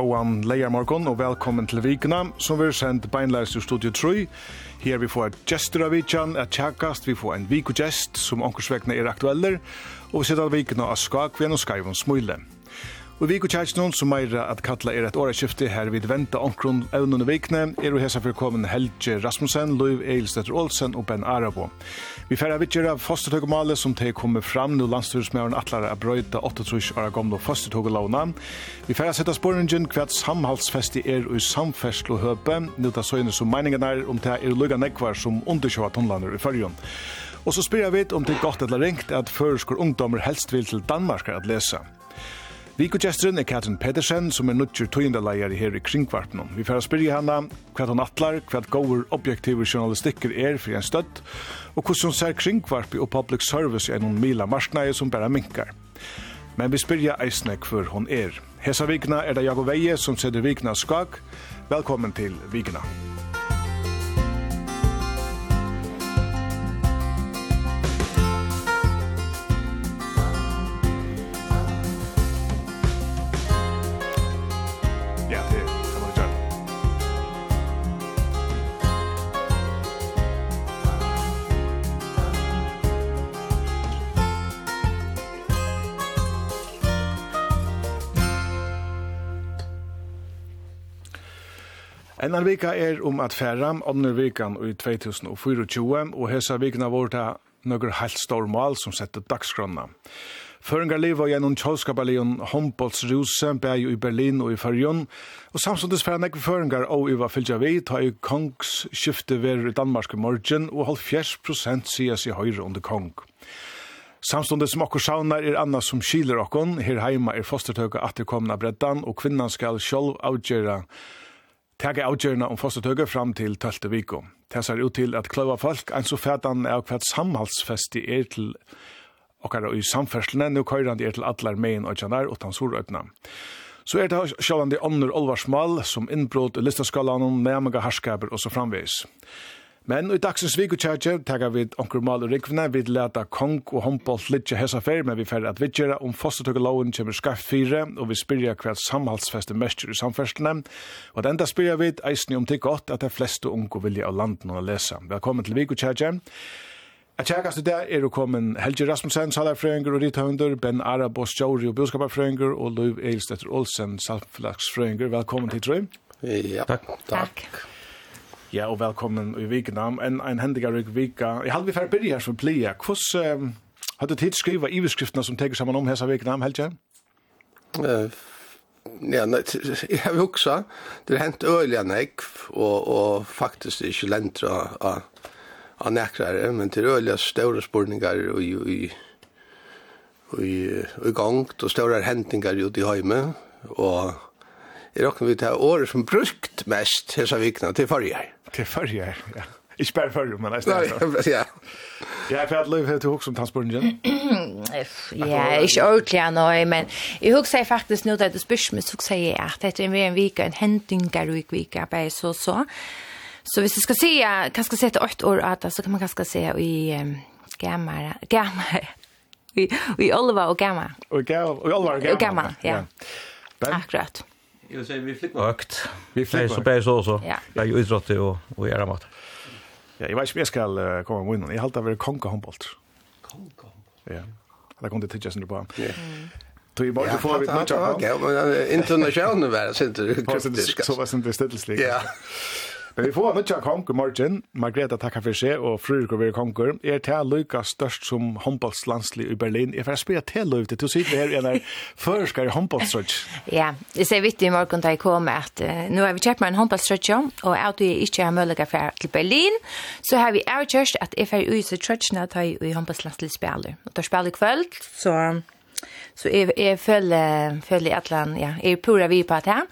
Gåan Leijarmorgon og velkommen til Vikna, som vi er sendt beinleis til Studio 3. Her vi får et gestur av Vikjan, et tjekkast, vi får en vikogest som ankersvekna er aktueller, og vi sitter av Vikna av Skakven og Skaivon Smøyle. Og vi går kjært noen som er at kattla er et åreskifte her vid venta omkron evnen vikne, er og hesa for kommen Helge Rasmussen, Løyv Eilstetter Olsen og Ben Arabo. Vi færre vidtjer av fostertøkumale som til kommer fram nå landstyrsmøren atlar er brøyta 8-3 år gamle fostertøkulavna. Vi færre setta sporingen hva samhalsfesti er og samfersel og høpe, nå ta søgne som meningen er om det er lukka nekvar som undersjøva tonlander i fyrjon. Og så spyrir jeg vidt om det er godt eller ringt at føreskor ungdommer helst vil til Danmark at lesa. Vikogjesteren er Katrin Pedersen, som er nødger tøyendeleier her i Kringvartnum. Vi får spyrja henne hva hun atlar, hva gåur objektive journalistikker er for en støtt, og hvordan hun ser Kringkvarpi og public service i noen mila marsnæg som bare minkar. Men vi spyrja eisne hva hun er. Hesa vikna er det Jago Veie som sender vikna skak. Velkommen til vikna. Velkommen til vikna. En av vika er om at færa, andre vikan i 2024, og hesa vikna vår ta nøkker helt stor mål som setter dagskrona. Føringar liv og gjennom tjolskapalion Hombolts Ruse, bæg i Berlin og i Førjon, og samståndes færa nekve føringar og i var fylgja vi, ta i kongs skifte ver i Danmark i morgen, og 70% sies i høyre under kong. Samståndet som okkur saunar er annars som skiler okkon, her heima er fostertøyga at det komna breddan, og kvinnan skal sjolv avgjera tega avgjørende om fostertøyga fram til 12. viko. Det ser ut til at kløva folk en så fætan er hvert samhalsfesti er til okkara i samferslene, nu køyrande er til allar megin og janar utan sorøytna. Så er det sjålande ånder olvarsmal som innbrot i listaskalanen, nærmega harskaber og så framvis. Men i dagsens vikutjætje tega vi onkur mal og rikvene, vi leta kong og håndboll litje hessa fer, men vi fer at vidgjera om fostertøkkeloven kommer skarft fire, og vi spyrja hver samhaldsfeste mestur i samferslene, og at enda spyrja vi eisni om tikk godt at de fleste unge vilja av landen å lesa. Velkommen til vikutjætje. Jeg tjekkast i dag er kommet Helge Rasmussen, salarfrøyngur og rithøvender, Ben Arabos, Jori og budskaparfrøynger, og Løyv Eilstetter Olsen, salgflagsfrøynger. Velkommen til Trøy. Ja, takk. takk. Ja, og velkommen i Vikenam. En, en hendigar i Vika. Jeg halde vi færre byrja her som plia. Hvordan um, eh, har du tid skriva iverskriftene som teker sammen om hesa Vikenam, helst jeg? Uh, ja, nei, jeg har også. Det har hent øyelig nekv, og, og faktisk ikke lentra av, av nekrare, men til øyelig større spurningar og i, i, i, i gang, og større hentingar ute i heime, og Jeg råkner vi til året som brukt mest hesa vikna til forrige her. Til førje, ja. Ikke bare førje, men jeg stedet. Ja, ja. for at løy til hos om transporten Ja, ikke ordentlig nå, men jeg husker faktisk nå det du spørs meg, så sier jeg at dette er vei en vika, en hendinger og vika, bare så så. Så hvis jeg skal si, hva skal jeg si til åtte år, at, så kan man kanskje si i gammal, gammal, i i Olva og gammal. Og gammal, og Olva og gammal. Ja, akkurat. Jag säger vi flickar högt. Vi flickar så bäst också. Ja. Jag är utrått och och göra mat. Ja, jag vet inte jag ska komma med någon. Jag håller väl konka handboll. Konka. Ja. Där kom det tidigare sen på. Ja. Då i bara får vi något. Ja, men internationellt var det inte. Så var det inte stillsligt. Ja. Men vi får nødt til konkur morgen. Margrethe takkar for seg, og Fryrk og vi er konkur. Er til lykka størst som håndbollslandslig i Berlin. Jeg får spille til løyv til, du sitter her igjen her førskar i håndbollsrøtj. Ja, det ser viktig i morgen da jeg kommer at uh, nå har vi kjøpt meg en håndballstrøtje, og at vi ikke har mulighet for til Berlin, så har vi avgjørst at jeg får ut til trøtjene at jeg i håndballslandslig spiller. Og da spiller kvöld, så Så jeg, jeg føler, føler at han, ja. Jag pura vi på at han.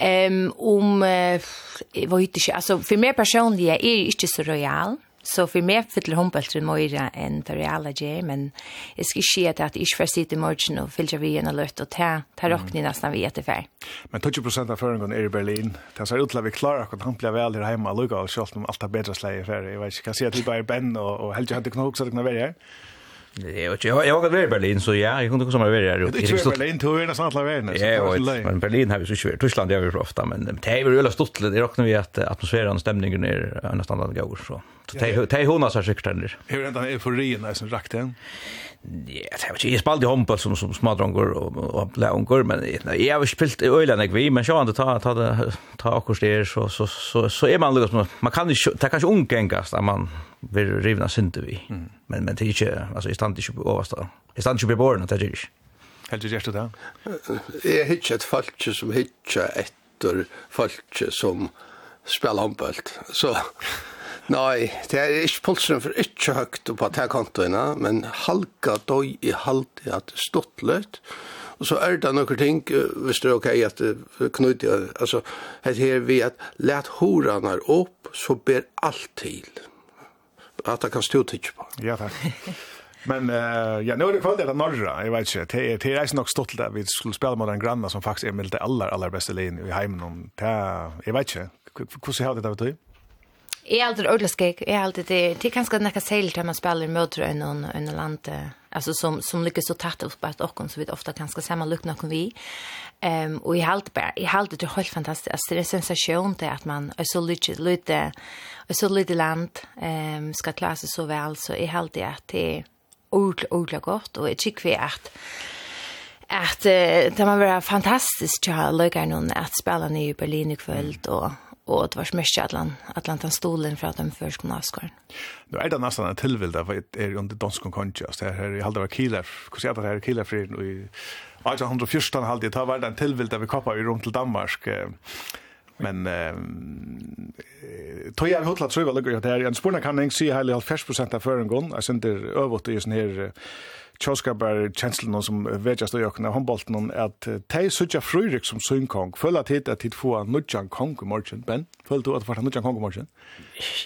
Um, om jeg vet ikke, altså for meg personlig er jeg ikke så royal. Så for meg fyller håndbøltren mer enn det reale jag, men jeg skal ikke si at jeg ikke får sitte i morgen og fyller vi igjen og løtt og ta, ta rockning nästan vid jättefär. Men 20% av føringen er i Berlin. Det ser ut til at vi klarer akkurat han blir vel her hjemme och lugga och kjollt om er bedre slag i ferie. Jeg vet inte, kan si at vi bare er Ben og, og helst jag hade kunnat också att det kunde vara här. Det vet ju jag har vært i Berlin, så ja, jag kunde komma över där. Det är ju Berlin, tog er nesten alle verden. Ja, men Berlin har vi så svårt. Tyskland är vi för ofta men det är jo veldig stort. Det råkner vi att atmosfären och stämningen är nästan alle ganger, så Så det er hun altså sikkert heller. Er det enda euforien er som rakt den. Ja, det er ikke, spalt i Hompel som, som smadronger og, och leonger, men jag har spelat i øyland ikke vi, men så det ta, ta, ta akkurat det, så, så, så, så är man lukket, man kan ikke, ta kanske kanskje unggengast, man vi rivna synte vi. Mm. Men men det är inte alltså i stand inte på översta. I stand inte på borgen det är inte. Helt just det. Är ett falske som hitcha efter falske som spelar handboll. Så nej, det är inte pulsen för inte högt på det kanterna, men halka då i halt att stottlet. Och så är det några ting, visst det är okej att knyta, alltså, här vi att lät horarna upp så ber allt till at det kan stå tidsje på. Ja, takk. Men uh, ja, nu är det kvällt där norra. Jag vet inte. Det är det är nog stolt där vi skulle spela mot en granna som faktiskt är med det allra allra bästa linjen i hemmen om. Jag vet inte. Hur ser det ut då? Jeg er alltid ordentlig skik. Jeg er alltid det. Det er kanskje nekka seil til man spiller møter enn en land. Alltså som, som lyckas så tatt upp att och så vet ofta ganska samma lukt någon vi. Ehm och i halt bara i halt det är helt fantastiskt. Det är sensation det att man är så lite lite är så lite land ehm um, ska klara sig så väl så i halt det att det är ordentligt ordentligt gott och jag tycker vi att att det man vara fantastiskt att ha lukat någon att spela i Berlin i kväll och og det var smyrst atlan allan den stolen fra de førskene avskåren. Nå er det nesten en tilvilde, for det er under dansk konkje, altså det her, jeg halde var kiler, hvordan er det her kiler for i 1814 halde, det var en tilvilde vi kappa i rom til Danmark, eh, Men eh tog jag hotla tror jag lugger det här. En spurna kan inte se hela 50 av fören gång. Jag synte övervått i sån här tjoskapar känslan som vetjast och jökna handbollen at tej sutja frurik som synkong. Full at hit at hit få nudjan kong i morgen, ben. Full att vara nudjan kong i morgen?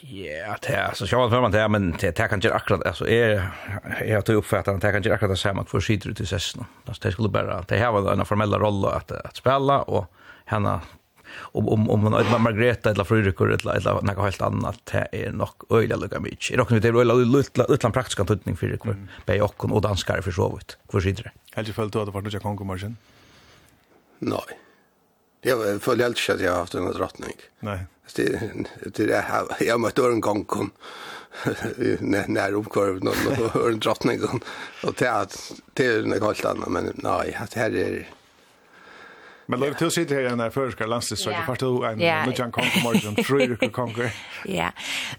Ja, det är så jag man där men det kan inte akkurat alltså jeg har tog uppfattar att det kan inte akkurat det samme, for skiter ut i sessen. Det skulle bara det här var en formell roll at att spela og henne om om om man Margareta eller Fredrik eller eller något helt annat det är nog öliga lugga mycket. Är också det är öliga utland praktiska tutning för det. Bäj och och danskar för så vitt. Vad skit det? Helt följt då att vart jag kom marschen. Nej. Det var för helt så jag haft en drottning. Nej. Det det jag måste en gång kom när uppkorv någon och en drottning och det är det är något helt annat men nej, det här är Men lov til å sitte her i denne førerske landstidsrøyde, for du er en nødjan konger morgen, tror du ikke konger? Ja.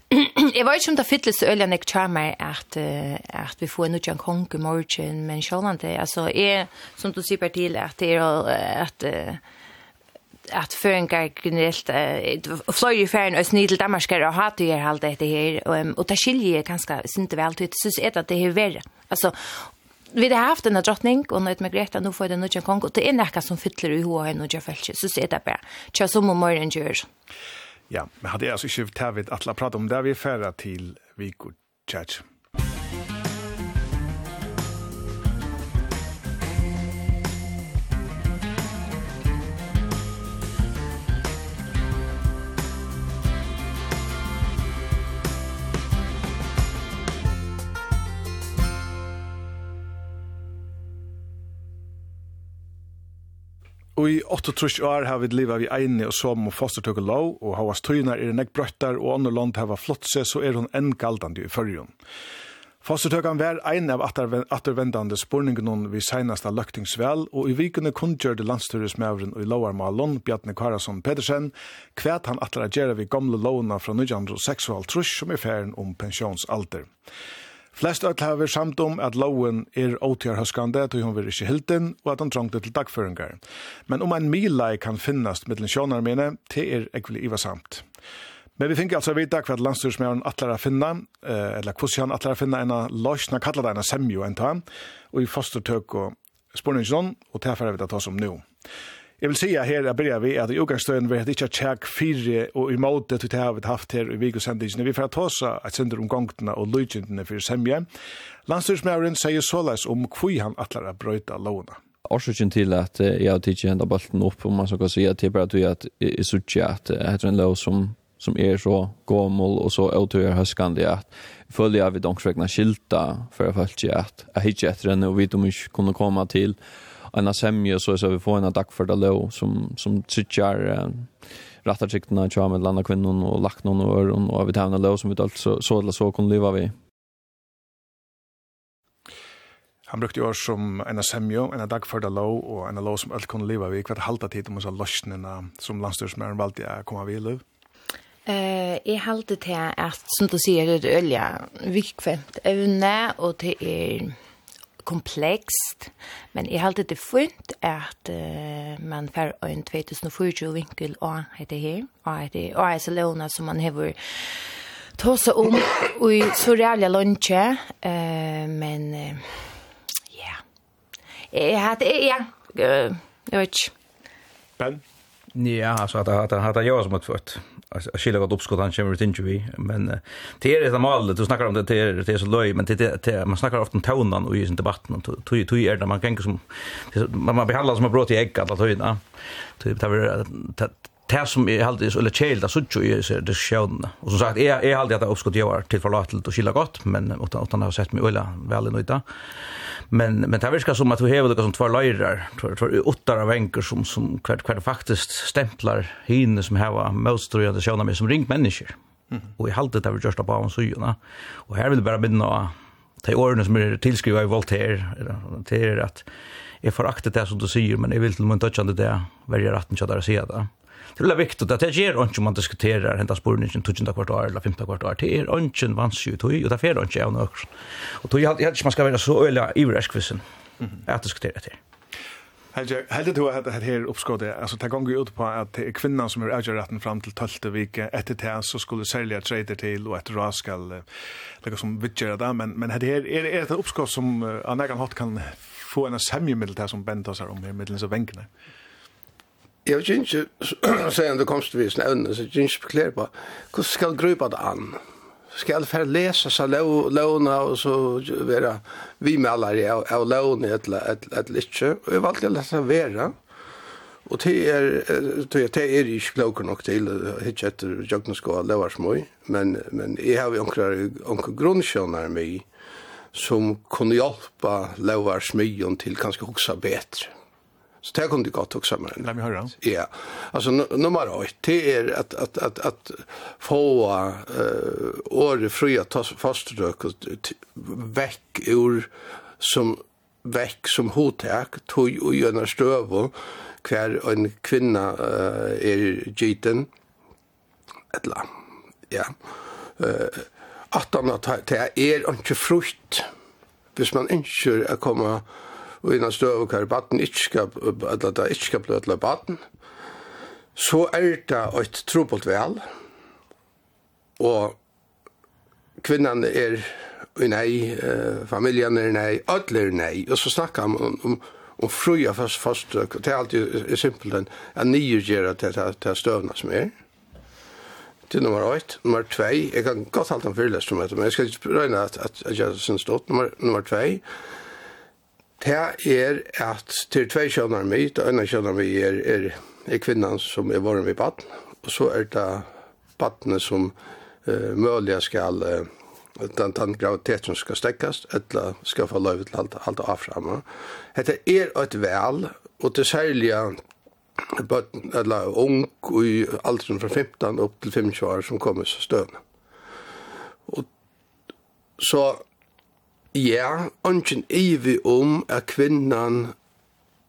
Jeg var ikke om det fytles øl enn jeg kommer at, at vi får en nødjan konger morgen, men sjålan det, altså, jeg, som du sier til, at det er at, at føringar generelt uh, fløy i færen og snid til damarskar og hatt og gjør alt dette her og, um, og det skiljer jeg ganske sinte vel til synes jeg at det er verre altså vi har haft en drottning och nu med Greta nu får det någon kong och det är näka som fyller i hoa och jag fällt så ser det bara. Tja som om morgon gör. Ja, men hade jag så skift här vid att prata om där vi färra till Vikor Church. Og i 8-3 år har vi livet vi eini og som og fostertøk og lov, og har havas tøynar er nek brøttar og andre land har vært flott seg, så er hun enn galdandi i fyrrjun. Fostertøkan var en av attervendande spurningen vi seinasta løktingsvel, og i vikene kundgjørde det og i Lovarmalen, Bjarne Karason Pedersen, kvæt han atler a gjerra vi gamle lovna fra 1906 som er ferien om pensjonsalder. Flest av hava vært samt om at loven er åtgjørhøskande, tog hun vil ikke hilden, og at han trangte til dagføringar. Men om en milai kan finnast mittlen sjånar mine, det er ekvile iva samt. Men vi finner altså vita hva landstyrsmjøren atler å finna eh, eller hvordan han atler å finna en lösna det en semjo enn ta, og i fostertøk og spårningsjon og det här vi att ta som nå. Jeg vil si at her, er börjar vi, at i utgangsstøyen vi har ikke tjekk fire og i måte til det vi har haft her i vikosendingene. Vi får ta oss et synder om gongtene og lydgjentene for semje. Landstyrsmæren sier såleis om hvor han atler å brøyta lovene. Årsøkjen til at jeg har tidsi hendt balten opp, om man så kan si at det er bare at jeg, jeg sutsi at det er en lov som som är er så gammal och så återgör höskande att följa vi de skilta för att folk att jag hittar efter henne och vet om vi kunde komma till en semje så så vi får en dag för det lov som som tycker rätta sikterna tror med landa kvinnan och lagt någon och öron och vi tar en lov som vi allt så så eller så kan leva vi. Han brukte år som en semjo, en dag för det lov och en lov som allt kan leva vi er halta tid om så løsningene som landstyrsmännen valde att komma vid liv? Eh, jeg halte til at, som du sier, det er ølja vikvemt evne, og det er komplekst, men jeg halte det funnet at uh, man får en 2024 vinkel og heter her, og heter og er Salona som man hever seg om i så reale lunsje, uh, men ja, uh, yeah. jeg hatt, ja, uh, jeg vet ikke. Ben? Ja, alltså att att att jag som ett fött. Alltså skiljer gott uppskott han kommer inte vi, men det är det målet du snackar om det det är, det är så löj men det, det man snackar ofta om tonen och i sin debatten och tog tog är det man kan som man man behandlar som ett brott i ägg alla tiden. Typ det var det som jeg halte er så kjeld av så i det sjön. Och som sagt, är är halte att uppskott jag var till forlatelt och skilla gott men utan, utan har sett mig øyla väl i. Men, men det verkar som att vi har det som tvær løyrer, tvær åtta av enkor som, som kvart kvart faktiskt stämplar hine som heva møtstrøyende sjøvnene som ring människor. Mm. Och i halte det vi gjørst av bavans och här vill bara jeg bare minna de årene som är tillskrivna i Voltaire, er att är föraktet det som du säger men jeg vill inte mun dødjande det verger rätten så där säga det. Det er viktig at det gjør ikke man diskuterer henta spurningen 12. kvart år eller 15. kvart år. Det er ikke vanskelig tog, og det er ikke av noe. Og tog er ikke man skal være så øyelig ivereskvissen at diskutere det her. Helge, heldig du at det her oppskådet, altså det gonger ut på at det er kvinnan som er avgjørretten fram til 12. vike, etter det så skulle særlige treder til, og etter ras skal lukka som vidtgjøre det, men, men det her er, er det oppskåd som uh, an egen hatt kan få en semje middel det som oss her om her middelen så venkene. Mm. Jeg vet ikke, sier han det komst til visen evne, så jeg ikke beklare på, hvordan skal grupa det an? Skal jeg for lese seg låna og så være vi med alle av, av et eller ikke? Og jeg valgte å lese være. Og det er, det er ikke klokker nok til, ikke etter Jøgnesko og Levarsmøy, men, men jeg har jo onker grunnkjønner meg som kunne hjelpe Levarsmøyen til kanskje også bedre. Så det kunde gott också med. Låt mig höra. Ja. Alltså nummer 8 det är att att att att få eh år fria fast väck ur som veck som hotäck tog och göra stöv kvar en kvinna eh, är giten ettla. Ja. Eh att han det är inte frukt. Hvis man ikke kommer og innan støv hver baden ikke skal, eller det ikke skal bli ødela baden, så er det et trobult vel, og kvinnan er nei, uh, familien er nei, ødel er nei, og så snakker han om, om om fruja fast fast det er alltid er simpelt en en nyrgjera til til støvna som er. Til nummer 8, nummer 2, jeg kan godt halte en fyrlest om dette, men jeg skal ikke røyne at, at, at jeg synes stått, nummer, nummer 2, Det er at til tve kjønner mi, det ene kjønner mi er, er, er kvinnan som er våren vid baden, og så er det badene som uh, mulig skal uh, den, den gravitet som skal stekkes, eller skal få lov til alt, alt avframme. Dette er et vel, og til særlig bøtten, eller ung, i alderen fra 15 opp til 25 år som kommer så støvende. Og så Ja, ongen ivi om at kvinnan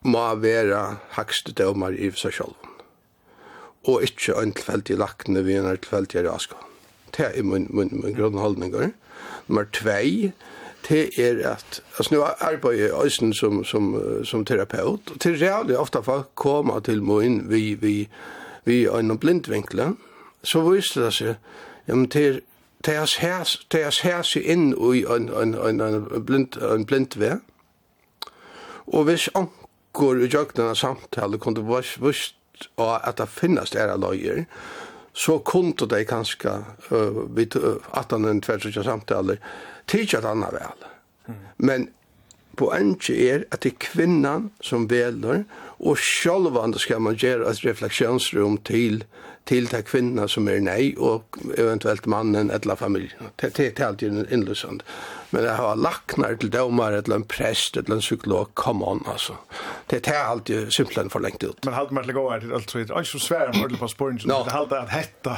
må være hakste dømar i seg sjálf. Og ikkje en tilfeldig lakne vi en tilfeldig rasko. Det er min, min, min grunnholdninger. Nummer 2, det er at, altså nå arbeider jeg også som, som, som terapeut, og til reallig ofte folk kommer til min vi, vi, vi er en blindvinkle, så viser det seg, ja, men til deres hers, deres hers inn i en, en, en, en, blind, en blind vær. Og hvis anker i jøgnene samtale kunne vist og at det finnes dere løyer, så kunne de kanskje uh, vid uh, en og 22 samtaler tidsa et annet vel. Mm. Men poenget er at det er kvinnan som veler, Og sjálvande skal man gjøre et refleksjonsrum til, til de kvinner som er nei, og eventuellt mannen eller familien. Det, det, det er alltid innløsende. Men jeg har laknar til dømar, eller en prest, eller en psykolog, come on, altså. Det, er alltid simpelthen for lengt ut. Men halvt meg til å gå her til alt, så er det ikke svære om på sporen, så det halvt at hetta.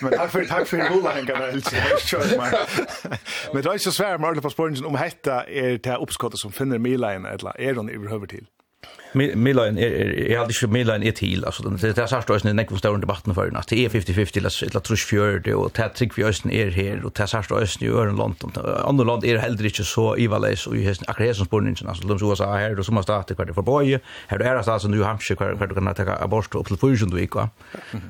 Men takk for, takk for hovedhengene, Men det er ikke svære om på sporen, om hetta er det oppskottet som finner mileien, eller er hun i til? Milan är är alltid ju Milan är till alltså det det är så att det är debatten stor debatt för nästa är 50-50 eller eller tror jag och det trick vi östen är här och det så att östen i ören land och andra land är heller inte så ivales och ju hästen akkurat som alltså de så så här och så måste att kvar för boy här är det alltså nu hamsche kvar kvar kan ta abort upp till fusion då ikva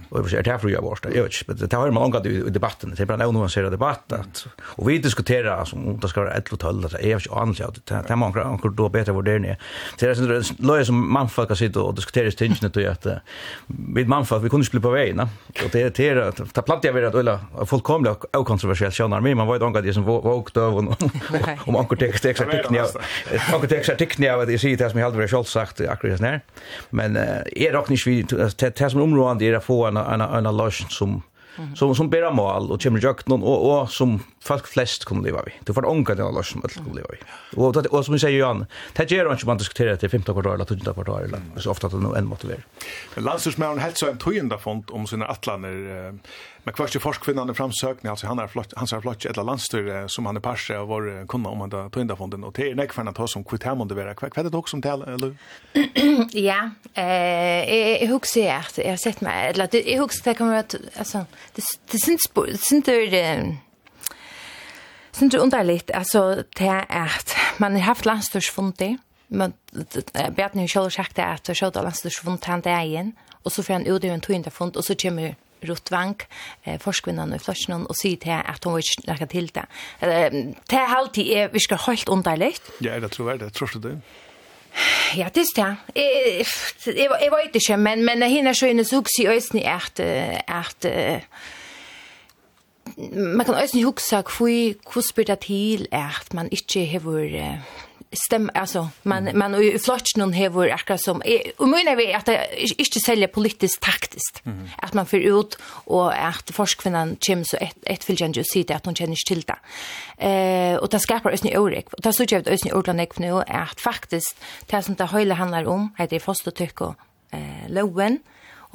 och det för därför jag abort jag vet men det har man långt i debatten det är bara någon ser debatten och vi diskuterar som det ska vara 11 12 alltså är ju annorlunda det är man kan då bättre vara där det är så som mannfolk har sitt og diskuterer tingene till att vi mannfolk, vi kunne ikke bli på vägen og det er til at det att ta platt jag vet att ölla fullkomligt och kontroversiellt känner mig man vet inte det som våg då och om anker text tikkene av anker til ekstra tikkene av at jeg sier det som jeg aldri har selv sagt akkurat sånn her. Men jeg råkner ikke vi det som er områdende er å få en en en lösning som som som ber mål och kommer jag någon och och som folk flest kommer leva vi. Du får onka den alla som allt kommer leva vi. Och det och som vi säger Jan, det ger inte man diskutera till 15 kvartal eller 20 kvartal eller så ofta att det nog en motiver. Men Landsers med en helt så en tojenda fond om sina atlaner Men kvart ju forskvinnan framsökning alltså han har flott han har flott ett landstyr som han är parse av vår kunna om han då tog fonden och till näck fan att ha som kvitt hem det vara kvack det också som tal eller? Ja eh jag husar att jag sett mig eller jag husar det kommer att alltså det det syns det syns det syns det underligt alltså det är att man har haft landstyrsfundi men Bjarni har själv sagt att så då landstyrsfund han är igen och så får han ut en tog inte fund och så kommer Rottvang, eh, forskvinnan i Fløsjen, og sier til at hun ikke lærker til det. Det er alltid er virker helt underlig. Ja, det tror jeg det. Tror du det? Ja, det er det. Jeg, jeg, jeg vet ikke, men, men henne så inne så husker jeg øyne at, at man kan øyne huske hvordan hvor det til at man ikke har vært stem alltså man man i flotchen hon här var akkurat som och men vi att inte sälja politiskt taktiskt mm. att man för ut och att forskvinnan chim så ett ett filgen ju ser att hon känner till det. Eh och det skapar ösn i orek och det så jag ösn i orek nu är att faktiskt det som det hela handlar om heter fostertycke eh lowen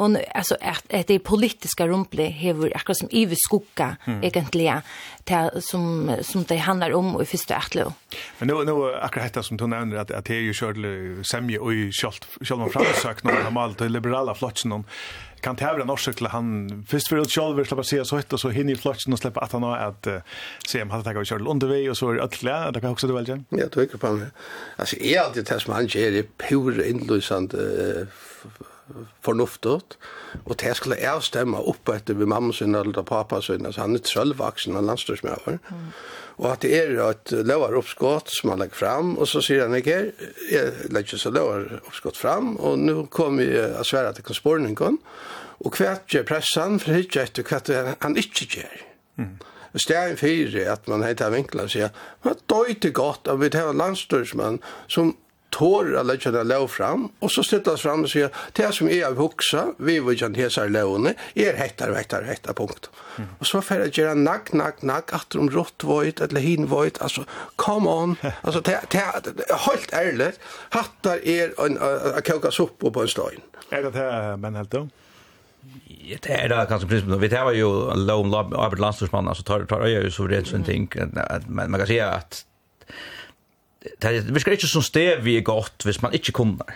hon alltså att det är politiska rumple hever akkurat som Ive skugga mm. egentligen till som som det handlar om i första atlo. Men nu nu akkurat detta som du nämner att att det är ju själv semje och ju själv själv man framsökt någon har liberala flotchen kan ta över norsk till han först för att själv släppa sig så hett och så hinner flotchen och släppa att han har att se om han tar själv under väg och så är det klart det kan också det väl igen. Jag tycker på mig. Alltså är alltid det som han ger är pur inlösande fornuftet, og det skulle jeg stemme opp etter ved mamma sin eller pappa sin, så han er trøllvaksen av landstyrsmøver. Mm. Og at det er et lovar oppskott som han legger fram, og så sier han ikke jeg legger så lovar oppskott fram, og nå kommer jeg å svære til konsporningen, og hva gjør pressen, for ikke etter hva han ikke gjør. Mm. Stegen fyrir at man heter vinklar sier, hva døyte godt av vi tar landstyrsmann som tår att lägga det lov fram och så släppas fram och säger det som är av huxa vi vill ju inte här låne är hettar och hettar hettar punkt. Mm. Och så får att göra nack nack nack att de rått void eller hin void alltså come on alltså det det helt ärligt hattar är en att koka soppa på en stein. Är det men helt då? Ja, det er det kanskje prinsippet. Vi tar jo lov om arbeid landstorsmannen, altså tar, tar øye så det er sånne ting. Men man kan si at det vi ska inte som stev vi är gott hvis man ikke kunnar.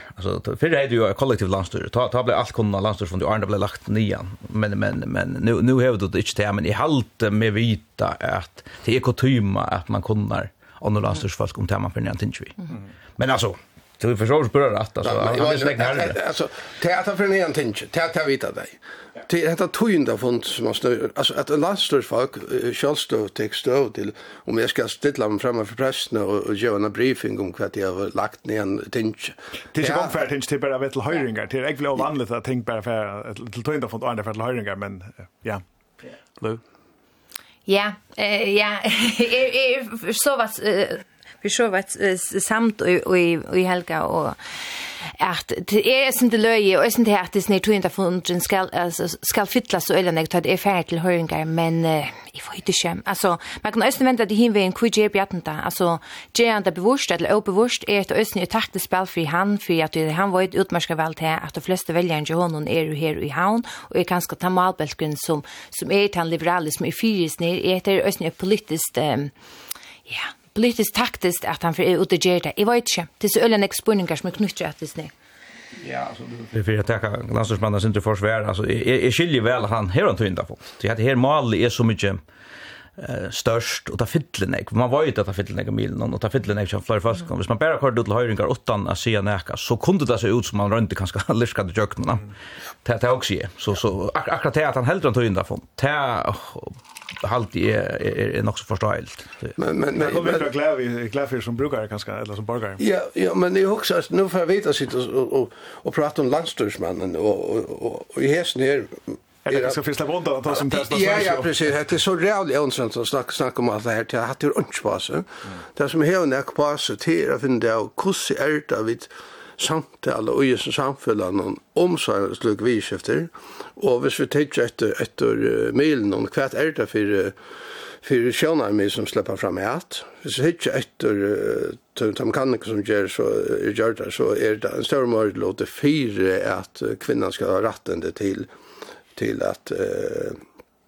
för det är ju kollektiv landstyr. Ta, ta blir allt kunna landstyr från du andra blir lagt nian. Men, men, men nu, nu har du det inte til, men i halt med vita att det är kotyma att man kunnar andre landstyrsfolk om tema för nian vi. Men alltså du förstår spöra rätt alltså. Alltså, teater för en tinsvi, teater vita dig. Det är ett tojande fond som har alltså att landstörfolk självstå textå till om jag ska stilla mig framme för prästen och göra en briefing om vad jag har lagt ner en tinch. Det är ju gångfärd tinch till bara vettel höjringar till jag vill vanligt att tänka bara för till tojande fond andra för höjringar men ja. Lou. Ja, eh ja, så vad vi så vad samt och i helga och at det er som det løye, og som det er at det snir tog funden ska skal, skal fytla så øyne jeg det er ferdig til høringar, men uh, jeg får ikke kjem. Altså, man kan også vente at det hinveien hvor jeg bjatten da, altså, gjør han det bevurst eller obevurst, er at øyne er taktig spil for han, for at han var et utmerska vel til at de fleste velgerne til honom er jo her i havn, og er kanskje ta malbelgren som, som er til han liberalisme i fyrisner, er at det øyne er politisk, um, ja, politiskt taktiskt att han för ut det ger det. Jag vet inte. Det är så ölen exponeringar som är knutet att det Ja, alltså det för att tacka landslagsmannen sin till försvär alltså är skiljer väl han här han tynda på. Det heter här mal är så mycket eh störst och ta fyllen ek. Man var ju att ta fyllen ek milen och ta fyllen ek som flyr fast kom. Hvis man bara kör till höjringar åttan att se näka så kunde det se ut som man rönte kanske lyskade jökna. Det det också är. Så så akkurat det att han helt runt tynda på. Det halt är är, är nog så förståeligt. Men men men jag vill klara vi klara för som brukar kanske eller som borgare. Ja, ja, men det är också nu för vet att og och och, och prata om landstyrsmannen och och och, i hästen här Eller det ska finnas bonda att ta som testa Ja, ja, precis. Det är så rävligt onsamt att snacka, snacka om allt det här till att det är sig. Det som är en sig till att finna det av kussi ärta vid samtal og i samfunnet om slik vidskifter. Mm Og hvis vi tenker etter, etter milen om hva er det for, for sjønarmi som slipper fram i hatt, hvis vi tenker etter uh, de mekanikker som gjør, så, gjør det, så er det en større mål å det fire at kvinnan skal ha rettende til, til at uh,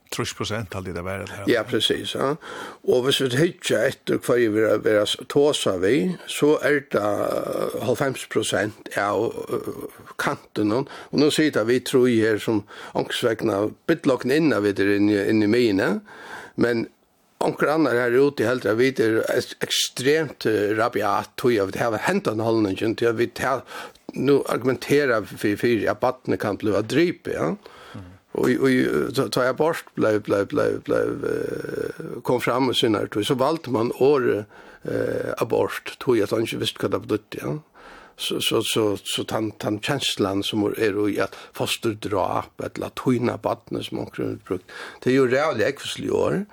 30 procent av det där Ja, precis. Ja. Och hvis vi hittar ett och kvar vi är være tåsa vi, så är det 90 procent av kanten. Och nu sitter vi tror her som ångsvekna bytlokken innan vi är inne i mina. men Onkel annar her ute helt av vi er ekstremt rabiat tog av det her hentan holdningen til at vi nu argumenterar för för att barnet kan bli drype ja och och ta jag bort blev blev blev blev kom fram och synart så valt man år eh abort tog jag så inte visst vad det betydde ja så så så så tant tant känslan som är i att fosterdrap eller att hojna barnet som man kunde brukt. Det är ju reellt ekvisli år.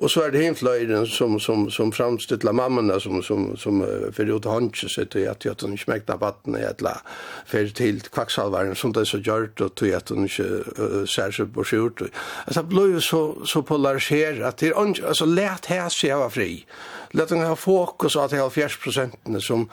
Och så är det hemflöjden som som som framställer mammorna som som som för det hanche så att jag att hon smäkta vatten i la för till kvacksalvaren som det så gjort och till att hon inte särskilt på skjort. Alltså blev så så polariserat att det alltså lätt här så jag var fri. Låt den ha fokus att 70 som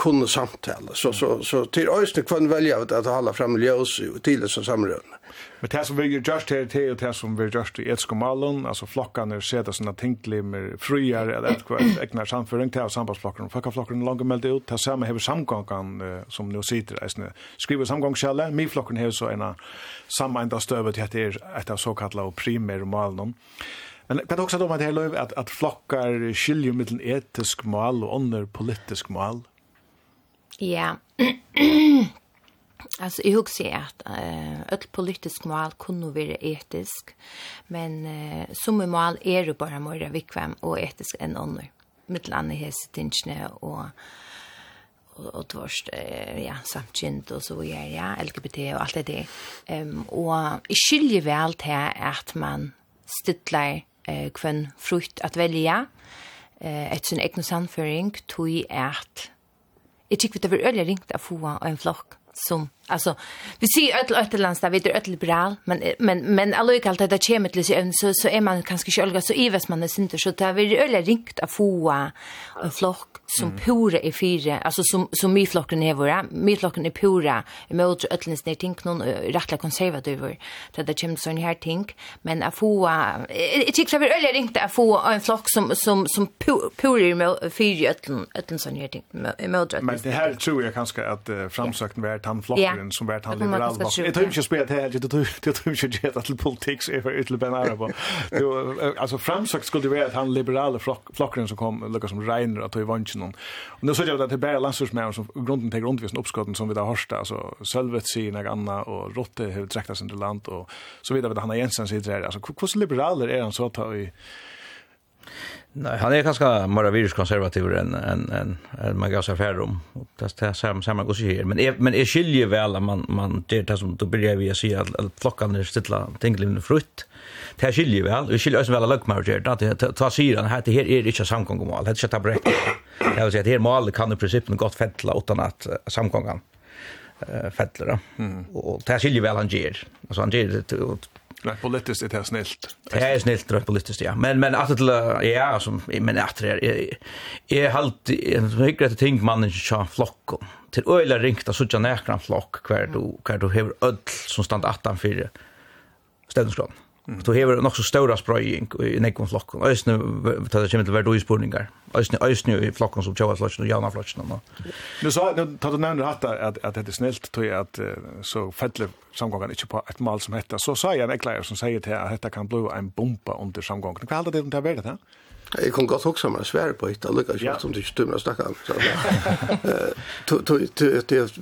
kunde samtala. Så, så, så till ösnen kan välja att, hålla fram ljus till det som samrörande. Men det som vi just her, till er det som vi just i Etskomallon, alltså flockarna är sedda sina mer friar eller ett kvart ägnar samföring till sambandsflockarna. Flockarflockarna langt meldt ut, det samma hever samgångan som nå sitter. eisne. Skriver samgångskällan, min flocken hever så ena samme enda støvet till att det er et av så kallade primära malen. Men kan också om at det er lov att, at flockar skiljer mellan etisk mal og under politisk mal? Ja. Alltså jag husar att eh öll politisk mål kunde vara etisk, men eh, som mål är det bara mer vikväm och etisk än andra. med annat häst tinchne och och, och tvärst eh, ja samtjent och så vidare ja LGBT och allt det där. Ehm och i skilje väl till att man stittlar eh kvön frukt att välja eh ett sin egen samföring tog i att Jeg tykker det var øyelig ringt å få en flokk som Alltså vi ser öll ötterlands där vi är öll bra men men men alltså jag kallar det kemet lite så så är man kanske själva så iväs man är inte så där vi öll är ringt att foa en flock som pura i fyra alltså som som mi flocken är våra mi flocken är pura mot öllens ner ting någon rättla konservativa där det kemet sån här ting. Men att få jag tycker vi öll är ringt att foa en flock som som som pura i fyra öllen öllen sån här ting mot men det här tror jag kanske att framsökten vart han flocken Som vart han liberal. Jag tror inte spelat här, jag tror jag tror inte det att politics är för ytterligare Ben Arab. Alltså framsökt skulle det vara att han liberala flockren som kom Lucas som Reiner att i vanchen. Och nu så jag att det bara landsursmän som grunden till grundvisen uppskotten som vi där hörsta alltså Sölvet sig några andra och Rotte hur sig till land och så vidare vad han Jensen sitter där Alltså hur liberaler är han så att ta i Nej, han är ganska moravisk konservativ än en en en man går så här om det är samma samma går sig men är, men är skilje väl att man man det där som då börjar vi se att, att flockan är stilla tänklivna frukt. Det är skilje väl. Vi skiljer oss väl luck marriage där det ta sig den här det här är inte samgångomål. Det är inte tabräck. Det vill säga att här mål kan i princip gott fettla utan att samgången eh fettla då. Mm. Och det är skilje väl han ger. Alltså han ger det Rent politiskt det snilt. snällt. Det är snällt rent politiskt ja. Men men att det ja som men att det är är halt en högre att tänka man inte så flock till öla ringt att såja näkran flock kvar du kvar du har öll som stand 18 för ställningsgraden. Mm. Du hever nok så større sprøying i nekvom flokken. Øysene, det kommer til å være døy spurningar. Øysene, øysene i flokken som tjava flokken og jana flokken. Nu sa, nu tar du nevner hatt at, at det er snilt, tog jeg at så fettler samgången ikke på et mal som hette. Så sa jeg en ekleier som sier til at dette kan bli en bomba under samgången. Hva heldig det om det har vært det? Jeg kan godt huske meg svære på hitt, allukka ikke som du ikke stummer å snakke om.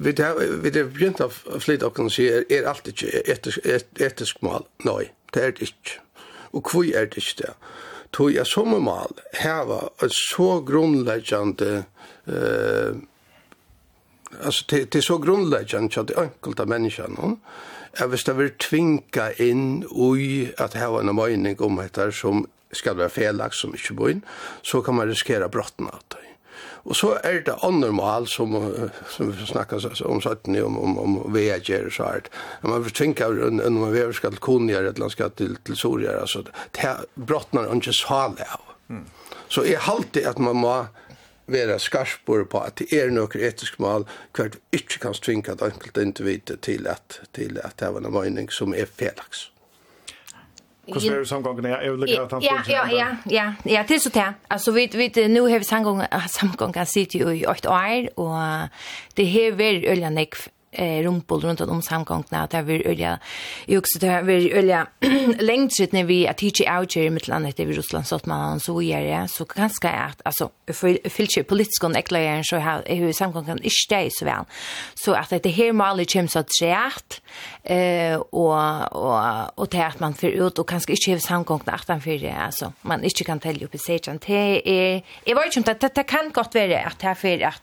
Vi har begynt å flytta og kan si, er alt ikke etisk mal? Nei. Det er det ikke. Og hvor er det ikke det? Tog jeg som en mal, her var et så grunnleggende, eh, altså det, det er så grunnleggende at det enkelte menneskene, hvis det vil tvinga inn ui at her var en mening om etter som skal være felaks som ikke bor inn, så kan man riskere brotten av det. Og så er det andre mål som, som vi snakker om sattene, om, om, om VG og så her. Når man fortvinker når man vever skal til Konjer, eller man skal til, til Soria, altså, det er brottene brottner ikke sale av. Mm. Så jeg halte at man må være skarspore på at det er noen etiske mål hvert ikke kan tvinge et enkelt individ til at, til at det er en mening som er felaks. Hur ser det samgången? Jag vill lägga att han får Ja, ja, ja, ja, det är så där. Alltså vi, vi, nu har vi samgången, samgången sitter jo i 8 år, och det har vært øljende eh, rumpol runt om samgångene, när det vill ölja i också det var ølja sitt när vi att teach out i mitt land etter Russland, så att man så gör det, så ganska är alltså för filter politisk och ekler så har hur samgångene ikke det så väl. Så at dette her malet kommer så treet, eh, och och och det att man för ut, och kanske inte har samgångene att han det alltså man inte kan tälja upp i seg, det är jag vet inte att det, kan gott vara att det för att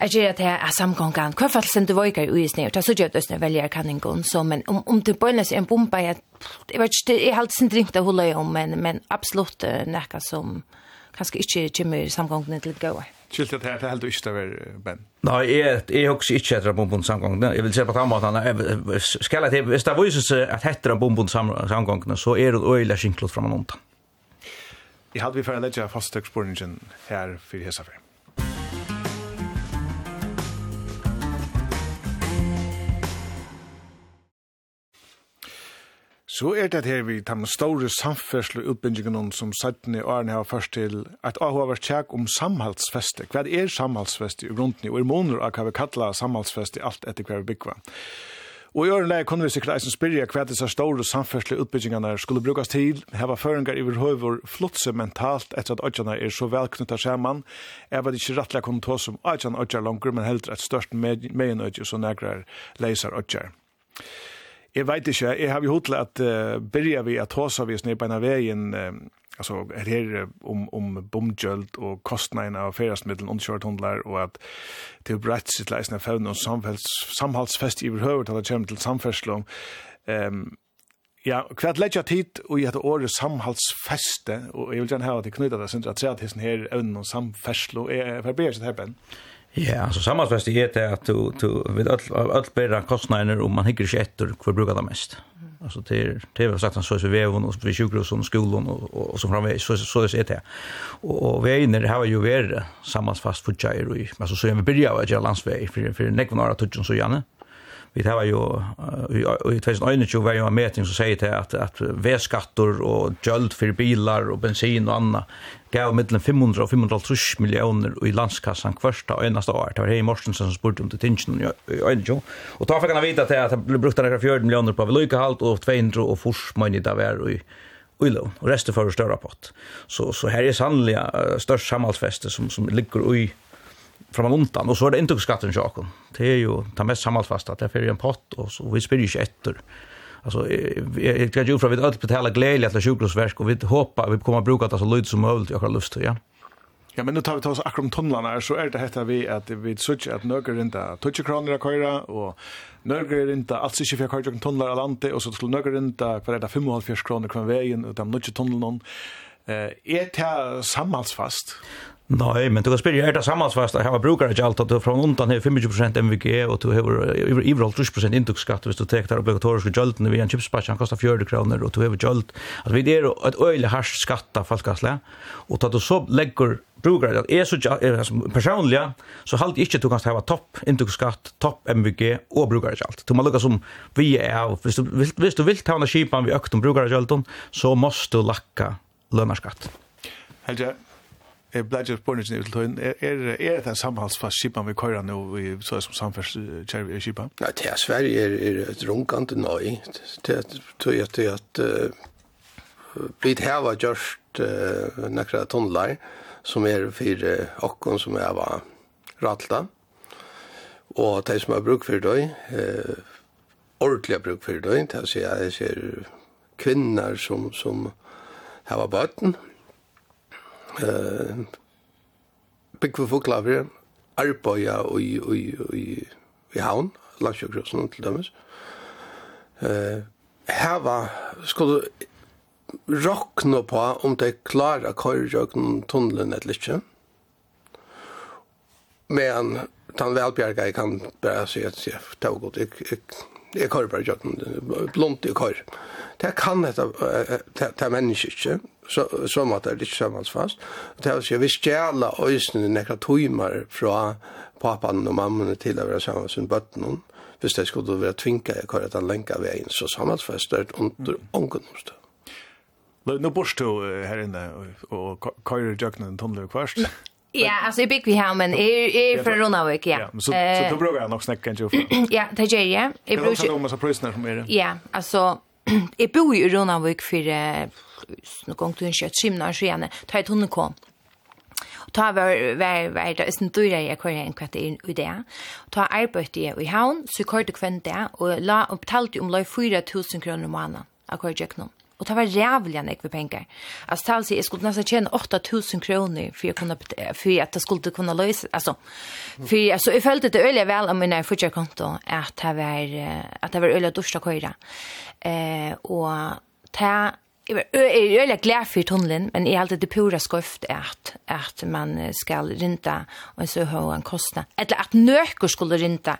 Jeg gjør at jeg er samgången. Hva fall sender vøyker i uisning? Og det er så gjør at jeg velger kanningen. Så, men om, om det börjar seg en bomba, jag det vet inte jeg har alltid sin drink til å om, men, men absolutt näka som kanske inte kommer samgången till å gå. Kilt at det er helt ikke över Ben. Nej, jeg, är också inte ett etter samgång. Jag vill säga på samma måten. Ska jeg til, hvis det viser att at etter bombund samgång så är det øyelig skinklet fra man omtann. Jeg hadde vi for å legge fastøksborningen her for Hesafer. Så er det her vi tar med store samferdsel og utbyggingen som sattene i årene har først til at AH har vært tjekk om samhaldsfeste. Hva er samhaldsfeste i grunden? Og er måneder av hva vi kallar samhaldsfeste alt etter hva vi bygger. Og i årene kunne vi sikkert eisen spyrja hva disse store samferdsel utbyggingene skulle brukes til. Her var føringer i høyver flotse mentalt etter at ødjene er så velknyttet sammen. Jeg var ikke rettelig kunne ta som ødjene ødjer langer, men heller et størst megenødje som negrer leiser ødjer. Ødjer. Jeg vet ikke, jeg har jo hodlet at uh, byrja vi at hos vi snir på en av veien, uh, altså her her om, om bomgjøld og kostnaden av feriasmiddelen, underkjørt hundler, og at det er brett sitt leisende faun og samhaldsfest i overhøver til at det kommer til samferdsel um, Ja, hva er leggja tid og i et året samhaldsfeste, og jeg vil gjerne ha at jeg knytta det, synes jeg at det er her evnen og samferslo er forberedt seg her, Ben. Ja, så sammanfast är det att du du vid all all bättre kostnader om man hickar sig efter hur brukar det mest. Alltså det är det har sagt så så vi är och vi sjukros som skolan och och så framöver så så är det. Och vi är inne det här ju värre sammanfast för Jairo. Alltså så är vi börjar att göra landsväg för för nekvnara touchen så gärna. Mm vi tar jo i 2021 var jo en meting som sier til at, at V-skattor og gjøld for bilar og bensin og annat gav mellan 500 og 550 millioner i landskassan kvørsta og eneste år. Det var hei Morsensen som spurte om til tingene i 2021. Og ta fikk han vite att at det ble brukt nærkere 4 millioner på vedløykehalt og 200 og fors mønne det var i ulo og resten för større rapport. Så, så her er sannelig uh, størst som, som ligger i fram undan och så är det inte skatten jag Det är ju ta mest sammanfasta det är en pott och så vi spyr ju efter. Alltså jag kan ju från vid att betala glädje att sjukhusverk och vi hoppar vi kommer bruka det så lite som möjligt jag har lust till ja. Ja, men nu tar vi ta oss akkurat om tunnlarna, så är det heter vi att vi söker att nøkker inte touch kronor att köra och nøkker inte alls inte för køyre om tunnlar av landet, så skulle nøkker inte för det 55 kronor kvar vägen og de nødje tunnlarna. Eh, är det samhalsfast? Nej, men du kan spyrja, er det sammansvast at hava brukare ikke alt at du fra undan har 25% MVG og du har iver 30% induksskatt hvis du tek der obligatoriske gjøltene vi en chipspatch, han kostar 40 kroner og du har gjølt. Altså vi er et øyelig harskt skatta falkasle og at du så legger brukare at er så personliga så halt ikke du kan hava topp induksskatt, topp MVG og brukare ikke alt. Du må lukka som vi er, hvis du, hvis du vil ta hana kipan vi økt om brukare til alt så måst du lakka lønarskatt. Helge, Jeg ble ikke spørre ikke til tøyen. Er, er det en samhalsfast skipan vi kører nå i så som samferdskjærvi skipan? Nei, til Sverige er, er et runkande nøy. Til er tøy at det at blitt heva gjørst uh, nekra tunnlar som er for uh, okkon som er var ratla. Og de som har bruk for det, uh, ordentlig bruk for det, jeg ser kvinner som, som heva bøtten, eh bygg fuglavir arbeiða og i i i i havn landsjøkrossen til dømes. Eh hava skulle rockna på om det klara korjøkken tunnelen eller ikke. Men tan velbjerga jeg kan bare si at jeg tar godt, jeg, jeg, jeg kører bare jøkken, blunt i kår. Det kan dette, det, det er menneske ikke, så, så mat det litt sammansfast. fast. det har så, vi stjæla øysene nekra tøymer fra pappan og mammene til å være sammen med bøttene. Hvis det skulle være tvinka jeg kvar at han lenka veien, så sammansfast er under ången omstå. Nå bors du her inne, og køyre jøkken en tunnel kvarst. Ja, altså jeg bygg vi her, men jeg er fra Ronavik, ja. Så du bruker nok snakke enn Ja, det gjør jeg. Jeg bruker... Det er også noe med så som er det. Ja, altså, jeg bor i Rundavik for noen gang til hun kjøtt skimna og skjene, ta et hunden kom. Ta var, var, var det en dyrere jeg kvar en kvart i det. Og ta arbeidde i havn, så kort og kvendt det, og la og betalte om lov 4.000 kroner i måneden, akkurat jeg kjøkken. Og det var rævlig nekve penger. Altså, tal sier, jeg skulle nesten tjene 8000 kroner for, jeg kunne, for at det skulle kunne løse, altså, for altså, jeg følte det øyelig vel om min fortsatt konto, at det var, at det var øyelig dusta køyra. Eh, og ta Jeg er veldig glad for tunnelen, men jeg er alltid det pura skøft at, at man skal rinta og så har en kostnad. Eller at nøkker skulle rinta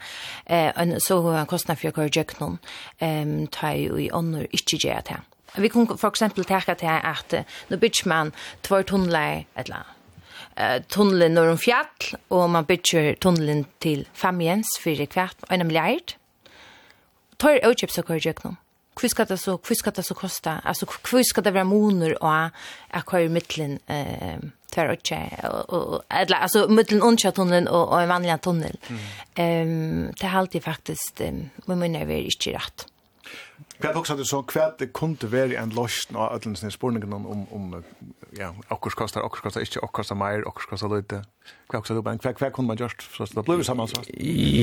og så har en kostnad for å gjøre jøkken um, ta jo i ånder ikke gjøre det. Vi kunne for eksempel tenke til at nå bygger man två tunneler, eller uh, tunneln norr om fjall och man bygger tunneln till Famjens för kvart 1 miljard. Tar utköp så kör jag hur ska det så hur ska det så kosta? Alltså hur ska det vara moner och jag kör mitten eh tvär och och eller alltså mitten och tunneln och och en vanlig tunnel ehm det är alltid faktiskt men men är väl inte rätt Hva också det så, hva det kunde vara en løsning av alle disse spørningene om, om ja, akkurat kostar, akkurat kostar inte och kostar mer, akkurat kostar lite. Hva också då bank hva, hva kunne man just så att det blev samma sammansfast?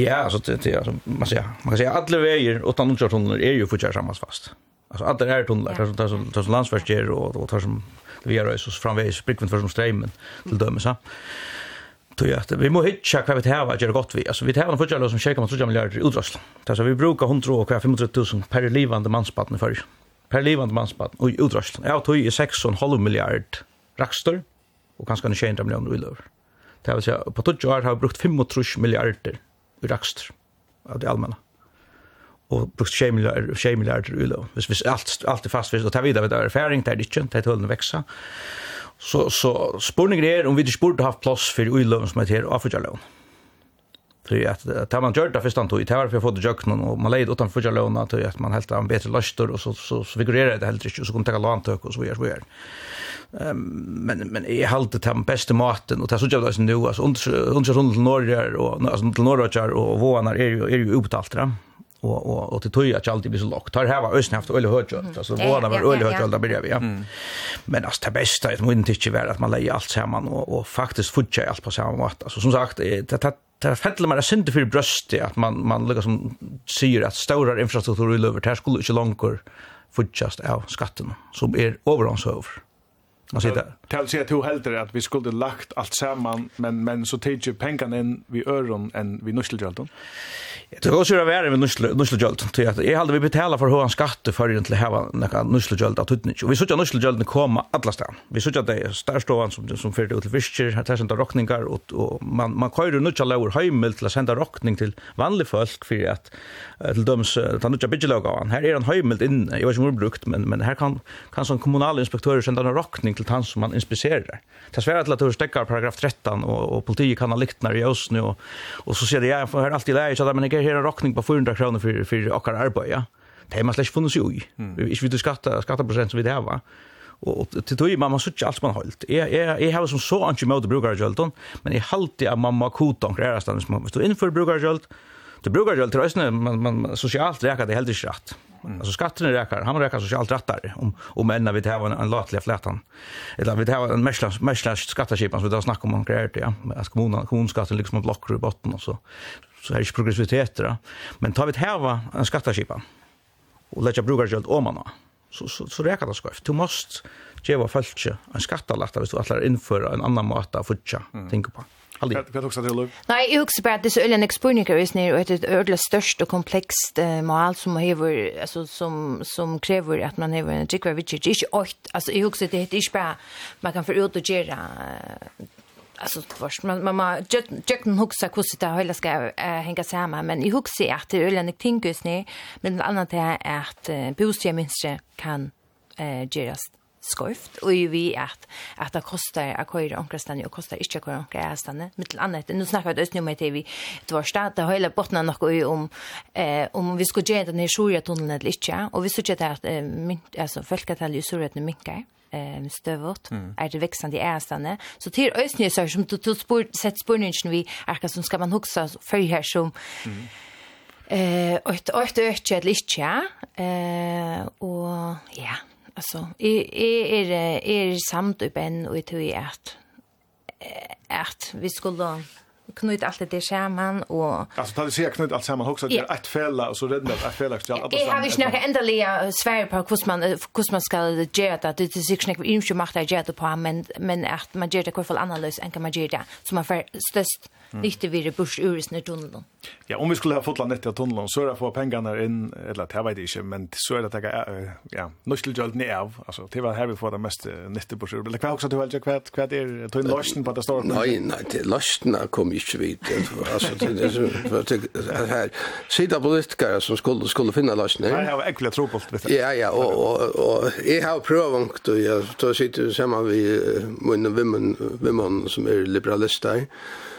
Ja, så det, det, alltså man, säger man kan alla vägar och veier utan utkjørtunneler er jo fortsatt fast. Alltså alla är tunnlar, det är som, det som landsfärdstjer och, och tar som vi har röjs och framvägs, brickvind för som strömmen till dömes. så. Tog att vi må hitcha kvar vi har att göra gott vi. Alltså vi har en förtjänst som checkar mot 3 miljarder utrasl. Alltså vi brukar 100 och kvar 500 000 per livande manspatten för. Per livande manspatten och utrasl. Ja, tog en 6,5 miljard rakstor och kanske en 20 miljoner ullöver. Det vill säga på 12 år har vi brukt 35 miljarder i rakstor av det allmänna Och brukt 6 20 6 i ulo. Hvis, hvis allt allt är fast, hvis, og ta videre ved erfaring, det er ikke, det er tølende växa Så, så spurningen er om vi ikke burde haft plass for uiløven som heter avfyrtjarløven. Fordi at det man gjør det første han tog, det var for å få det jøkken, og man leid utenfor fyrtjarløven, til at man helt av en bedre løster, og så, så, så figurerer det helt ikke, og så kunne det ikke lantøk, og så videre, så videre. Um, men, men jeg halte til den beste maten, og det er sånn at det er sånn nå, altså undersøkende til Norge, og, altså, til Norge, og våene er jo, er jo opptalt, ja och och och till toja att alltid blir så lågt. Tar här var ösn haft öle hört Så Alltså båda var öle hört där börjar vi. Ja. Men alltså det bästa är inte inte vara att man lägger allt samman och och faktiskt futcha allt på samma sätt. Alltså som sagt det det fällar man synd för brøstet att man man liksom sier at att infrastruktur i över där skulle ikke langt futchast av skatten som är overhåndshøver. över. Och så där. Tal sig att du att vi skulle lagt allt samman men men så tar pengarna in vi öron än vi nuschelgjalton. Det går så det är med nuschelgjalton till att jag hade vi betala för hur skatte för att ha några nuschelgjalt att utnyttja. Vi såg att nuschelgjalten komma alla stan. Vi såg att det är störståan som som förde ut till fiskar, här sända rockningar och och man man kör ju nuschelgjaltor hem till att sända rockning till vanliga folk för att til døms ta nutja byggelogavan. Her er han heimilt inn, jeg vet ikke om brukt, men, men her kan, kan som kommunal inspektører senda en rockning til han som man inspiserer. Det svär att til stekkar paragraf 13, og, och politiet kan ha liktnar i nu och och så ser det jag ja, alltid har alltid där men jeg har en rockning på 400 kr för för okkar arbete ja. Det är man slett funnet ju i. Ikke du skatta, skattaprosent som vi det har, og til tog man måste suttje alt man holdt. Jeg, jeg, jeg har som så anki brukar brukargjølton, men i halte at mamma må kota omkring ærastand. Hvis du brukar brukargjølt, Det brukar ju alltid rösna man man socialt räkar det helt rätt. Alltså skatten räkar, han räkar socialt rättare om om än vi det här var en latlig flätan. Eller vi det här var en mäsla mäsla skatteskipan som vi då snackar om om grejer det ja. Att kommunen kommunskatten liksom blockar i botten och så. Så här är progressivitet då. Men tar vi det här var en skatteskipan. Och lägga brukar ju om man så så så räkar det skojt. Du måste ge vad falske en skattelatta hvis du allar införa en annan måta att futcha. Mm. Tänk på. Mm. Halli. Hva tok seg til Ulf? Nei, jeg husker bare at disse øyne ekspurninger er nere og et ødelig størst og komplekst uh, mål som hever, altså, som, som krever at man hever en drikker vidt, ikke åkt, altså jeg husker at det er ikke bare, man kan få ut og gjøre, uh, alltså först man man man jag kan huxa hur det hela ska äh, hänga samman men i huxa att det är en tinkus ni men annat är att äh, bostadsminister kan eh göras skøyft, og vi at, at det koster å køyre omkrestene, og koster ikke å køyre omkrestene, men til annet. Nå snakker vi østnummer til vi var stad, det hele bottene nok om, eh, om vi skulle gjøre denne Sjoria-tunnelen eller ikke, og vi synes ikke at eh, min, altså, folketallet i Sjoria-tunnelen minker, eh stövot mm. är det växande ästande så till ösnö så som du tog spår sett spårningen vi är som ska man huxa för här som mm. eh och ett och ett ökje eller eh och ja Alltså är är är är samt uppen och i tror att att vi skulle knyta allt det samman och Alltså tar det sig knyta allt samman också yeah. ett fälla och så rädda ett fälla till alla. Jag har ju snackat ändliga svär på hur man hur man ska göra att det är sig snack inte macht det göra på men men att man gör det kvar för analys än kan man göra så man för störst nytta vid det burs ur i tunneln. Ja, om vi skulle ha fått landet i tunneln så är det få pengarna in eller det vet jag inte men så är det att ja, nusteljöld ner av alltså det var här vi får det mest nytte bush ur. Det kvar också du väl kvar kvar är tunneln på det står. Nej, nej, det lösten kom inte vid. Alltså det här sida politiker som skulle skulle finna lösningen. Nej, jag har äckliga tro på det. Ja, ja, och och jag har provat och jag då sitter samma vi mun vem vem som är liberalister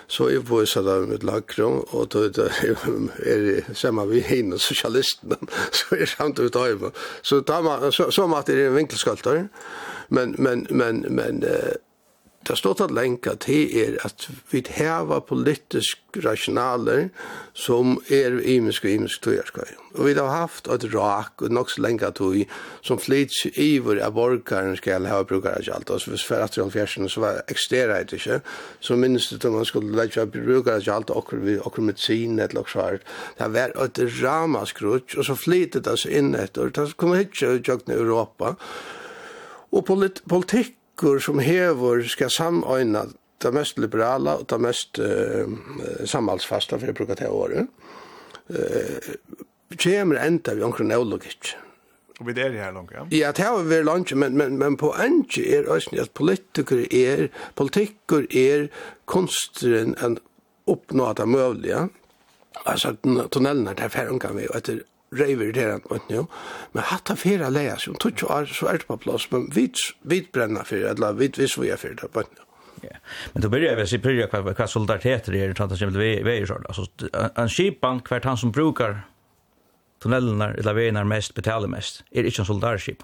så er på så där med lagro och då är det samma vi hinner socialisterna så är samt ut av så tar man så så att det är en men men men men det står at lenka til er at vi heva politisk rasjonaler som er imisk og imisk tøyarskøy. Og vi har haft et rak og nok så lenka tøy som flits iver av borgaren skal heva brukar av alt. Altså hvis for 18 så var ekstera et ikke, så minnes det til man skulle leggja brukar av alt okkur vi okkur medicin et lok svart. Det var et ramaskrutsk og så flytet det inn etter. Det kom hit jo i Europa. Og politikk flokkur som hever skal samøyna det mest liberala og det mest uh, samhaldsfasta for jeg bruker det året, uh, kommer enda vi omkring neologikk. Og vi er her langt, ja? Ja, det har vi vært langt, men, men, men på enge er også at politikere er, politikker er kunsteren en oppnå at det er mulig, ja? Altså, tunnelen er det færre vi, og etter reiver det han vet nu. Men hatta fyra leja som tutsch år så är det på plats men vit vit bränna för alla vit vis vi är för det på nu. Ja. Men då börjar vi se på vad vad er, det är tant som vi vi är så alltså en skipbank kvart han som brukar tunnellerna eller vägarna mest betalar mest. Är det inte en soldatskip?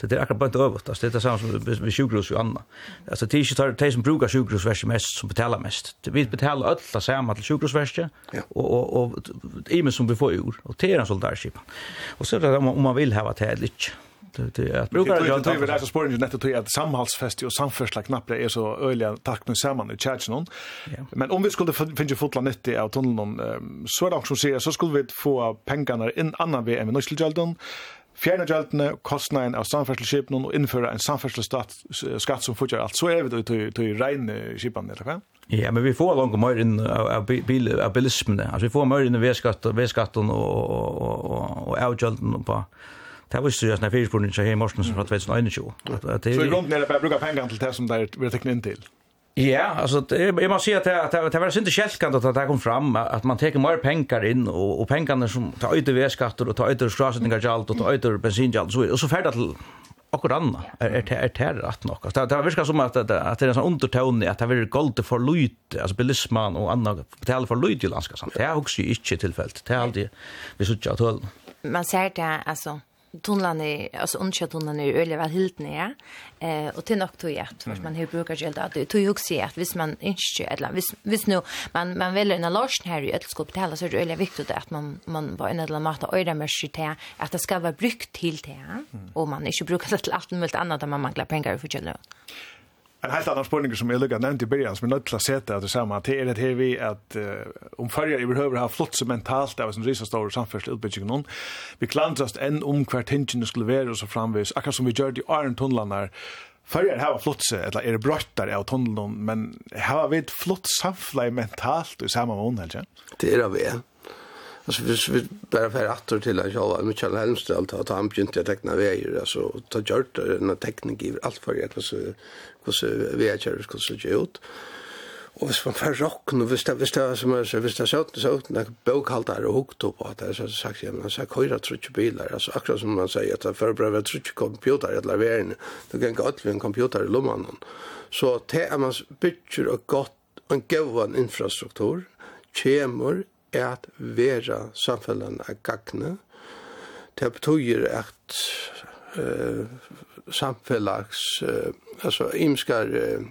det är akkurat bara övrigt. det är det samma som med sjukhus och annat alltså det är inte tar det som brukar sjukhusverket mest som betalar mest. Vi betalar alla samma till sjukhusverket och och och och i som vi får ur och det är en soldatskip och så är det om man vill ha det här lite det är att brukar jag inte det? är så spår ju netto till att samhällsfest och samförslag knappt är så öliga tack nu samman i Churchill men om vi skulle finna fotla nytt i av tunneln så är det också så skulle vi få pengarna in annan vi än vi nu skulle fjerne gjeldene, kostnaden av samferdselsskipen og innføre en samferdselsskatt som fortsatt alt, så er vi til å regne skipene, eller hva? Ja, men vi får langt mer inn av, av, bil, av bilismen. Altså, vi får mer inn av vedskatten og, og, og, og avgjølten på Det visste jeg når jeg så här i morsen från 2021. Så i grunden er det bare å bruke pengar til det som det er teknet inn til? Ja, alltså det jag måste säga att det det var synd skälkant att det kom fram att man tar mer pengar in och och pengarna som tar ut överskatter och tar ut strassningar jalt och tar ut bensinjalt så och så färdat till akkurat anna är är är det rätt nog. Det det verkar som att att det är en sån underton att det vill gold för lut alltså bilisman och andra betala för lut i landskapet. Det är också inte tillfälligt. Det är alltid vi så tjat Man ser det alltså tunnlarna är alltså undkör tunnlarna är öliga väl helt ner eh och till något gjort för man hur brukar gällda att det tog ju också att hvis man inte eller hvis hvis nu man man väljer en last här i ett skop till så är det öliga viktigt att man man var en eller matta öra med sig till att det ska vara brukt till det och man inte brukar det till allt möjligt annat där man manglar pengar för gällda En helt annan spurning som jag lyckades nämnt i början som är nöjt att sätta att det samma det är det här vi att uh, om färger behöver ha flott som mentalt av en risa stor samfärslig utbyggning någon. Vi klantrast en om kvartingen skulle vara och så framvis akkurat som vi gör i Arn Tunnlanar Färger har flott sig, eller är det bröttar av tunneln, men har vi ett flott samfla mentalt i samma mån, helt Det är det vi Alltså hvis vi bara för att till att jag Michael Helmström ta ta han började teckna vägar alltså ta gjort en teknik i allt för jag så så vi är kör så så ut. Och hvis man får nu och visst det visst det som är hvis det så så när bokhållare och hukt upp att det så sagt jag men så köra trutch bilar alltså akkurat som man säger att förbereda trutch computer eller värn då kan gå till en computer i lomman. Så det är man bygger och gott en god infrastruktur kemur at vera samfellan a gagne. Det betyr at eh, samfellags, eh, altså imskar uh,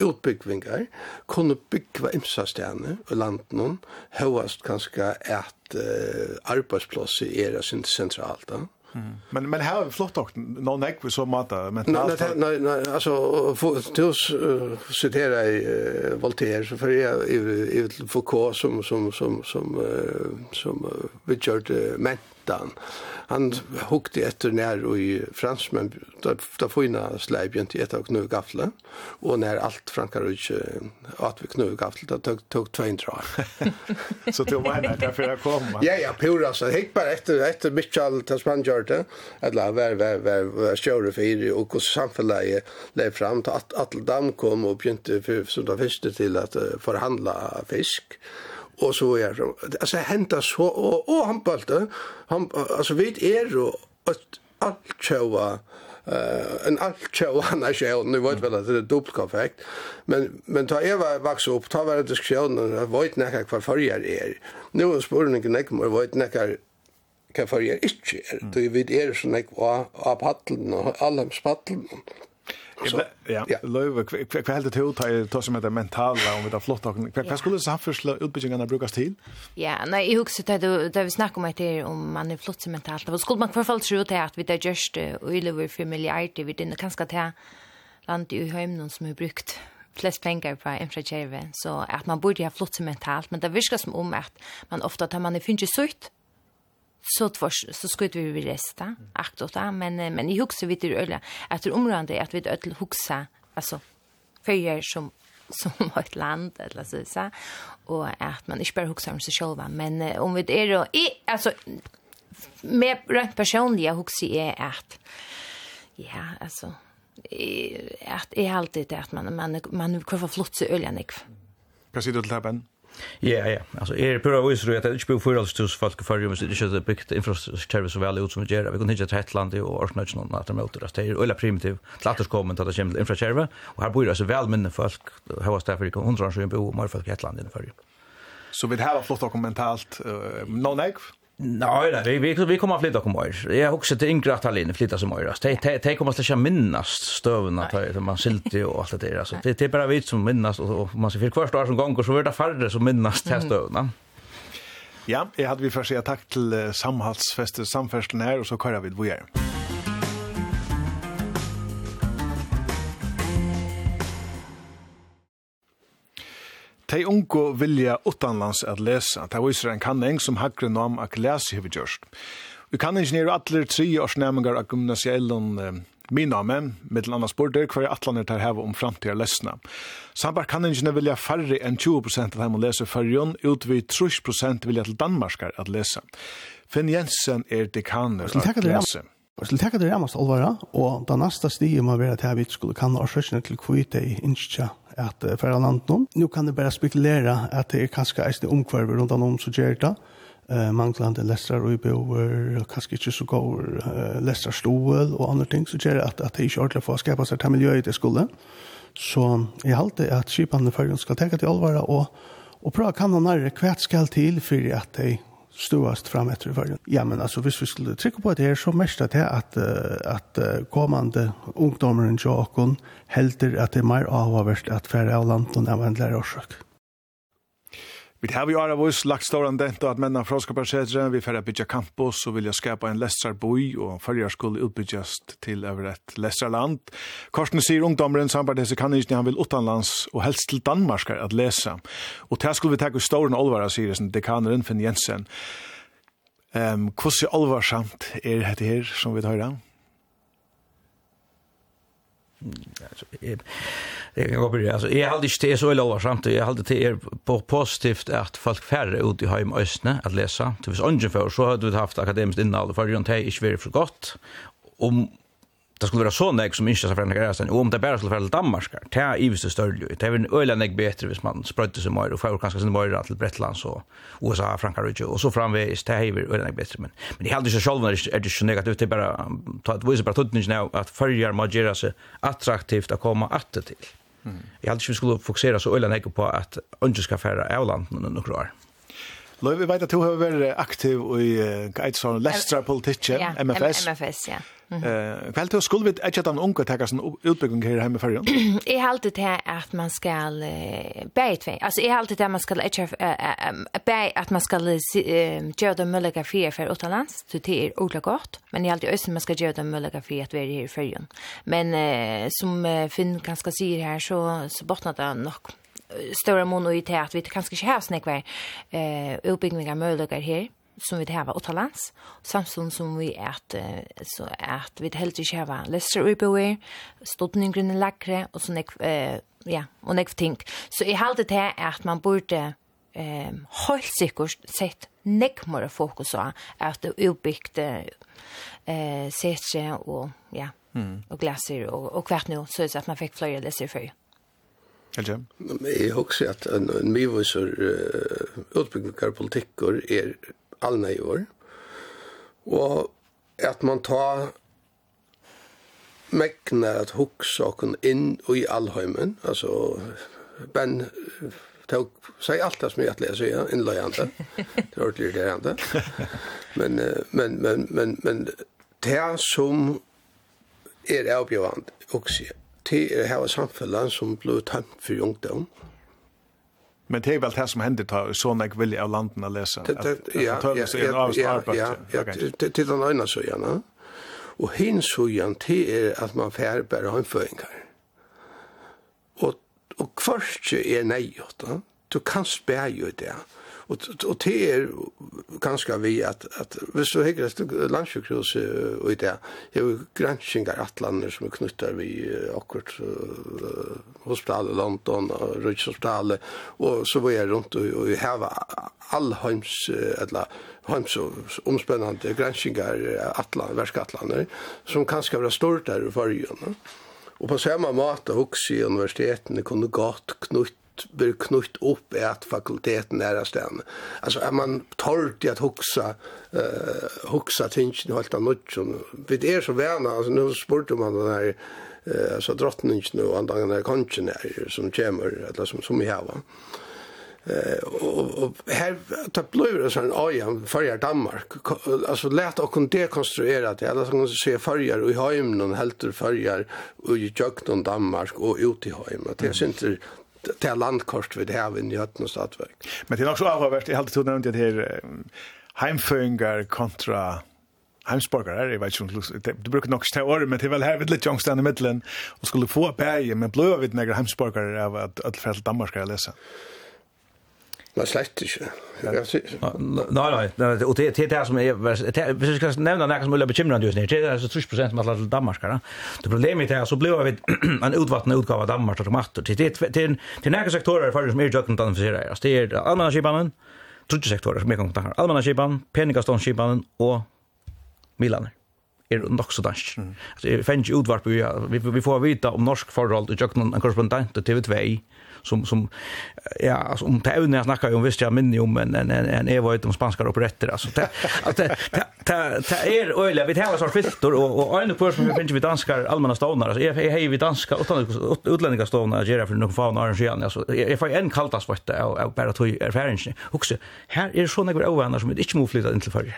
utbyggvingar, kunne byggva imsastene i landen, høyast kanskje at uh, arbeidsplasset er sin sentralt da. Men men här är flott också någon näck vi så mata men nej nej nej alltså tills citera i Voltaire så för jag i Foucault som som som som som vi kört men hittan. Han hukte etter nær i fransmen, da, da fina sleibjent i etter knu gafle, og nær alt frankar og ikke at vi knu gafle, da tok, tog tvein drar. så du mener det for å komme? Ja, ja, pura, så hikk bare etter, etter Mitchell til Tasmanjarte, eller vær, vær, vær, vær, kjøre fyrir, og hos samfunnet lev fram, til at Atledam kom og begynte, som da fyrste til at forhandla fisk, og så er altså henta så og, og han bølte han altså vit er og alt sjøa Uh, en alt tjau anna sjau, nu vet vel at det er dubbelt konfekt, men, men ta jeg var vaks opp, ta var det diskusjon, og jeg vet nekka hva farger er. Nu er spurningen nekka, men jeg vet nekka hva farger ikke er, mm. vi er sånn nekka av paddelen, og allhems paddelen, Ja, ja. Løve, hva heldig til å ta det som heter mentala, om vi tar flott, hva skulle samførsla utbyggingene brukes til? Ja, nei, jeg husker det, da vi snakker om etter om man er flott som mentalt, og skulle man i hvert fall tro til at vi tar gjørst øylever for milliarder, vi dinner kanskje til land i høymnen som har brukt flest pengar på infrakjerve, så at man borde ha flott som mentalt, men det virker som om at man ofta tar man i finnes sutt, så tvårs så skulle vi vi resta akt åt men men i huset vid det ölla det området att vi öll huxa alltså för som som ett land eller så så och att man inte bara huxa om sig själva men om vi är då i alltså med rätt personliga huxa är att ja alltså att är alltid att man man man kan få flott så öljanik. Kan se det till Ja, ja. Alltså är det pura visst att det inte blir för alls folk för ju det är inte byggt infrastruktur så väl ut som vi gör. Vi kan inte ta ett land och ordna någon att de åter det är eller primitiv. Platters kommer att det kommer infrastruktur och här bor det så väl minne folk här var därför det kan hundra så bo mer folk i ett land i förr. Så vi har flott dokumentalt. Uh, no negative. Nej, vi vi vi kommer flytta kommer. Jag har också till Ingrid att flytta som öras. Det det de kommer släcka minnast stöven att man silti och allt det där så. Det är bara vi som minnast och man ser för första år som gånger så vart det färre som minnast till stövna. Ja, jag hade vi först säga tack till samhällsfester samfärdseln här och så kör vi vidare. Tei unko vilja utanlands at lesa. Tei viser en kanning som hagre nam ak lesi hefur gjørst. Vi kan ingenier atler tri årsnæmingar av gymnasiellon eh, miname, mittel annars border, hver atlaner tar heva om framtida lesna. Sambar kan ingenier vilja færre enn 20% av dem å lese fyrjon, utvid 30% vilja til danmarskar at lesa. Finn Jensen er dekan. Takk at du Og til tekka det rammast alvara, og da nasta stige må være til at vi skulle kanna årsøkene til kvite i innskja at uh, færa land noen. Nå kan det bare spekulera at det er kanskje eisne omkvarver rundt om så gjør det. Uh, manglande lestrar og ibøver, kanskje ikke så går uh, lestrar stål og andre ting, så gjør det at, at det ikke ordentlig får skapa seg til miljøet i det skulle. Så jeg halte at skipene i skal tekka til alvara og, og prøve å kanna nærre hvert skal til for at de stuast fram etter i Ja, men altså, hvis vi skulle trykke på det her, så mest det at, at kommande ungdomar och jokon helder at det er mer avhåverst at færre av landen av en lærersøk. Vi har ju Aravus lagt stor an dent att männa från vi færre bytja campus og vilja skapa en lestrarboi och följa skulle utbytjast till over et lestrarland. Korsen sier ungdomren samarbete kan inte han vill utanlands och helst till Danmark att läsa. Och til skulle vi ta storen Olvara sier sen dekaneren Finn Jensen. Ehm um, Hvordan olvarsamt er är det här som vi tar alltså jag kan gå på det alltså jag hade inte det så lov samt jag hade det är på positivt att folk färre ut i hem östne att läsa det finns ungen för så hade vi haft akademiskt innehåll för runt här är svårt för gott om det skulle vara så nek som inte så förändra deras och om det bara skulle vara Danmark det är ju så större det är väl öle nek bättre hvis man sprötte sig mer och får kanske sin mer till Bretland så USA Frankrike och så framvis det är ju öle nek bättre men men det hade ju själva är det så negativt. Det bara att visa bara tutten nu att följa magera sig attraktivt att komma att till Jag hade ju skulle fokusera så öle nek på att undska färra Irland några år. Mm. Løy, vi vet at du har vært aktiv i et Eidsvarn Lestra politikje, MFS. MFS, ja. Kveld til skulle vi ikke at han unge tenker sånn utbygging her hjemme før? Jeg har alltid til at man skal bære tvei. Altså, jeg har alltid til at man skal ikke bære at man skal gjøre det mulige fire for utenlands. Så det er ordentlig godt. Men jeg har alltid også man skal gjøre det mulige fire at vi er her i før. Men som Finn ganske sier her, så, så bortner det nok stora mån och i teat vi kanske inte har snäckvar eh uppbyggningar möjligheter här som vi har åtta samtidigt som vi att så att vi helt inte har lesser uppbyggningar stodningen i lackre och så näck eh, ja och näck ting. Så i halt det att man borde eh helt säkert sett näck mer fokus på att det uppbyggt eh sätts och ja och glaser och och kvart nu så att man fick flöja det sig för Helge? Jeg husker at en, en mye utbygninger politikker er alle i år. Og at man tar mekna at hugsa inn og i allheimen, altså Ben tog seg alt det som jeg atleser, ja, innløyende. Det var ordentlig irriterende. Men, men, men, men, men det som er avbjørende, også til å ha samfunnet som ble tømt for ungdom. Men det er vel det som hender ta sånn jeg vilje av landene lese? Ja, ja, ja, ja, ja, til den øyne så gjerne. Og hins så gjerne til er at man får bare håndføringer. Og, og kvart er nei, du kan spære jo det. Ja Och och det är ganska vi att att vi så hyggliga landsjukhus och i det är ju gränsningar att som är knuttar vi akkurat hospital i London och Rydhospital och så var jag runt och vi har allheims eller heims omspännande gränsningar atlan värskatlander som kanske var stort där i förrjön. Och på samma måte også i universitetene kunde godt knutt blir knutt upp i att fakulteten nära stan. Alltså är man torrt i att huxa eh uh, huxa tingen helt annat som vi är så värna alltså nu spurte man den här eh alltså drottningen och andra den här konchen här som kommer eller som som vi har va. Eh och, och här ta blöra sån ojan förjar Danmark alltså lät och kunde dekonstruera det alla som se förjar och i hemmen helter förjar och i jökton Danmark och ut i hemmen det syns inte det er landkort vi det har i Høtten og Stadverk. Men det er nok så avhåverst, jeg har alltid nevnt det her heimføringer kontra heimsborgare, jeg vet ikke om du bruker nok steg året, men det er vel her vidt litt jongstene i middelen, og skulle få bæge, men bløy av vidt negra heimsborgare av at alle fra Danmark skal jeg lese. Ja. Men slett ikke. Nei, nei, nei, og det er det som er, hvis jeg skal nevne noe som er bekymrende just nu, det er så 30 som er til Danmark, da. det problemet er så blir vi en utvattende utgave av Danmark og tomater, det er noen sektorer for som er jøkken til døgnet identifiserer, det er allmennskipanen, trutje sektorer som er kommet til her, allmennskipanen, peningaståndskipanen og milaner er nok så dansk. Mm. Altså, jeg finner ikke utvarp, vi, vi, vi får vite om norsk forhold, og jøkken en korrespondent til TV2, som som ja alltså om det även när jag snackar om visst jag minns om en en en Eva utom spanska operetter alltså det att det det är öle vi har sån filter och och en på vi finns vi danskar allmänna stonar alltså är hej vi danska utan utländska stonar ger för någon fan arrangerar alltså jag får en kaltas vart och bara tog erfarenhet också här är såna grejer ovänner som inte må flytta in till förr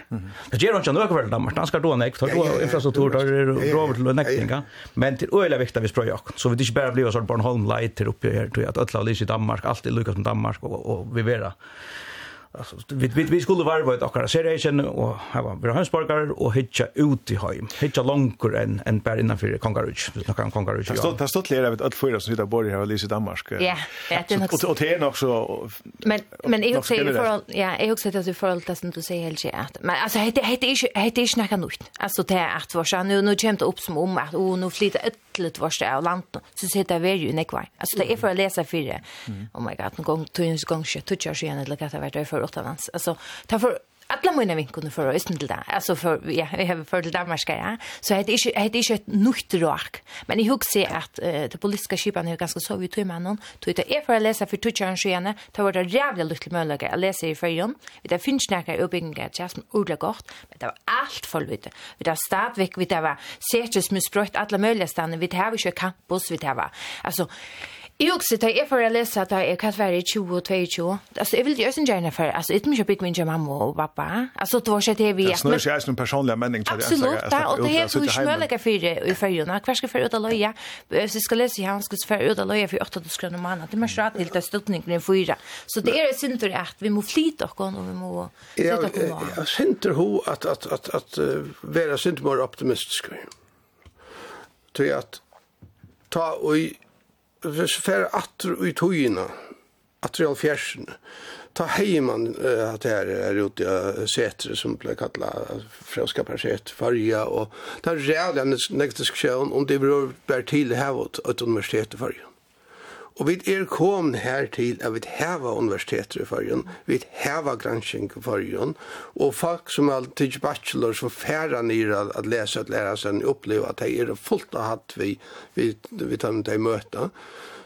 det ger inte några för Danmark. Danskar då näkt då infrastruktur där bra till näktinga men till öle vikta vi spröjer så vi inte bara blir så Bornholm light till uppe här tror jag att Suissa, Alice i Danmark, alltid är lyckas med Danmark och, och vi vera. Alltså, vi, vi, vi skulle varva ett okkara seriation och ha var vi hönsborgare och hitcha ut i heim. Hitcha långkor än, än bara innanför Kongarudj. Vi snackar om Kongarudj. Det har stått lera vid öll fyra som sitter bor här och lyser i Danmark. Ja, det är nog så. Och det är nog så... Men, men jag säger för ja, jag också säger att du förhållta som du säger helt att men alltså det heter inte, heter inte snacka nytt. Alltså det är att vara så nu, nu kommer det upp som om att oh, nu flyter ett litt vårste av land, så sitter jeg veri jo nekvar. Altså, det er for å lese fire. Oh my god, noen gong, tog en gong, tog en gong, tog en gong, tog en gong, tog en gong, tog en gong, tog alla mina vinkunner för östen till där. Alltså för ja, vi har för till Danmark ja. Så det är det är ett nytt rak. Men i jag se att uh, det politiska skipan är ganska så vi tror man någon. Tror det är för att läsa för tuchan skene. Det var det jävla lite möjliga att läsa i förjon. Vi där finns näka uppbyggingar just som ordla gott. Men det var allt för lite. Vi där stadväck vi där var säkert med sprött alla möjliga ställen. Vi där har ju campus vi där var. Alltså Jeg også, da jeg å lese at jeg kan være 20 og 22, altså jeg vil jo også gjerne for, altså jeg må ikke bygge min mamma og pappa, altså det var ikke det vi... Det snur ikke jeg som personlig menning til det. Absolutt, da, og det er jo ikke smølige fire i følgene. hver skal føre ut av løya, hvis jeg skal lese her, han skal føre ut av løya for 8 000 kroner måned, det er må ikke til det støtningen i fyra. Så det er synd til at vi må flyte oss, og vi må flyte oss. Jeg synd til hun at, at, at, at uh, være synd til optimistisk. Til at ta og hvis fer atter i tøyene, atter i alfjersen, ta heiman uh, at det er ute uh, setre som ble kallet franska perset farja og ta rævlig en nektisk sjøen om det beror til hevet et universitet i farja. Og vi er kom her til at vi heva universiteter i fargen, vi heva gransking i fargen, og folk som har til bachelor som færa nir at, at lese, at læra seg, oppleva at de er fullt av hatt vi, vi, vi tar med de møta.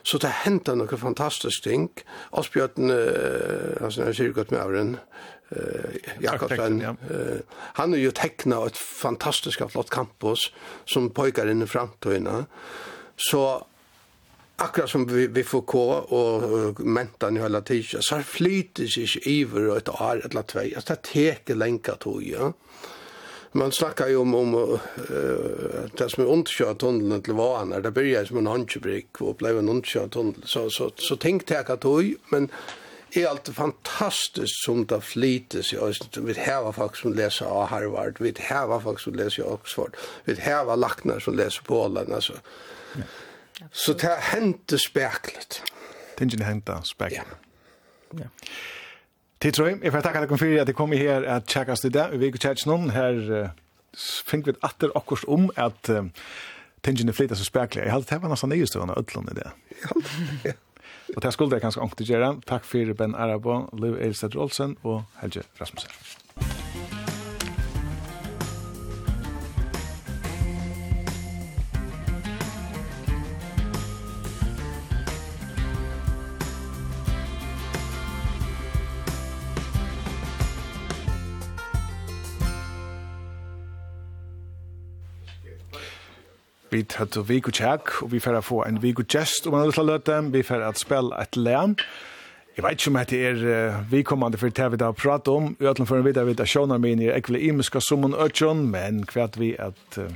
Så det hentet noen fantastisk ting. Asbjørn, uh, altså når jeg sier godt med avren, Uh, Jakobsen. Ja. Uh, han har ju tecknat ett fantastiskt flott campus som pojkar in i framtiden. Så akkurat som vi, vi får gå och mentan i hela tiden så flyter sig iver och ett år eller tvei. Altså, det teker lenka tog ja man snackar ju om om uh, det som är underkört tunneln till Vanar det börjar som en handkbrick och blev en underkört tunnel så så så tänkte jag tog, men är allt fantastiskt som det flyter sig vi har folk som läser av Harvard vi har folk som läser av Oxford vi har lacknar som läser på Åland alltså Ja. Så det har hänt det speklet. Tingen hendte speklet. Ja. ja. Tid tror jeg. Jeg får takke dere for at jeg kom her at tjekka til det. Vi går tjekk noen. Her uh, finner vi atter akkurat om at uh, tingene flyter så spekler. Jeg hadde det var nesten nyestøvende ødlån i det. Ja. Og det skulle jeg kanskje ångte gjøre. Takk for Ben Arabo, Liv Eilstedt Rolsen og Helge Rasmussen. Vi tar til Viggo Tjekk, og vi får få en Viggo Gest om en liten løte. Vi får at spille et lem. Jeg vet ikke om dette er uh, vi kommande for det vi da prater om. Uatlom for en videre vidt av sjåner mine er ekvile imiska summen øtjon, men kvart vi at uh,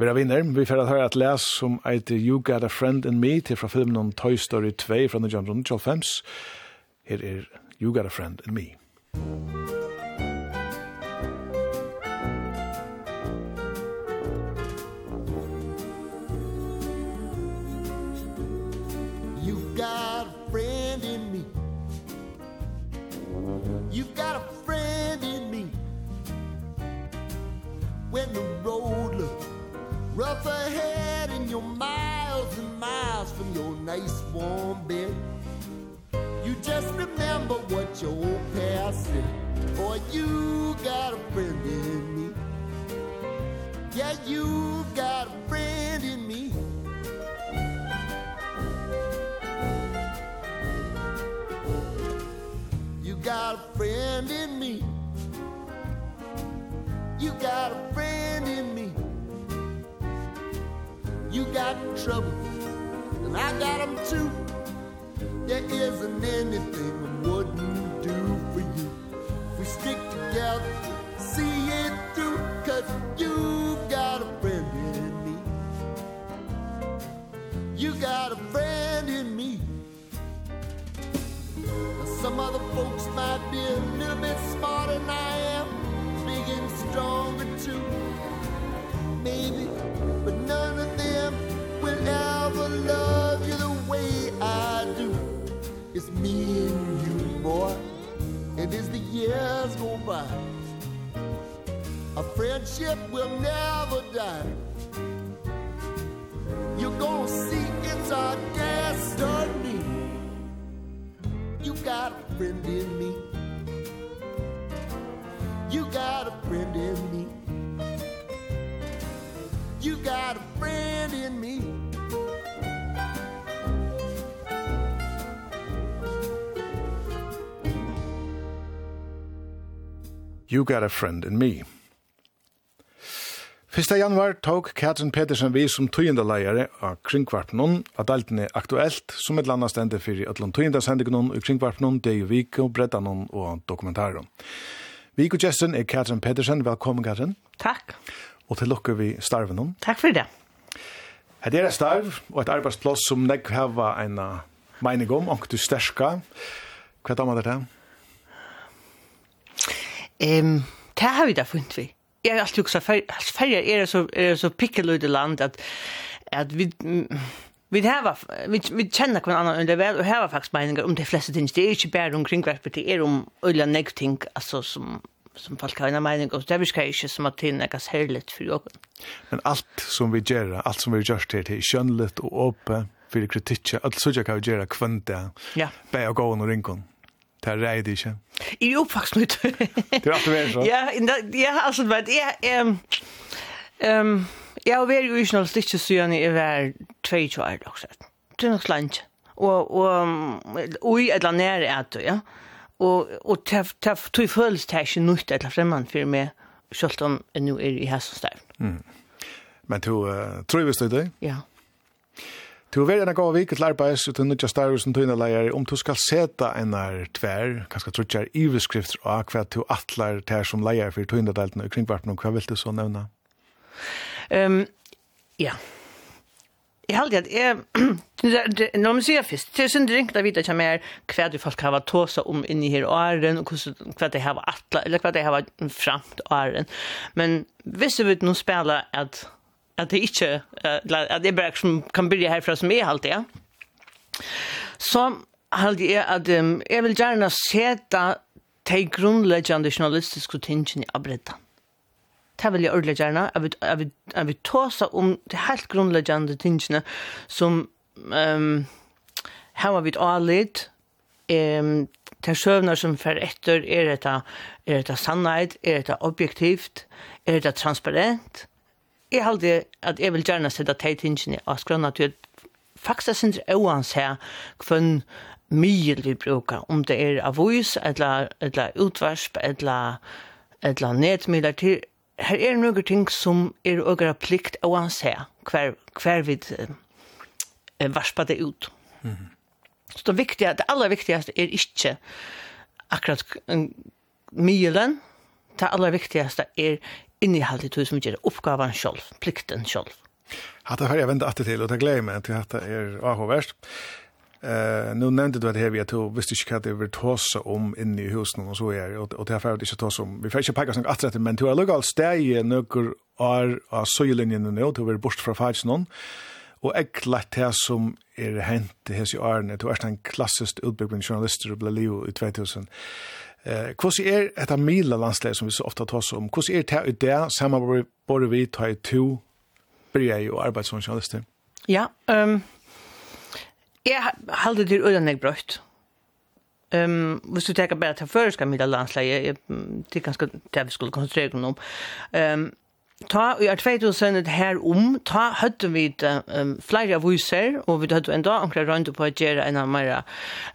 vi er vinner. Vi får at høre et les som heter You Got a Friend in Me til fra filmen om Toy Story 2 fra 1995. Her er You Got a Friend in Me. Musik when the road looks rough ahead and you're miles and miles from your nice warm bed. You just remember what your old past said boy you got a friend in me. Yeah you got a friend in me. You got a friend in me. You got a friend in me. You got trouble And I got them too. There isn't anything I wouldn't do for you. If we stick together See it through Cause you've got a friend in me. You got a friend in me. Some other folks might be a little bit smarter than I am getting stronger too. Maybe, but none of them will ever love you the way I do. It's me and you, boy And as the years go by Our friendship will never die. You're gonna see it's our destiny. You got a friend in me. You got a friend in me You got a friend in me You got a friend in me 1. januar tók Katrin Petersen vi som tøyendaleiare av Kringkvarpnån av daltene Aktuelt, som et landa stendet fyrir Atlant tøyendasendignån og det Dei Viko, Breddanån og dokumentaron. Viko Jessen er Katrin Pedersen. Velkommen, Katrin. Takk. Og til lukker vi starven om. Takk for det. Det er et starv og et arbeidsplass som nek heva en mening om, og du sterska. Hva er det til? Um, det har vi da funnet vi. Jeg har alltid huksa, ferger er så, er så pikkeløyde land at, at vi, vi har vi vi kjenner kvann annan under väl och har faktiskt meningar om de flesta ting det är inte bara omkring vad det är om ölla negating alltså som som folk har en mening om det vi ska inte som att det är något härligt för jag. Men allt som vi gör, allt som vi gör till det är skönligt och öppet för kritik. Allt så jag kan göra kvanta. Ja. Bära gå och rinkon. Det er reit ikke. I er oppvakst nå. Det er alltid vært så. Ja, ja, altså, det er... Um, um, Jeg har vært i Island stikk siden jeg var 22 år, også. Det er nok slant. Og, og, og i et eller annet er det, ja. Og, og tog følelse det er ikke nytt eller fremmed for meg, selv om jeg nå er i Hessenstein. Mm. Men du uh, tror vi i det? Ja. Du vil gjerne gå av vik til arbeids uten nødja større som tøyne leier om du skal seta en er tver, kanskje trutjar iveskrifter og hva du atler til som leier for tøyne deltene i kringvarpen, og hva vil du så nevna? Ja. Ehm ja. Jeg halde at jeg, når man sier først, det er synd ringt å vite mer hva du folk har tåsa om inni her åren, og hva de har atla, eller hva de har framt åren. Men hvis du vil nå spela at, at det ikke, at det bare som kan byrja herfra som jeg allt det, så halde jeg at um, jeg vil gjerne seta de grunnleggjande journalistiske tingene i abrettan det vil jeg ordentlig gjerne, jeg vil tåse om de helt grunnleggende tingene som um, her var vi et um, de søvner som fer etter, er dette, er dette sannhet, er dette objektivt, er dette transparent. Jeg halde at jeg vil gjerne sette de tingene av skrønne til faktisk synes jeg også her hvem mye vi bruker, om det er avis, eller, eller utvarsp, eller, eller netmidler til, her er noen ting som er økker plikt å anse hver, hver vi eh, varspa det ut. Mm -hmm. Så det, viktiga, det aller viktigaste er ikke akkurat mylen, det aller viktigaste er innehållet i som gjør oppgaven selv, plikten selv. Hatta har jeg vendt alltid til, og det gleder meg til at det er avhåverst. Eh, nu nämnde du att här vi att du visste inte vad det var tossa om inne i husen och så är och, och det här får det inte tossa om. Vi får inte packa sånt att men du har lugat i några år av söjlinjen nu du var bort från fajsnon. Og ekkert det som er hent i hese årene, du er en klassisk utbyggning journalister og ble liv i 2000. Eh, hvordan er av mila landsleir som vi så ofta tar oss om? Hvordan er det i det samarbeid vi tar i to bryr og arbeid som journalister? Ja, um, Jeg halde det øyne jeg brøtt. Ehm um, hvis du tänker bara till förska jeg, det till ganska det vi skulle konsentrere oss om. Ehm um, ta i 2000 här om ta høtte vi um, flere aviser och vi hade ändå omkring rundt på att göra en mera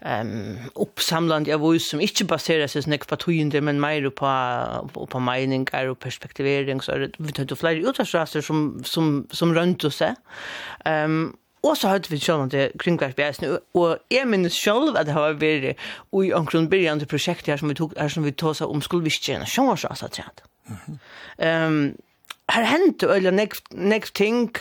ehm oppsamlende avis som inte baserer seg sånn på tjuende men mer på på, på meninger og perspektivering så vi hade flere utrustningar som som som runt oss. Ehm um, Og så hadde vi sjålvan til kringkvarsbjæsene, og jeg minnes sjålv at det har vært i omkring byrjan til prosjektet her som vi tog, her som vi tog seg om skolvistkjene, sjålvarsasa tjent. Um, her hendte øyla nekv ting,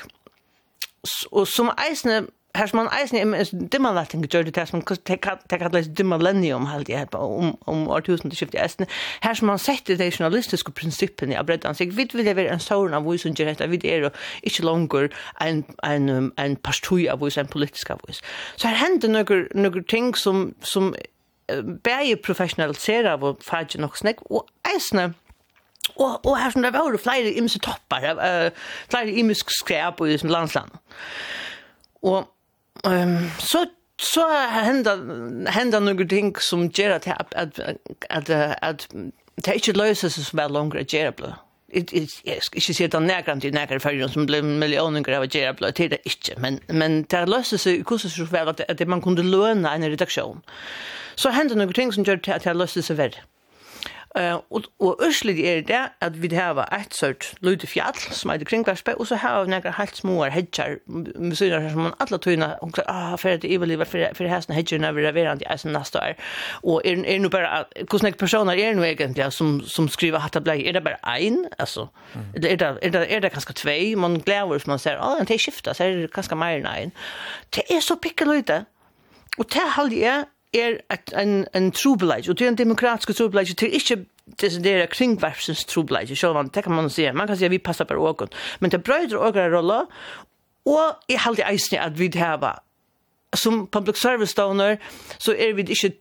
og som eisne här som man eisen är dimma latin gjorde det som det kallas dimma millennium halt jeg på om om år 1000 eisen her som man setter de journalistiske prinsippene i breddan sig vid vill det en sån av vision gör detta vid är ikke langer en en en pastui av vision politiska vision så her händer några några ting som som bæði av og fæði nok snakk og eisne og og her som det var flere imse toppar, uh, flere imisk skræp i sin landsland. Og um, så så henda henda några ting som gör att att att att, att det inte löses så väl längre att göra blå. Det är inte så att nägra till nägra för som blev miljoner grejer att göra blå till det inte men men det löses så hur så väl att, att man kunde löna en redaktion. Så hände några ting som gör att det löses så väl. Uh, og, og øslig er det at vi har et sørt lute fjall som er det kringverspe, og så har vi nekker helt små med syner som man alle tøyna, og sier, ah, for det er iverlivet, for hesten hedger når vi leverer i eisen neste år. Og er, er nu bare, hvordan er personer er nu egentlig som, som skriver hatt blei, er det bare ein, altså, mm. er, det, er, det, er det kanskje tvei, man glæver som man ser, ah, det er skiftet, så er det kanskje mer enn ein. Det er så pikkeløyde, og det halde jeg, er et, en, en trobeleid, og det er en demokratisk trobeleid, det er ikke desidera kringvarpsens trobeleid, selv om det kan man si, man kan si at vi passer på åken, men det brøyder åkere rolle, og jeg halte eisen at vi har som public service donor så er vi ikke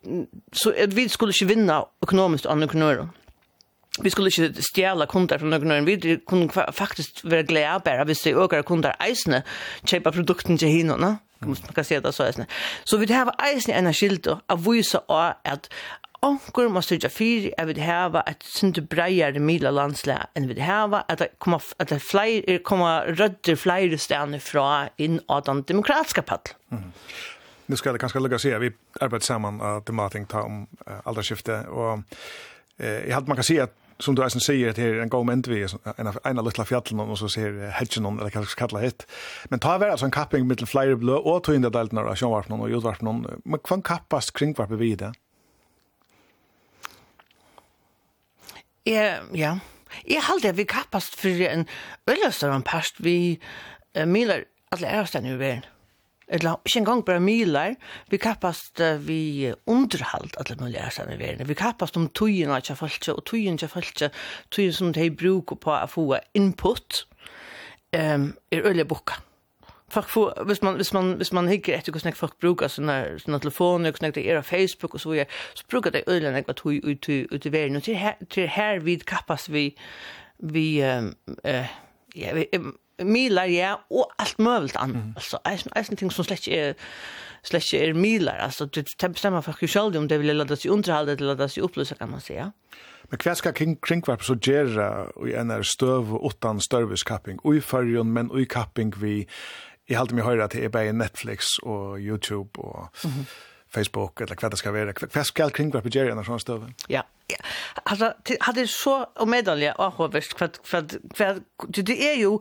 så er vi skulle ikke vinna økonomisk andre knører vi skulle ikke stjæla kunder fra noen vi kunne faktisk være glede bare hvis det øker kunder eisene kjøper produkten til hinene man kan se det så eisne. Så vi har eisne en skildo av vise av at onkur må styrja fyri at vi hava et sindu breiare mila landslega enn vi hava at det koma, at det fleir, koma rødder flere stedene fra inn av den demokratiska paddelen. Mm. Nu ska det kanske lägga sig vi arbetar samman att det mating tar om uh, alderskifte och eh, jag hade man kan se att som du eisen sier, det er en god ment vi, en av ena lytla fjallen, og så sier hedgen eller hva skal kalla hitt. Men ta vera altså en kapping mittel flere blå, og to inda delten av sjånvarpen og jordvarpen, men hva kappast kringvarpen vi i det? Ja, ja. Jeg halte at vi kappast for en øylastar en past vi uh, miler alle ærestene i verden eller ikke engang bare miler, vi kappast vi underhalt alle mulige ærsene i verden. Vi kappast om tøyen av ikke folk, og tøyen ikke folk, tøyen som de bruker på å få input, um, er øye boka. Folk får, hvis man, hvis man, hvis man hikker etter hvordan folk bruker sånne, sånne telefoner, hvordan det er på Facebook og så videre, så bruker det ölen enn hva ut ut, ut i verden. Og til her, til her vi kappas vi, vi eh uh, ja, vi, milar ja og alt mövligt an. Mm. Alltså är är ting som slett är slett är milar alltså det bestämmer för själv om det vill ladda sig underhåll det ladda sig upplösa kan man säga. Men hva skal kring, kringvarp så gjøre i en støv og utan størviskapping, og i fyrjon, men og i kapping vi, jeg halte meg høyre at det er bare Netflix og YouTube og mm -hmm. Facebook, eller hva det skal være. Hva skal kringvarp gjøre i en sånn støv? Ja, alltså hade så och medalja och vad för för för det är ju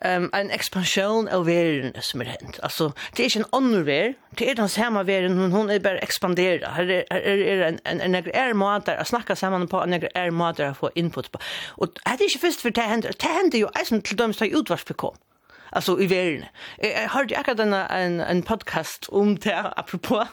ehm en expansion av världen som är hänt. Alltså det är en annan värld, det är den samma världen men hon är bara expandera. Här är en en en är måter att snacka samman på en är måter att få input på. Och hade inte först för det händer det händer ju alltså till dem står utvarsbekom alltså i världen. Jag hörde akkurat en, en, en podcast om det, apropå,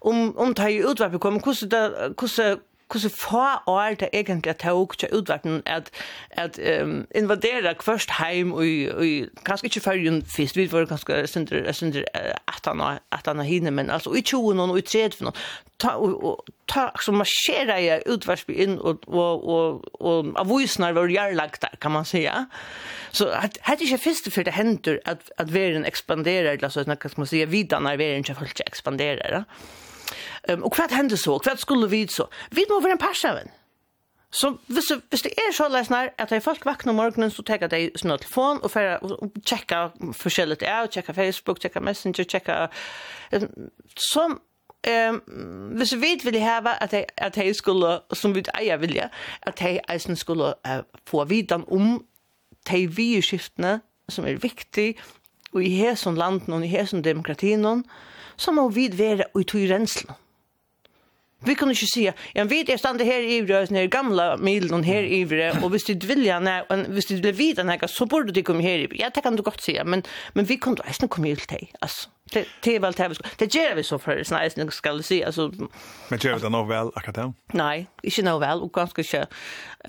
om, om ta här utvarpet kommer, hur det, hur hvordan få år det egentlig tog til utvarten at, at um, invadere først heim og, og kanskje ikke førgen først, vi var kanskje synder, synder at han har, at han har hinne, men altså i 20 og i 30 og ta, og, og, ta som marsjera jeg utversby inn og, og, og, og avisene var gjerlagt der, kan man säga. Så hade det ikke først for det hender at, at verden ekspanderer, eller så, hva skal man säga, videne av verden ikke folk ekspanderer, da. Um, og hva hender så? Hva skulle vi så? Vi må være en parsaven. Så hvis, hvis det er så løsner at det er folk vakner om morgenen, så tenker de sånn telefon og, fer, og tjekker forskjellig det er, og Facebook, tjekker Messenger, tjekker... Så um, hvis vi vil heve at de, at de skulle, som vi eier vilje, at de eisen skulle uh, få vidan om de vidskiftene som er viktig, og i hesen landen og i hesen demokratien, så må vi være ut i renslen. Vi kunne ikke si, ja, vi er stande her i Ivre, den gamla milen her i Ivre, og hvis du vil ja, hvis du vil vite noe, så burde du komme her i Ivre. Ja, det kan du godt si, men, men vi kunne eisne komme til deg, altså. Det, det er vel det vi skal. Det gjør vi så for, sånn eisne skal si, altså. Men gjør vi det noe vel akkurat det? Nei, ikke noe vel, og ganske ikke.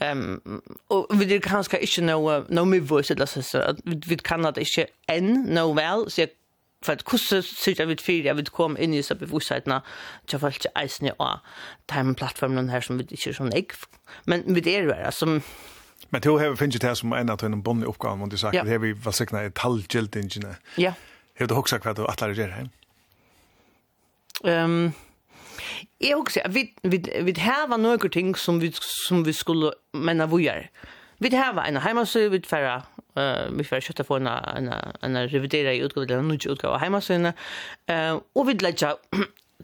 Um, og vi er ganske ikke noe, noe mye voice, eller så, vi kan det ikke enn noe vel, så jeg för att kusse sitter vid fyra jag vill komma in i så bevussheten jag fall inte eisne och time plattformen här som vi inte så jag men vid det är det som Men du har vi finnit det här som en av de bonde uppgåvan och du sagt att det vi var sekna ett halvgilt tallgildingene. Ja. Har du också vad du att lära dig hem? Ehm Jag också vi vi vi har var några ting som vi som vi skulle mena vojar. Vi har en hemmasö vi förra eh vi får köta få en en en revidera utgåva en ny utgåva hemmasöna. Eh och vi lägger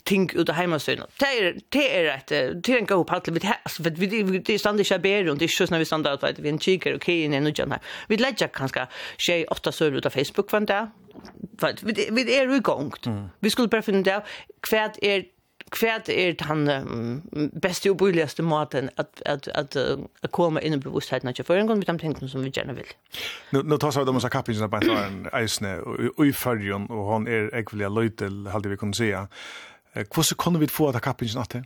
ting ut av hemmasöna. Det är det är rätt det är en god paddel vi alltså för vi det är standard ber och det är just när vi standard att vi en kikar okej key in och janna. Vi lägger kanske tjej ofta så ut av Facebook från där. Vi vi är igång. Vi skulle bara finna där kvärt är kvært er han beste og boligaste måten at at at at koma inn i bevisstheiten at for engang við dem tenknum som vi gjerne vil. Nu nu tar så dem så kappingen på ein eisne og i fyrjon og han er ekvilia løytel halde vi kunnu sjá. Hvordan kunne vi få at kappingen at det?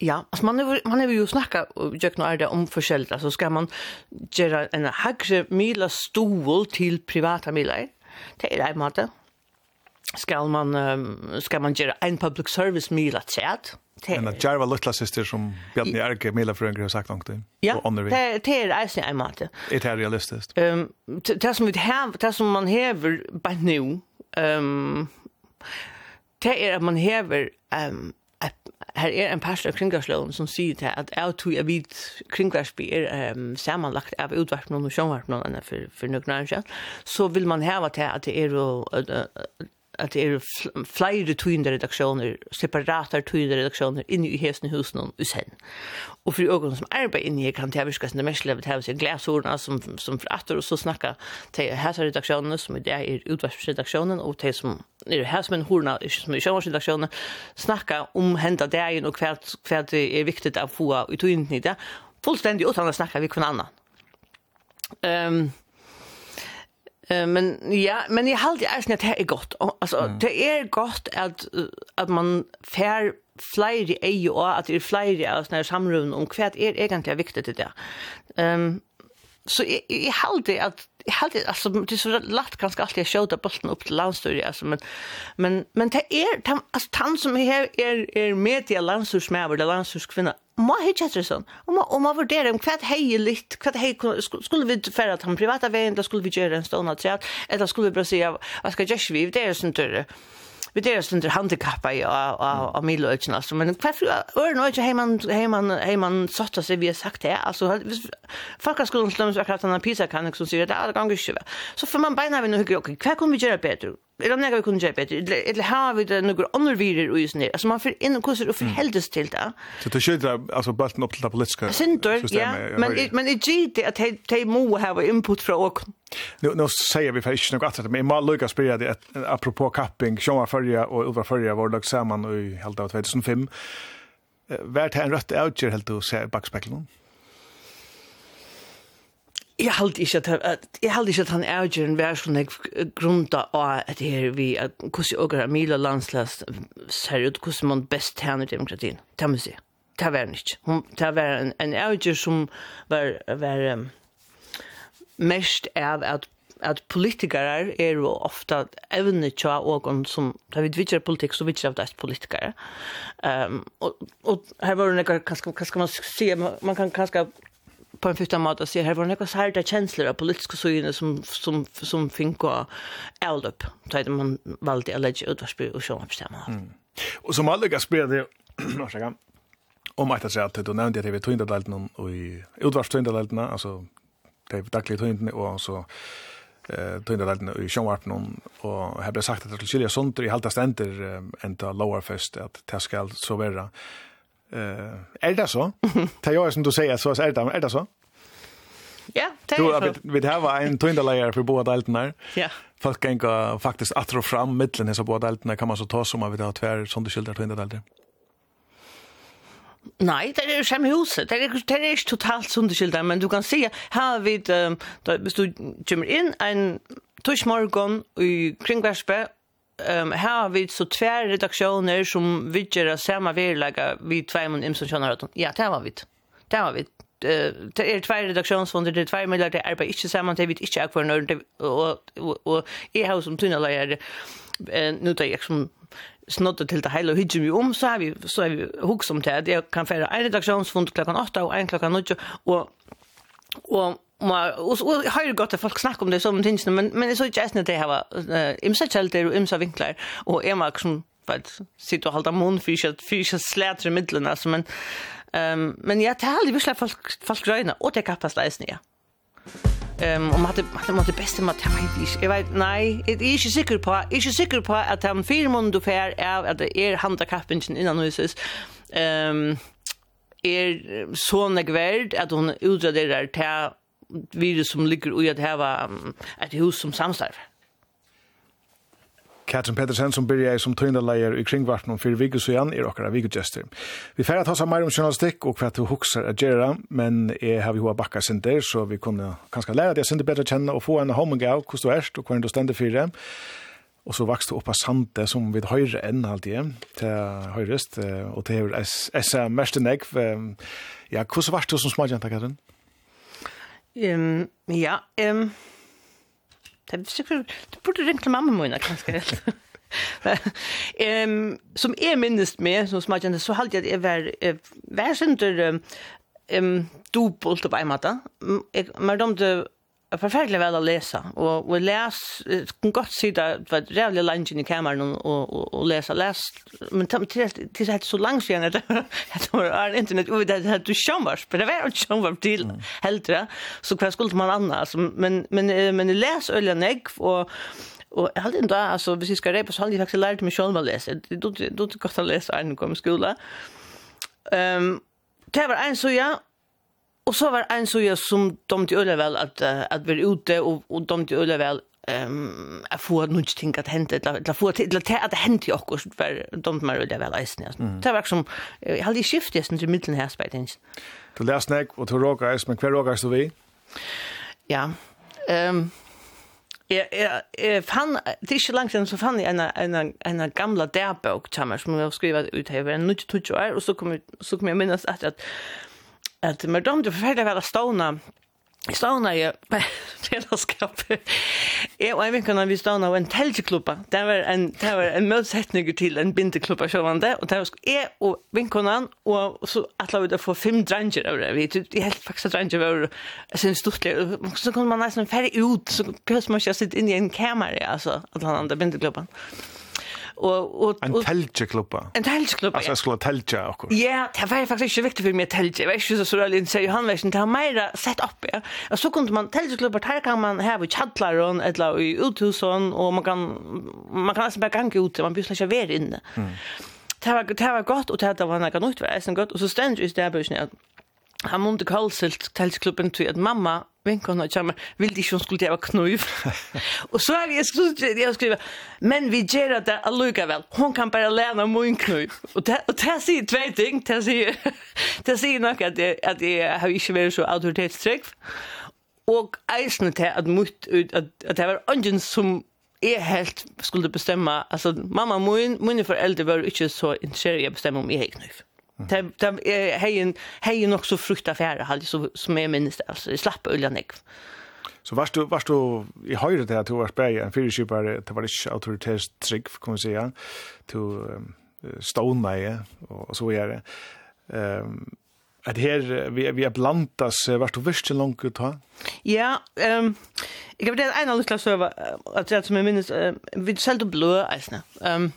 Ja, alltså man har man har ju snackat jag knarr det om förskällt alltså ska man göra en högre mila stol till privata milar. Det är en måte skal man um, skal man göra en public service mila chat. Men att Jarva Lutla syster som Bjarni Erke Mila Fröngren har sagt någonting. Ja, det det är alltså en mat. Det är realistiskt. Ehm det som vi har det som man hever bare nu ehm det er at man häver ehm her er en pastor kringvarslån som sier til at jeg tror jeg vid kringvarsby er um, sammenlagt av utvarpnån og sjönvarpnån för, för några år sedan så vill man häva til at det är at det er flere tøyende redaksjoner, separater tøyende redaksjoner inni i hesne husen og sen. Og for øyne som arbeider inne i kan det virke som det mest levet her, seg glasordene som, som for atter, og så snakker til hese redaksjonene, som i det er utvarsredaksjonen, og til som er hese men hordene, som er sjøvarsredaksjonen, snakker om hendet dagen og hva, hva det er viktig å få i tøyende i det, fullstendig utan å snakke med hver annen. Um, Eh men ja, men jag håller det att det är gott. Alltså det är gott att att man fär flyr i EU att det flyr av såna samrum om kvärt är egentligen viktigt det. Ehm så jag håller det att jag hade alltså det är så lätt ganska alltid att skjuta bollen upp till landstyret alltså men men men det är det alltså tant som är är är media landstyrsmär eller landstyrskvinna må hitcha det sån och man och man vurderar om kvart hej lite kvart hej skulle vi för att han privata vägen då skulle vi göra en stående träd eller skulle vi bara säga vad ska jag skriva det är sånt där vi det är sånt där handikappa i av Milo och alltså men varför är det inte hemman hemman hemman satt sig vi har sagt det? Alltså folk skulle slå sig att han pizza kan också säga det alla gånger så för man beina vi nu hur kvar kommer vi göra bättre Er det några vi kunde köpa eller eller har vi det några andra virer i nere? alltså man för in och kusar og forheldes til det så det skiljer alltså bulten upp till det politiska systemet ja. men men det gick det att de må ha input från och Nu nu säger vi faktiskt något att men man Lucas spela det apropå capping Sean förra och över förra var lag samman i av 2005 vart han rätt outer helt då se backspegeln Jeg halte ikke at, at, jeg halte ikke at han er ikke en versjon jeg grunta av at det her vi, at hvordan åker Amila landslæs ser ut, hvordan man best tjener demokratien. Det må jeg si. Det var han ikke. Det var en, en avgjør som var, var um, mest av at at politikere er jo ofta evne tja ågon som, da vi vittjar politikk, så vittjar vi dæst politikere. Um, og, og her var det nekka, hva skal man sige, man kan kanskje på en första mat att se här var det några så känslor av politiska syner som som som finka eld upp så att man valde att lägga ut vad och så bestämma. Mm. Och som alla gaspelade ursäkta om att säga att du nämnde att vi tog inte delt någon och i utvars tog inte delt någon alltså det är dagliga tog inte och så eh tog inte delt någon i Sjövarp någon och här blev sagt att det skulle skilja sånt i halta ständer ända lower fest att det ska så vara Eh, är det så? Ta jag som du säger så är det, är det så? Ja, det är så. Vi det var en tindalayer för båda alternär. Ja. Fast kan gå faktiskt att dra fram mitten så båda alternär kan man så ta som man vill ha tvär som du skildrar tindalayer. Nej, det är ju samma hus. Det är det är ikke totalt sunderskilda, men du kan se här vi, um, hvis du kommer in en tuschmorgon i kringvärspe um, her har vi så tver redaksjoner som vidger samme vedlegge vi tvær med imsen kjønnerøtten. Ja, det var vi. Det var vi. Det er tvær redaksjonsfonder, det er tvær midler, det arbeider ikke sammen, det vet ikke jeg hver når, og og, og jeg har som tunneleier, nå tar jeg som snodde til det hele og hygge mye om, så har vi, så har vi hukk som til at jeg kan fære en redaksjonsfond klokken 8 og en klokken 9, og, og och och har ju godt at folk snackar om det som tingene men men så är just det här var imsa kjelter og imsa vinklar og är man som vet sitter og halda mun för att för att släta i mitten men ehm men jag tar aldrig visst folk folk gröna og det kappas läsning ja Ehm um, man hade man hade man det bästa man tar vet inte. Jag vet nej, det är inte säker på. Jag är inte säker på att han fyra månader ungefär är att det är handikappen innan huset. Ehm är så negvärd att hon utraderar till virus som ligger i at hava et hus som samstarve. Katrin Pedersen som byrja som tøyndaleier i kringvarten om fyrir vikus og igjen er okkara vikutgjester. Vi færre at seg meir om journalistikk og hva du huksar a gjerra, men jeg har vi hoa bakka sinter, så vi kunne kanskje læra deg sinter bedre kjenne og få en homing av hos du erst og hver du stender fyrir. Og så vokste du opp av sante som vi høyre enn alltid, til høyrest, og til høyre essa mest enn. Ja, hvordan var du som smadjenta, Katrin? Ja, Um, ja, um, Det er sikkert, du burde ringt til mamma min, kanskje helt. um, som jeg minnes med, som smakjende, så halte jeg at jeg var, jeg var synder um, dobbelt på en måte. Jeg, men de förfärligt väl att läsa och och läs kan gott se där vad jävla lunch i kameran och och och läsa läs men till till helt så långt sen att det var internet och det hade du chans men det var inte chans till helt det så kvar skulle man annars? Men men men läs öl och jag och Och jag hade inte, alltså, hvis jag ska repa så hade jag faktiskt lärt mig själv att läsa. Det då inte gott att läsa när jag kom i skolan. Um, det var en så ja, Och så var en så som dömde öle väl att att vi ute och och dömde öle väl ehm um, att få något ting att hända eller att få till att att hända ju också för de mer öle väl resten Mm. Det var som jag hade skift sen i mitten här spät Du läs näck och du råkar är men kvar råkar du vi. Ja. Ehm Jeg, jeg, jeg fann, det er ikke langt siden, så fann jeg en, en, en, en gamla dærbøk til meg, som jeg har skrivet ut her, en 92 år, og så kom, jeg, så kom jeg minnes at, at at men det du förfärda väl ståna stona i fellesskap Jeg og en vinkunne vi stona og en telgeklubba. Det var en, det var en møtsetning til en bindeklubba sjåvande. Og det var jeg og vinkunne, og så atla vi da få fem dranger av det. Vi er helt faktisk dranger var, jeg synes stortlig. Så kunne man nesten ferdig ut, så pøs man ikke sitte inn i en kamer altså, at han andre bindeklubba og og en tältklubba. En tältklubba. Alltså skulle tältja också. Ja, det var faktiskt inte viktigt för mig teltje. tältja. Jag vet inte så där Linn Johan han vet inte har mera sett upp. Ja. Och så kunde man teltjeklubba där kan man ha i chattlaron eller i uthusen och man kan man kan alltså bara gå ut, man behöver inte vara inne. Mm. Det var det var gott och det var något nytt, det var gott och så ständigt just där börsen att han måste kallsilt till att mamma vinkorna kommer vill det som skulle det vara knuv. och så har jag skulle jag skriver men vi ger att det alluga väl. Hon kan bara lära mig en knuv. Och det och det två ting. Det säger det säger nog att det att det har inte varit så auktoritetsträck. Och eisne till att mot att att det var ungen som är helt skulle bestämma alltså mamma min mina föräldrar var inte så intresserade av att bestämma om jag knuff. Det det hejen hejen också frukta färre hall så som är minst alltså i slappa uljanek. Så varst du varst du i höjde där till vars berg en fyrskipare det var det auktoritetstrick kan man säga till um, stone mig och så är det. Ehm att här vi vi har blandas vart du visst langt ut ha. Ja, ehm jag vet det en av lukla server att jag som jeg minnes vi sålde blå alltså. Ehm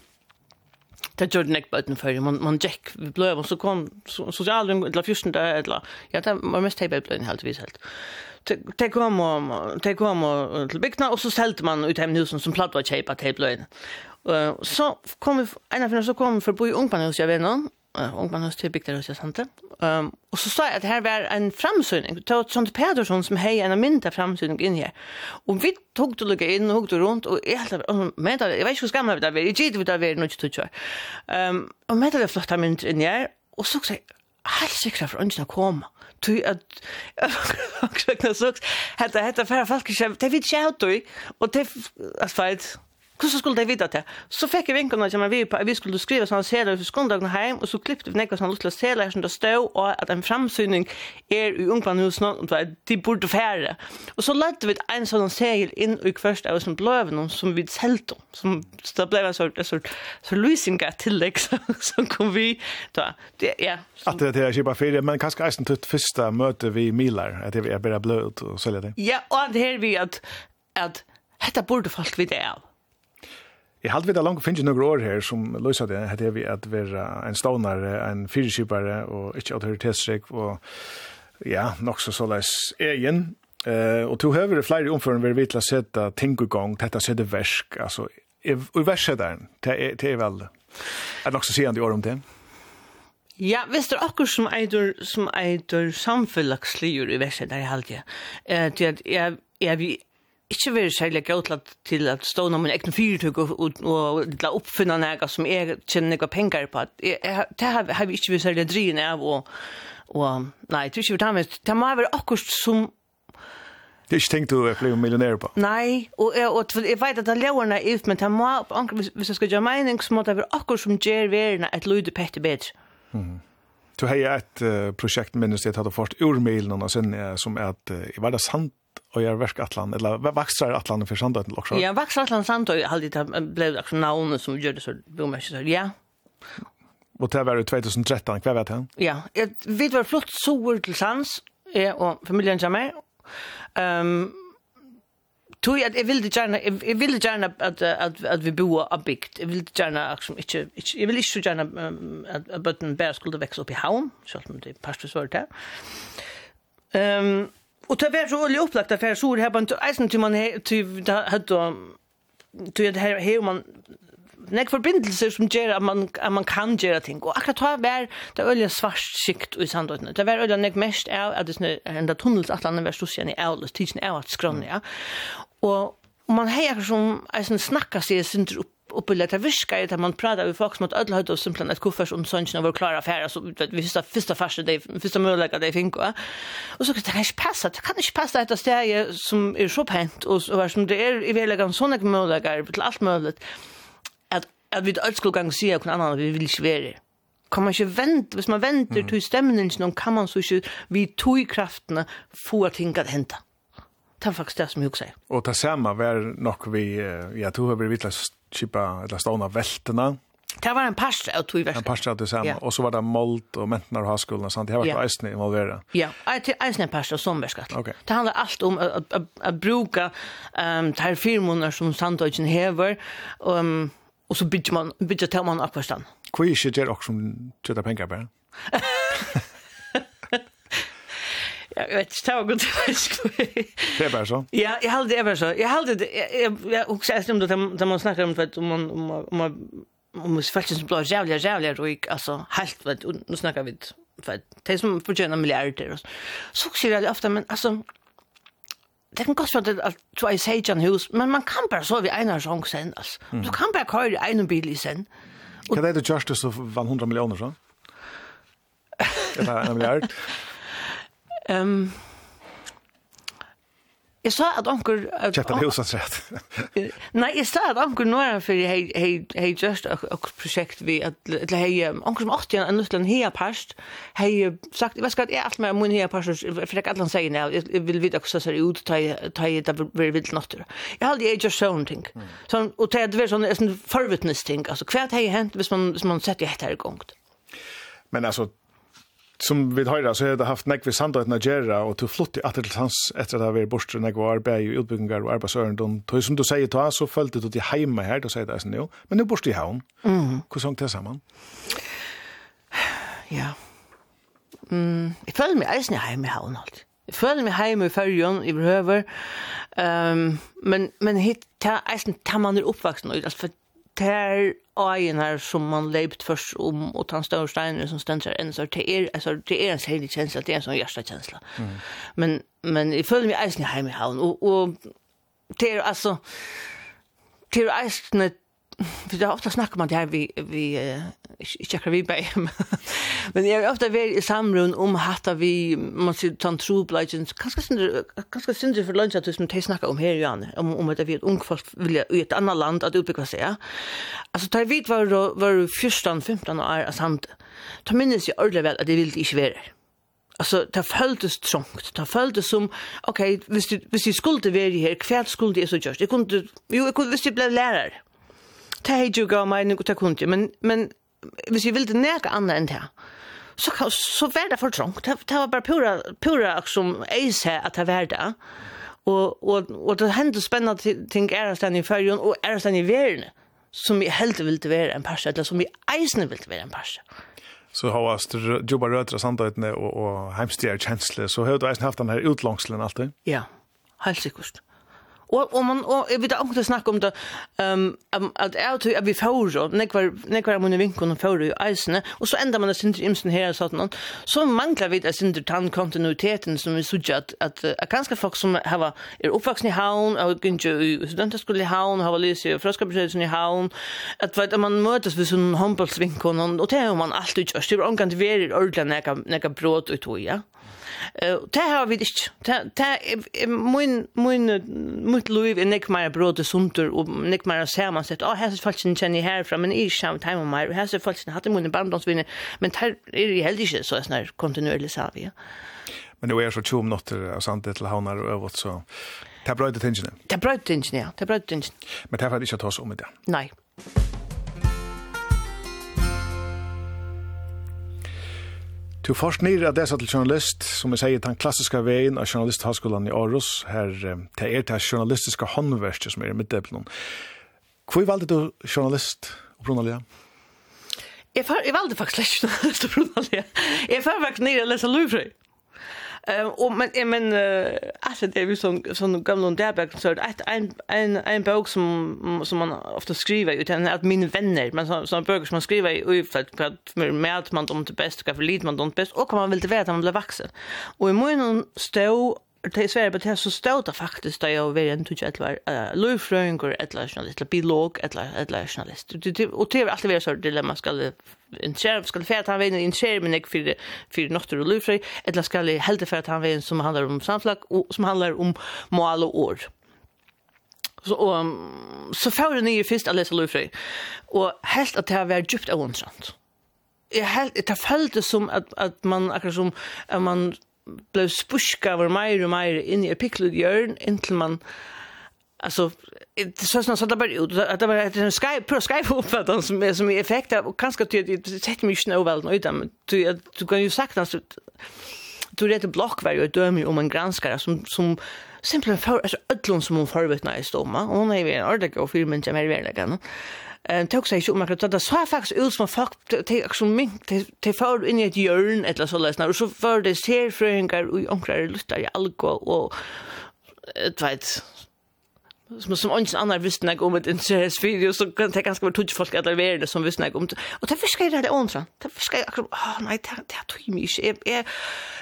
det gjorde nek bøtten før, man, man gikk vi bløy, og så kom sosialen, eller fyrsten der, eller, ja, det var mest heibet helt heldigvis helt. Det kom, og, det kom og, til bygdene, og så selte man ut hjemme husen som platt var kjeipa til bløyene. Så kom vi, en av så kom vi for å bo i ungpannhus, jeg vet nå, ungpannhus til bygdene jeg sant det, Um, og så sa jeg at her var en framsynning. Det var Trond Pedersson som hei en mynda framsynning inn her. Og vi tog det lugga in och hugg det runt. Och jag hade, och med, jag vet ikke hvor skamla vi där var. jeg gitt vi där var noe inte tutsar. Um, og med det flotta mynd inn her, og så sa jeg, helt sikra för ungen att komma. Ty att jag knäsågs. Hetta hetta fer folk, det vit jag ut. Och det, alltså, Hur skulle det vite det? Så fick jag vinkene att vi på vi skulle skriva sådana sedlar för skoldagen hem och så klippte vi nekka sådana lilla sedlar som det stod, och att en framsyning är i ungvannhusene, och det de burde färre. Och så lade vi en sånn serier in i kvørst av som blöven som vi sälte. som det blev en sort, en sort, så lysinga tillegg som kom vi Då, Det, ja, som, at det är ikke bare ferie, men kanske eisen till första möte vi Milar, att det är bara blöd och sälja det. Ja, och det her vi att, att detta borde folk vite av Jeg halte vi da langt finnes noen år her som løser det, hette vi at vi er en stånare, en fyrkjøpere og ikke autoritetsrek og ja, nok så såleis egen. Eh, og to høyre flere omføren vil vi til å sette ting i gang, dette sette versk, altså, og verset der, det er, det er vel, er nok så sier han de år om det. Ja, hvis det er akkur som eitur, som eitur samfellagsligur i verset der i halvdje, eh, til at jeg, jeg, jeg, ikke være særlig gøy til at til at stå noen min egen fyrtøk og, og, og la oppfinne noe som jeg kjenner noe penger på. Jeg, det har, har vi ikke vært særlig drivende av, og, og nei, jeg tror ikke vi tar med. Det må være akkurat som Det er ikke tenkt du å bli millionær på. Nei, og og, og jeg vet at det lever naivt, men det må, hvis hvis jeg skal gjøre mening, så må det være akkurat som gjør verden et lyde pette bedre. Mm. Du har et uh, prosjekt minnes jeg tatt fått fort ur mailen og sen, som er at uh, var det sant och jag verk Atlant eller vaxar Atlant för Sandöten också. Ja, vaxar Atlant Sandö hade det blev också namn som gjorde så bomärkes ja. Och det var det 2013, kvar vet jag. Ja, jag vet var flott sol till sans är och familjen jag med. Ehm Tui at jeg ville gjerne, jeg ville gjerne at, at, at vi boer av bygd. Jeg ville gjerne, liksom, ikke, ikke, jeg ville ikke gjerne um, at, at bøtten bare skulle vekse opp i havn, selv om det passet svaret her. Um, Og det var så olje upplagt affär så här på eisen till man till hade till det här hur man nek forbindelser som gjør at man, at man kan gjøre ting. Og akkurat da var det øyelig svart sikt i sandøytene. Det var øyelig nek mest av at det er enda tunnelsatlanen var stussien i avløs, tidsen av at skrann, ja. Og man har akkurat som eisen snakka seg synder opp uppbilda det ju att man pratar med folk som att ödla hade och simpelthen ett kuffers om sånt var klara affärer så vi första första första det första möjliga det fick va och så kan det inte passa det kan inte passa att det är som är så pent och så som det är i verkligheten såna möjliga till allt möjligt att att vi alls skulle gång se och annan vi vill inte vara kan man inte vänta hvis man väntar till stämningen någon kan man så ikke vi tog kraftene få ting att hända. Det er faktisk det som jeg sier. Og det samme var nok vi, ja, to har vi vittlet chipa eller stående veltene. Det var en parst av to i. En parst av det samme. Och så var det Molt och mentnar och Haskolen och sånt. Det har vært ja. eisene involveret. Ja, eisene en parst av sommerskatt. Okay. Det handlar allt om att, att, att bruka um, de här måneder som Sandøyden hever, um, och så bygger man, bygger till man akvarstan. stand. Hvor er det också som tjøter pengar på? jag vet ikke, det var godt Det er bare så? Ja, jeg hade det er bare så. Jeg hade det, jeg husker jeg det at man snakker om, vet, om man, om man, om man faktisk som blir jævlig, jævlig rik, altså, helt, vet, og nå snakker vi, vet, det som fortjener milliarder, så sier jeg ofte, men altså, det kan godt være at du er i Sejan hus, men man kan bare sove i av Sjong sen, altså. Du kan bare køre i Einar bil i sen. Hva er det du kjørste så vann 100 millioner, så? Det var en milliard. Ehm Jeg sa at onkur... Kjøpte en husasrett. Nei, jeg sa at onkur nåra fyrir hei just og prosjekt vi, eller hei onkur som åtti en nuttlan hea parst, hei sagt, jeg vet skatt, jeg alt med mun hea parst, for jeg allan sier nei, jeg vil vite hvordan det ser ut, ta i da veri vild nottur. Jeg halde jeg just sånn ting. Og det er sånn forvittnes ting, altså hva hei hent hvis man sett jo hett her gongt. Men alltså som vi høyrer, så har det haft nekve vi sandøyten av Gjera, og til flott i atter til hans etter at det har vært bortstånd nekve arbeid og utbyggingar og arbeidsøren. Og som du sier ta, så følte du til heima her, du sier det sånn jo, men nu bortst i havn. Mm. Hvordan hang det sammen? Ja. Mm, jeg føler meg eisen i heima i havn alt. Jeg føler meg heima i fyrjon, i behøver. Um, men, men hit, ta, eisen ta man er oppvaksen, altså, for ter ajenar som man leipt først om og tan større steiner som stendur enn så det er altså det er en særlig kjensla det er en sånn hjärta kjensla mm. men men jeg føler meg eisen hjemme i havn og og det er altså det er eisen för det ofta snackar man det här vi vi checkar vi bei. Men jag har ofta varit i samrun om hatta vi man ser tant true legends. Kanske synd kanske synd för lunch att vi som te snackar om här igen om om att vi ett ung folk vill i ett annat land att utveckla sig. Alltså tar vi var var första 15 år sant Ta minns jag ordentligt väl att det vill inte vara. Alltså det följdes trångt. Det följdes som okej, okay, visst visst skulle det vara här kväll skulle det så just. Jag kunde jo jag kunde visst blev lärare det er ju gav mig noe til kunde, men, men hvis jeg ville neka annet än det, så, så var det trångt. Det, det var bara pura, pura som jeg ser att det var det. och och det hände spännande ting är at i fyrjon och är at i världen som jeg helt ville vara en parse, eller som jeg eisende ville vara en parse. Så har jeg jobba rødre sandøytene og, og heimstier kjensle, så har du eisen haft den her utlangslen alltid? Ja, helt sikkert. Och om man og vi där också snakke om det ehm um, at jag tror at vi får så nekvar nekvar mun vinkon och får ju isne och så enda man det synter imsen här så sånn så mangler vi det synter tant kontinuiteten som vi såg att att kanske folk som har er uppvuxna i havn och inte skulle i havn har läst ju fröskapelsen i havn att vet man mötas vid sån handbollsvinkon och det har man alltid gjort det er angående vi är ordentligt nekka näka bröd och ja. Mm det har vi ikke. Det er min, min, mitt liv er nek mer bråd og sunter, og nek mer samansett. Å, her er falskene kjenner jeg herfra, men jeg kommer til hjemme mer, og her er falskene hatt i mine barndomsvinner, men her er jeg heller ikke så sånn kontinuerlig sa savig. Men nu er så 20 minutter av sandet til havnar og øvått, så det er brøyde tingene. Det er brøyde tingene, ja. Det er brøyde tingene. Men det er faktisk ikke å ta oss om i det. Nei. Nei. Du først nere av dessa til journalist, som jeg sier, den klassiske veien av journalisthøgskolan i Aarhus, her det er det journalistiske håndverket som er i middelen. Hvor valgte du journalist, Brunalia? Jeg, jeg valgte faktisk ikke journalist, Brunalia. Jeg var faktisk nere og lese Louvre. Och men men alltså det är ju sån sån gamla Derberg så att en en en bok som som man ofta skriver utan att min vänner men så sån böcker som man skriver i för att med att man om det bästa för lite man dem bäst och kan man väl inte veta om man blir vuxen. Och i mun stå det är svårt att det är så står att faktiskt där jag vill inte att vara löjfröingar eller journalist eller biolog eller eller journalist. Och det är alltid vara så dilemma ska en chef ska för att han vill en chef men inte för för något och löjfrö eller ska det helt för att han vill som handlar om samslag och som handlar om mål och ord. Så och så får det nya först att läsa löjfrö. Och helt att det har varit djupt ointressant. Jag helt det följde som att att man akkurat som att man blev spuska var mer och mer in i pickled hjörn intill man alltså det så så sådär bara ut att det var ett Skype på Skype upp att de som är som är effekt och kanske att det sätter mig snö väl nu utan du du kan ju sagt alltså du rätt block var ju dömer om en granskare som som simpelt för alltså ödlon som hon förvetna i stomma. Och hon är ju en ordentlig och filmen som är verkligen eh tog sig ju man det så faktiskt ut som folk till som mink till för in i ett hjørn eller så läsna och så för det ser fröingar och onklar lustar i alko, och ett vet som som ingen annar visste när om ett intresse video så kan det ganska vara tutsch folk att det det som visste när om och det fiskar det ontra det fiskar ah nej det det tog mig är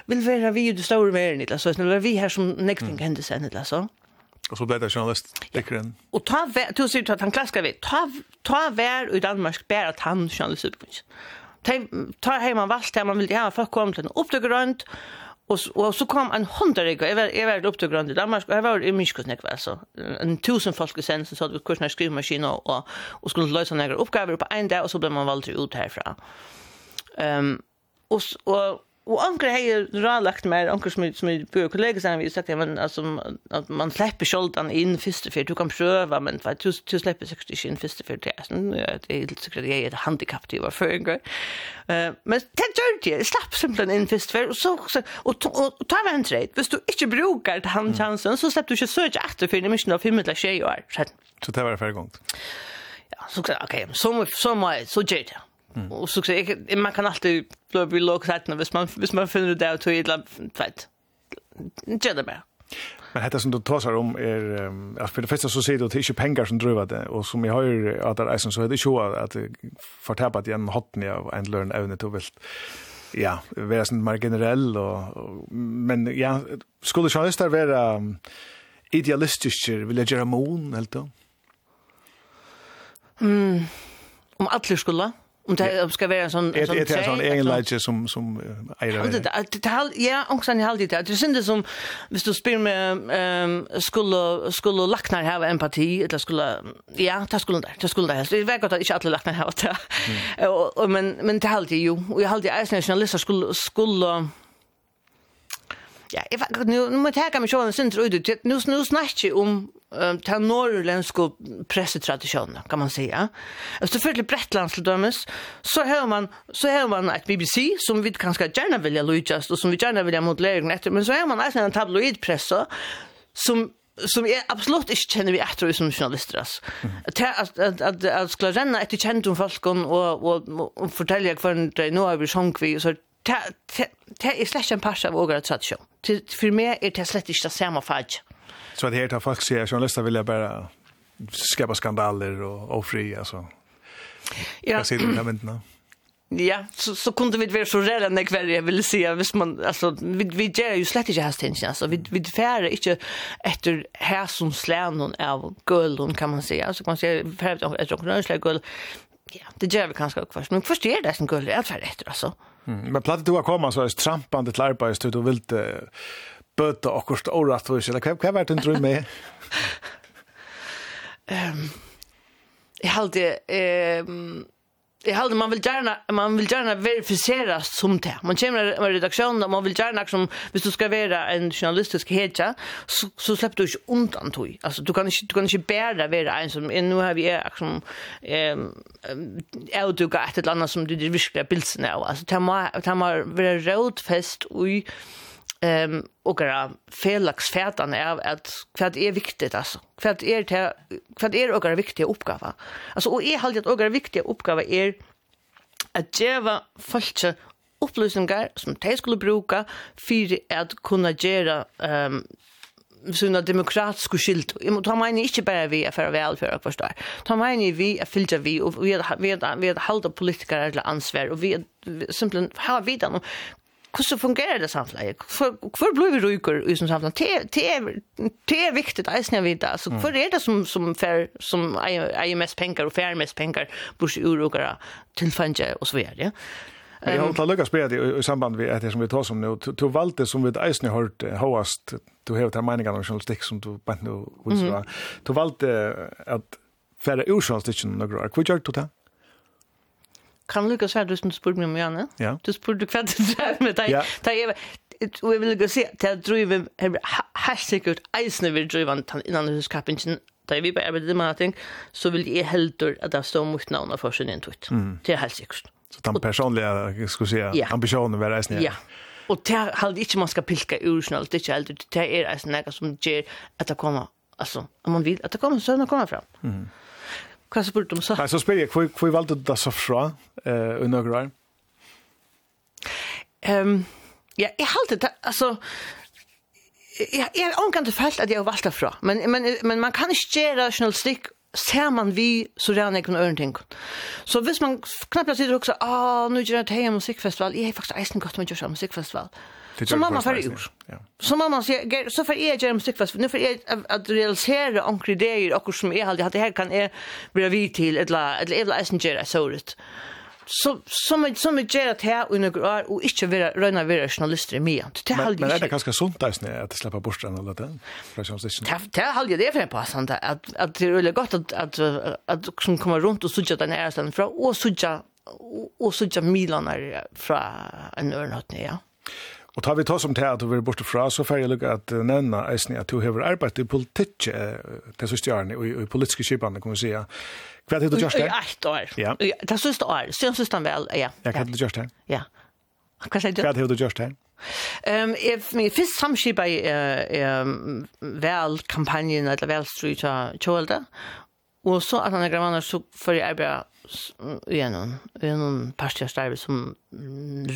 vill vara vi det stora mer inte så när vi här som next thing hände sen eller så Och så blev det journalist. Ja. Och ta du ser att han klaskar vi. Ta ta vär i Danmark bär att han journalist uppfinns. Ta ta hem man vart där man vill ha för kom till uppdragrund och och så kom en hundrade jag var jag var uppdragrund i Danmark jag var i Myskosnäck väl så en tusen folk sen så hade vi kursna skrivmaskin och och skulle lösa några uppgifter på en dag och så blev man valt ut härifrån. Ehm um, och och Och ankar har ju med ankar som, som är på kollegor sen har vi sagt men, alltså, att man släpper skjoldan in först för du kan pröva, men för, du, du släpper säkert inte in först för det. Det är helt säkert att ett är ett handikapp för en jag Eh Men det gör det, jag slapp in först för, så så, och, och, ta en trade. Hvis du inte brukar den chansen, så släpper du inte söka efter för det är mycket himla tjejer. Så det var det förra? Ja, så okej, så, så, så, så, så, så, så, så, så, Mm. Och så jag man kan alltid bli bli lågt sätt när man hvis man finner det att det är fett. Det bara. Men detta som du tar om är um, att för det första så säger du att det är inte pengar som driver det och som jag ju att det är så är det ju att förtäpat igen hotten av en learn även till vill ja, vara sån mer generell och, och men ja, skulle journalister vara idealistiska vill jag göra mån helt då. Mm. Om alla skulle Om det ska vara en sån sån det är sån egen läge som som är Det det det ja, också en håller det. Det synd som hvis du spelar med ehm skulle skulle lacknar ha empati eller skulle ja, det skulle det. Det skulle det. Det vet gott att inte alla lacknar ha det. Och men men det håller ju. Och jag håller ju att nationalister skulle skulle Ja, if vet nu nu må ta mig sjön sen tror du nu nu snackar om um, ta norrländska pressetraditioner kan man säga. Alltså för Brettland till dömes så hör man så hör man ett BBC som vi kanske gärna vill lyssna och som vi gärna vill mot lägen men så hör man alltså en tabloidpress som som är absolut inte känner vi efter som journalister. Att att att att skulle renna ett känt om folk och och och fortälja kvar det nu har vi sjunk vi så det er slett en pass av ågra tradisjon. For meg er det slett ikke det samme fag. Så det her tar folk sier, journalister vil jeg bare skapa skandaler og ofri, altså. Ja. Hva sier du med? Ja, så, så kunde vi vara så rädda när kväll jag ville säga hvis man alltså vi vi ger ju slett inte häst tänka alltså vi vi färre inte efter här som slän hon av guld kan man säga Alltså, kan man säga färdigt efter entreprenörslag guld ja det gör vi kanske också men först är det som guld är färdigt alltså Mm. Men platt du har kommit så är trampande til arbeid, du vil ikke bøte akkurat året, eller hva, hva er det du tror med? um, jeg halte, um, jag hade man vill gärna man vill gärna verifieras som det. Man kommer med redaktion och man vill gärna som hvis du ska vara en journalistisk hedja så så släpper du inte undan tog. Alltså du kan inte du kan inte bära vara en som nu har vi som ehm är du gott ett annat som du vill skriva bilden av. Alltså ta ta vara rotfest och ehm um, och era felaxfärdan är att vad är viktigt alltså vad är det vad är och era viktiga uppgifter alltså och är halt att och era viktiga uppgifter är att geva falska upplysningar som de skulle bruka för att kunna göra ehm um, såna demokratiska skilt. Jag menar han menar inte bara vi för väl för att förstå. Han menar vi är filtra vi och vi vi vi hålla politiker eller ansvar och vi simpelthen har vi då hvordan fungerar det samfunnet? Hvor blir vi ryker i som samhället. Det er, det är viktigt att er snill vite. för hvor er det som, som, för som eier mest penger og fer mest penger, bors i urokere, tilfange og så vidare. ja? Jeg har tatt lykkes det i samband med det som vi tar som nu. Du valde som vi eisen har hört høyest, du har hatt meningene om journalistik som du bare nu viser. Du valde att färre ur journalistiken några år. Hur gör du det? Kan Lucas här du som spurgade mig om Janne? Ja. Du spurgade kvart du med dig. Ja. Da Och jag vill gå se till at jeg driver helt sikkert eisene vil drive innan huskappingen da vi bare arbeide med ting så vil jeg heldur at det står mot navnet for sin intuit mm. det er helt sikkert så den personlige skal si, ja. ambisjonen ved eisene ja og det er helt ikke man skal pilka ur det er ikke heldur det er eisene som gjør at det kommer altså om man vil at det kommer sånn det kommer fram mm. Hva så spurte du om så? Nei, så spør jeg, hvor, hvor valgte du det så fra uh, under grøn? Um, ja, jeg halte det, altså, jeg, jeg har omgående felt at jeg har valgt det fra, men, men, men man kan ikke gjøre journalistikk ser man vi så rann kan kunne ting. Så hvis man knappt sitter og sier, ah, nu gjør jeg det her musikkfestival, jeg har faktisk eisen godt med å gjøre musikkfestival. Så mamma för ur. Så mamma säger så för er genom stickfast, nu för er att realisera onkel idéer och som är hade det här kan är bli vid till ett eller ett la messenger så ut. Så som ett som är ger att här och några år och inte vara röna vara journalister i mig. Det har aldrig. Men det är ganska sunt där snä att släppa bort den eller det. Det har aldrig det för en passant att att det är gott att att att som kommer runt och sucha den här sen från och sucha och sucha milanar från en örnhotne ja. Og tar vi ta som til at du vil borte fra, så får jeg lukke at nevne eisen at du har arbeidet i politikk til siste årene, og i politiske kjipene, kan vi si. Hva er det du gjørst her? I ett år. Ja. Det siste år, siden siste vel, ja. Ja, hva er det du gjørst her? Ja. Hva er det du gjørst her? Ehm if me fyrst samskipa ehm vel kampanjen eller vel street cholda og så at han er grannar så for arbeid gjennom, gjennom parstjørstarve som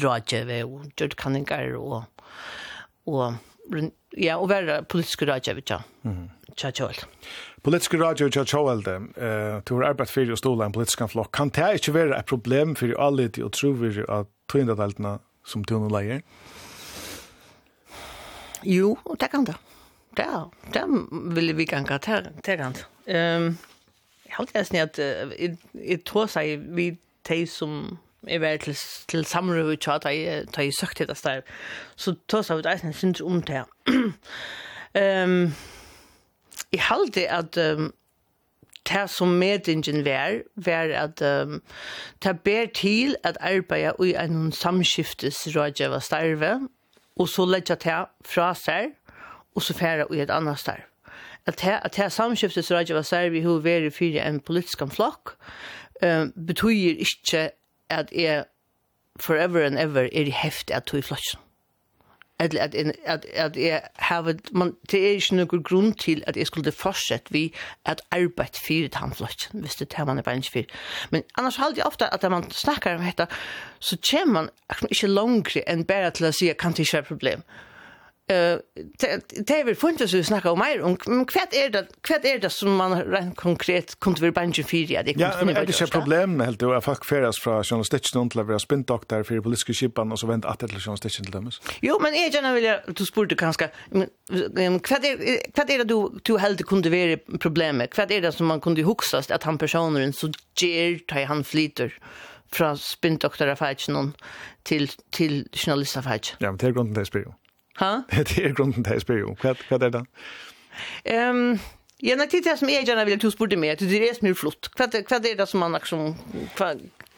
rådgjøve og gjørt kanninger og, og ja, og være politisk rådgjøve, ja. Mm. Tja, tja, Politiske radio tja, tja, elde, uh, du har arbeidt fyrir og stola en politisk flokk. Kan det ikke være et problem fyrir alle de og trover av tøyndadeltene som du nå leier? Jo, det kan det. Det, det vil vi ganga, til, til kan det. Um, jeg har alltid snitt at jeg tog seg vi de som er vært til, til samrøy og tja, da jeg søkte det sted, så tog seg ut eisen synes om det. um, jeg har alltid at um, det som medingen var, var at um, det ber til at arbeide i en samskiftes samskiftesrådgjøver starve, og så legger det fra seg, og så fære i et annet starve at her, at her samskiftet som Rajava Serbi har vært for en politisk flokk, um, betyr ikke at jeg forever and ever er i heft at to i flotsen. At, at, at, at jeg har, man, det er ikke noen grunn til at jeg skulle fortsette vi at arbeid fire tannflotsen, hvis det er man er bare ikke. Men annars halde jeg ofte at man snakker om dette, så kommer man ikke langere enn bare til å si at kan det ikke være problem. Mm det er vel funnet så vi snakker om mer om, men hva er det, hva er det som man rent konkret kunne være bangen for at det kunne finne ett er det ikke problemet helt jo, at folk feres fra journalistikken til å være spinndokter for politiske kipan, og så vent att det til journalistikken til dømes? Jo, men jeg gjerne vil, du spurte kanskje, hva er, hva er det du, du helt kunne være problemet? Hva er det som man kunne huksast at han personen så ger da han flyter? fra spinndoktorafeitjen til, til journalistafeitjen. Ja, men det er grunnen til det spyrer jo. Ha? det er grunden til jeg spør jo. Hva, hva er det? Um, ja, nok det som jeg gjerne vil du spurte meg, at det er som er flott. Hva, hva er det som man liksom, hva,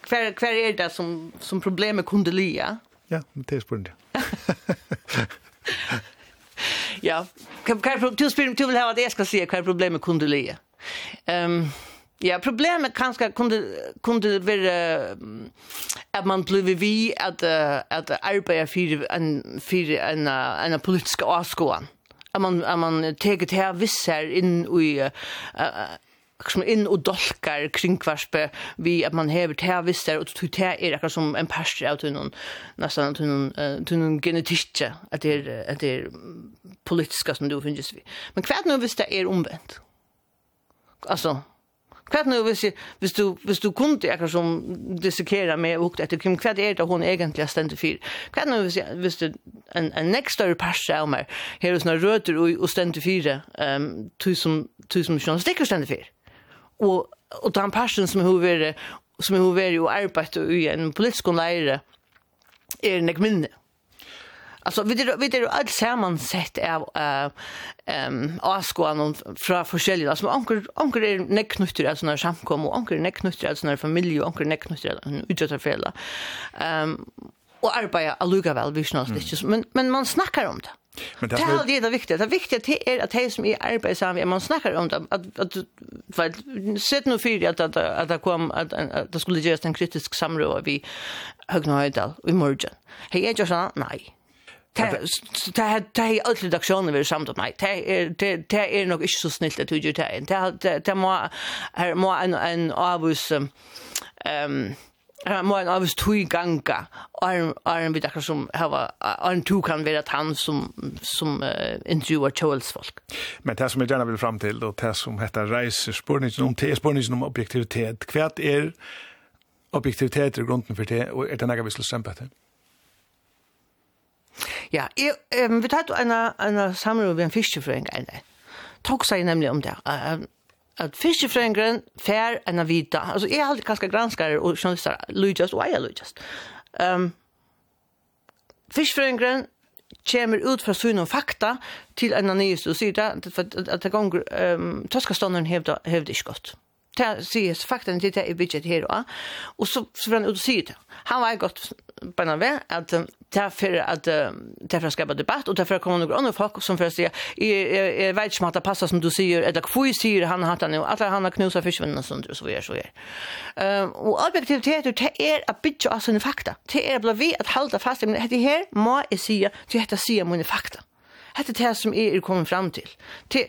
hva, hva er det som, som problemet kunde lia? Ja, det er spørsmålet. ja, hva, hva, du spyr, du vil ha at jeg skal si hva er problemet kunde lia. Um, Ja, problemet kanskje kunde kunde vara at man blev vi at, uh, at arbeta for en for en en politisk avskåan. At man at man her här her inn i som inn og dolkar kringkvarspe vi at man hever her visser og til te er akkurat som en perser av tunnen nesten tunnen genetiske at det er, at det er politiska som du finnes vi men hva er det nå hvis det er omvendt altså Kvart nu hvis hvis du hvis du kunde jag som dissekera med och att Kim kvart är det hon egentligen ständer för. Kvart nu hvis hvis du en en next story pass så mer. Här hos några rötter och och ständer för ehm tusen tusen journalister ständer för. Och och den passion som hur är som hur är ju arbete i en politisk läge är nek minne. Alltså vi det vi det allt samman sett är ehm avskoan från olika alltså onkel onkel är näcknutter alltså när samkom och onkel näcknutter alltså när familj och onkel näcknutter utsätter fälla. Ehm och arbeta alluga väl vi snart det men men man snackar om det. Men det är det är det viktiga. Det viktiga är att det som är arbetsam, samman man snackar om det att att vad sett nu för att att att det kom att det skulle göras en kritisk samråd vi Högnöjdal i morgon. Hej, jag sa nej. Det ta alt redaksjonen vi er samt om, nei, det er nok ikke så snilt at du gjør det inn. Det må en ehm Her må en avvis tui ganga, og vi akkurat som hava, og tu kan være at han som, som uh, intervjuar kjølsfolk. Men det som jeg gjerne vil fram til, og det som heter reiser spørningen om, det er spørningen om objektivitet. Hva er objektivitet i grunden for det, og er det nægge vi skal strømpe til? Ja, jeg, um, vi tatt en, en samråd ved en fiskefrøyng, dag. tok seg nemlig om det, uh, at fiskefrøyngren fær enn av vita. altså jeg er alltid ganske granskare og journalister, lydjast og jeg er lydjast. Um, fiskefrøyngren kommer ut fra syne og fakta til en av nyeste og sier det, at, at det gonger, um, toskastånderen hevde, hevde ikke godt. Det sier fakta til det i budget her og, og så, så var han ut og sier det. Han var godt på en vei, at det er for at det er for å skape debatt, og det er for å komme noen andre folk som for å si, jeg vet ikke om at det passer som du sier, eller hva jeg sier han har hatt han jo, at han har knuset fiskvinnen og sånt, og så videre, så videre. Og objektivitet, det er å bytte av sine fakta. Det er å vi at halda fast, men dette her må jeg si til dette sier mine fakta. Hette det som jeg er kommet fram til. til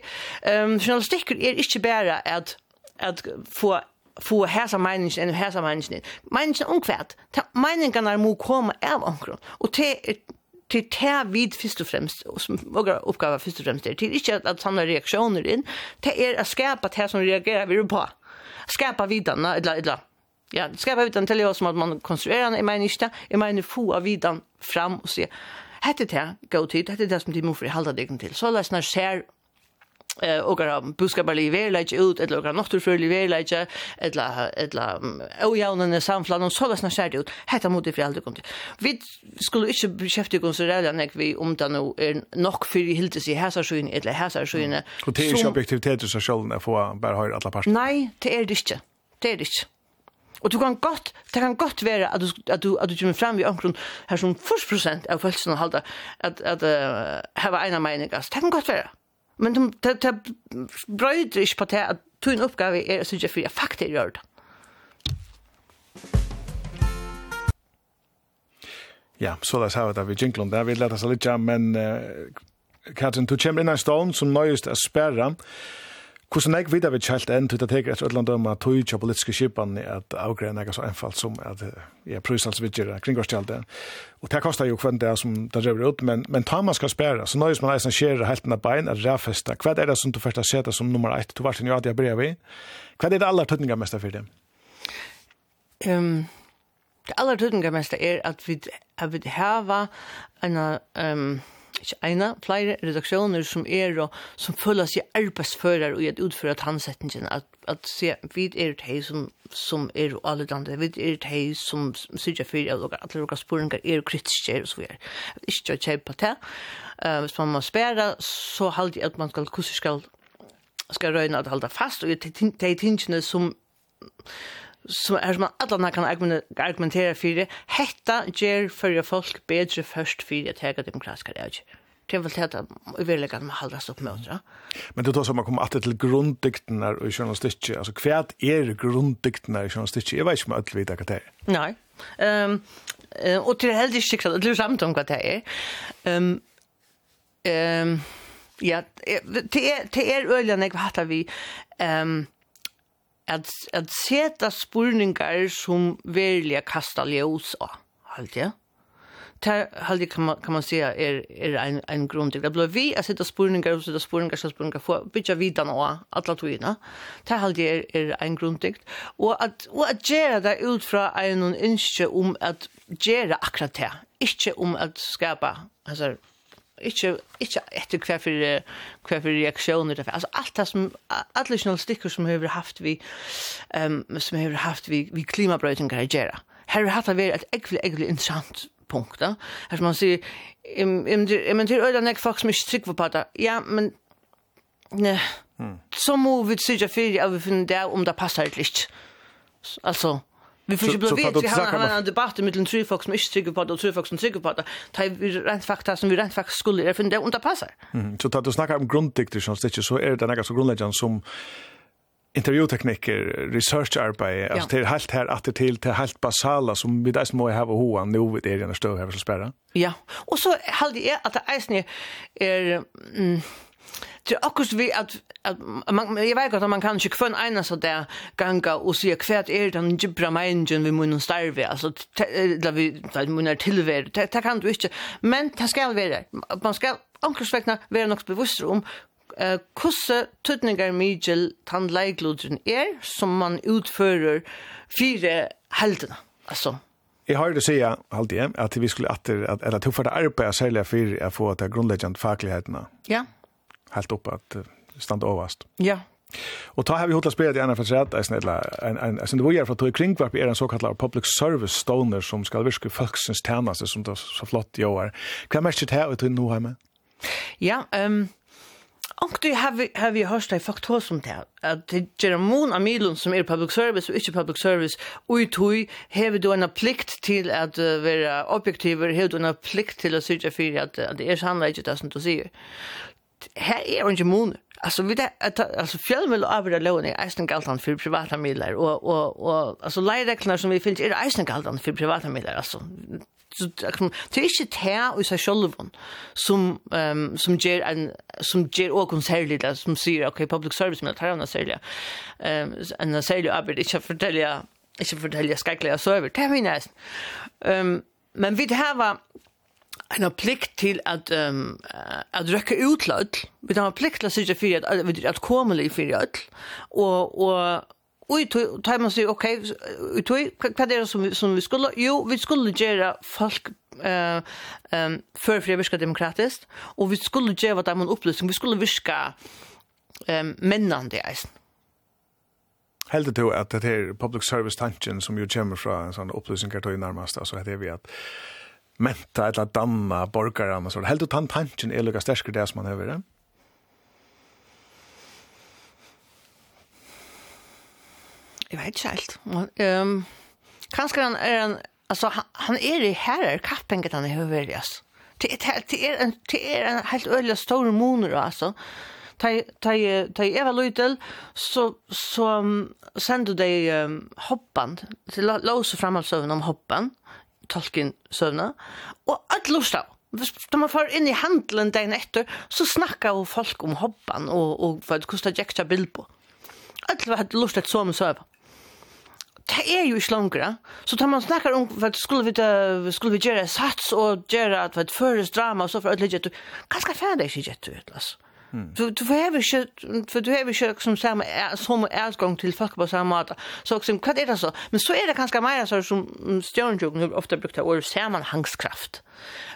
um, journalistikker er ikke bare at, at få få hæsa meiningen enn hæsa meiningen. Meiningen omkvært. Meiningen er må komme av omkron. Og det er til det vid først og fremst, og som våre oppgaver først og fremst er, til ikke at sånne reaksjoner inn, det er å skapa det som reagerer vi på. Skapa videne, eller, eller, ja, skapa vidan til oss som at man konstruerer den, jeg mener ikke det, jeg mener få av vidan fram og se, hette det gå tid, hette det som de må forholde deg til, så løsner ser eh och buska buskapar i verleje ut eller några något för i verleje eller eller ojävna samflan och så där snär ut hetta mot det för allt kom vi skulle inte beskäftiga oss där när vi om det nu är nog för hilt sig här så skön eller här så skön och det är objektivitet så själva få bara höra alla parter nej det är det inte det är det inte Og du kan godt, det kan godt være at du, at du, at du kommer frem i omkron her som 40% av følelsen å halda at, at uh, hava ena meiningas. Det kan godt være. Men de, de, de brøyder ikke på det at tog en oppgave er å synge for jeg faktisk gjør det. Ja, så det sa vi det vi jinglom der, vi lette seg litt, ja, men uh, Katrin, du kommer inn en stånd som nøyest er sperra, Hvordan jeg videre vi kjelt enn til å teke etter Ødland om at tog ikke politiske skipan at avgreien er så enfalt som at jeg prøys kring oss kjelt Og det kostar jo hvem det er som det driver ut, men, men ta man skal spæra, så nøys man eisen skjer helt enn bein er ræfesta. Hva er det som du først har sett som nummer 1, du var til njad jeg brev i? Hva er det aller tøtninga mest for det? Um, det aller tøtninga mest er at vi, at vi hava en um, ikke ene, flere redaksjoner som er og som føler seg arbeidsfører og i at utføre tannsetningen, at, at se, vi er de som, som er alle allidande, vi er de som syrger for at alle dere spøringer er kritiske og så videre. Ikke å kjøpe til. Uh, hvis man må spære, så halde jeg at man skal, hvordan skal, skal røyne at holde fast, og det er tingene som som er som alla kan argumentere for det. Hetta gjør för folk bättre först för att häga demokratiska rätt. Det er vel til at vi vil legge med halvast opp med mot. Men det då som man kommer alltid til grunddikten när i journalistikk. Altså, hva er grunddikten när i journalistikk? Jeg vet ikke om allt vet hva det er. Nei. Um, Ehm och till helt sikkert at det samt om hva det er. Um, ehm ja, det er det är öligen jag hatar vi Um, at, at seta spurningar som verilega kasta ljós av, halt ja. Det halt kan man, kan man säga er er en, en grunn til Det blir vi at seta spurningar og seta spurningar och spurningar för bytja vidan och alla togina. Det halt er, är en grund till. Och att, och att göra det utifrån en inskje om at göra akkurat det. Ikke om at skapa, altså Ikke, ikke etter hva for, hva for reaksjoner det. Altså, alt det som, alle journalistikker som har haft vi, um, som har haft vi, vi klimabrøytinger i Gjera. Her har det vært et ekvelig, ekvelig interessant punkt, da. Her som man sier, men det til øyne nek folk som ikke trykker på det. Ja, men, ne, så må vi sikkert fyrir at vi finner det om det passer litt. Altså, Vi får ju bli vet vi har en debatt med den tre folk som inte tycker på det och tre folk som tycker på det. Ta vi rent fakta som vi rent faktiskt skulle är för det under passar. Mm. Så att du snackar om grunddikter som det så är det något så grundläggande som intervjutekniker, researcharbete, alltså det är helt här att det till till helt basala som vi där må ha hoan nu vid det är den här så spärra. Ja. Och så hade jag att det är är mm, Det er akkurat vi at, at man jeg vet at man kan inte kvön ene så där ganga og se hva er den gibra meningen vi må starve altså där vi där mun är tillvärd det kan du ikke, men det skal være, man skal akkurat vekna være nok bevisst om uh, kusse tøtninger migel tannleiklodren er som man utfører fire heldene, altså. Jeg har det sier, alltid, at vi skulle atter, at, at, at, at, at, at, at, at, at, at, at, at, at, at, helt upp att stanna överst. Ja. Och ta har vi hotla spelat i andra för att det en en sen det var ju från kring var är en så kallad public service stoner som ska virka folksens tjänster som det så flott gör. Kan man inte här ut nu hemma? Ja, ehm Och du har vi har vi hört det faktor som det att det ger mon av som är public service och inte public service och i tog har du en plikt till att vara objektiver har du en plikt till att sörja för att det är sanna inte det som du säger her er ikke måneder. Alltså vi det alltså fjällmel över lån är eisen galtan för privata medlare och och och alltså lejräknar som vi finns är eisen galtan för privata medlare alltså så det är inte här i sig själva som um, som ger en som ger och konserligt som säger okej public service med tarna sälja ehm en sälja arbetar inte fortälja inte fortälja skräckliga server det är nästan ehm men vi det här var en plikt til at um, at røkke ut lød. Vi har plikt til å sørge for at, at, at litt for lød. Og, og Oj, då tar man sig okej, okay, vad är det som som vi skulle jo, vi skulle göra folk eh ehm för fria viska demokratiskt och vi skulle göra vad man upplysning, vi skulle viska ehm männen det är. Helt det att det är public service tanken som ju kommer från en sån upplysning kan ta ju närmast alltså det är vi att menta eller damma borgarna så helt utan tanken är lika stark det som man över det. Jag vet inte helt. Ehm um, kanske han är en alltså han, han är i herrar kappenget han är över alltså. Det är det är en det är en helt öliga stor moner alltså ta ta ta Eva Lutel så så sendu de um, hoppan til låsa fram altså om hoppan tolken søvna, og alt lorstav. Da man får inn i handelen dagen etter, så snakker jo folk om hobban og, og hva det kostet jekta bilbo. Alt var hatt lortet som søv. Det er jo ikke langere. Så da man snakker om hva skulle vi, skulle vi gjøre sats og gjøre at hva det føres drama og så for ødelig jettur, ganske ferdig ikke jettur, altså. Du du behöver inte för du har ju som samma som älskong till folk på samma måte. Så också vad är det så? Men så är det ganska mer så som stjärnjogen ofta brukar ordet sammanhangskraft.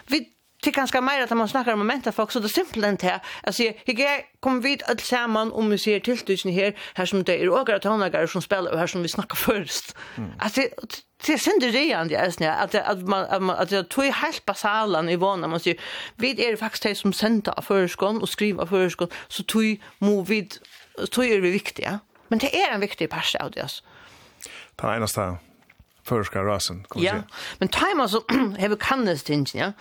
Vi det är ganska mer att man snackar om momenta folk så det simpelt inte här. Alltså jag kommer vid att samman om vi ser tilltusen här här som det är ågra tonlagar som spelar och här som vi snackar först. Mm. Alltså det är synd det är inte att att man att man att jag tror helt basalan i vana man säger vid är det faktiskt det som sända av förskon och skriva förskon så tog, må vid tog är vi viktiga. Men det är en viktig part av det alltså. Ta ena stan förska rasen kan Ja. Men timer så har vi kannest ja.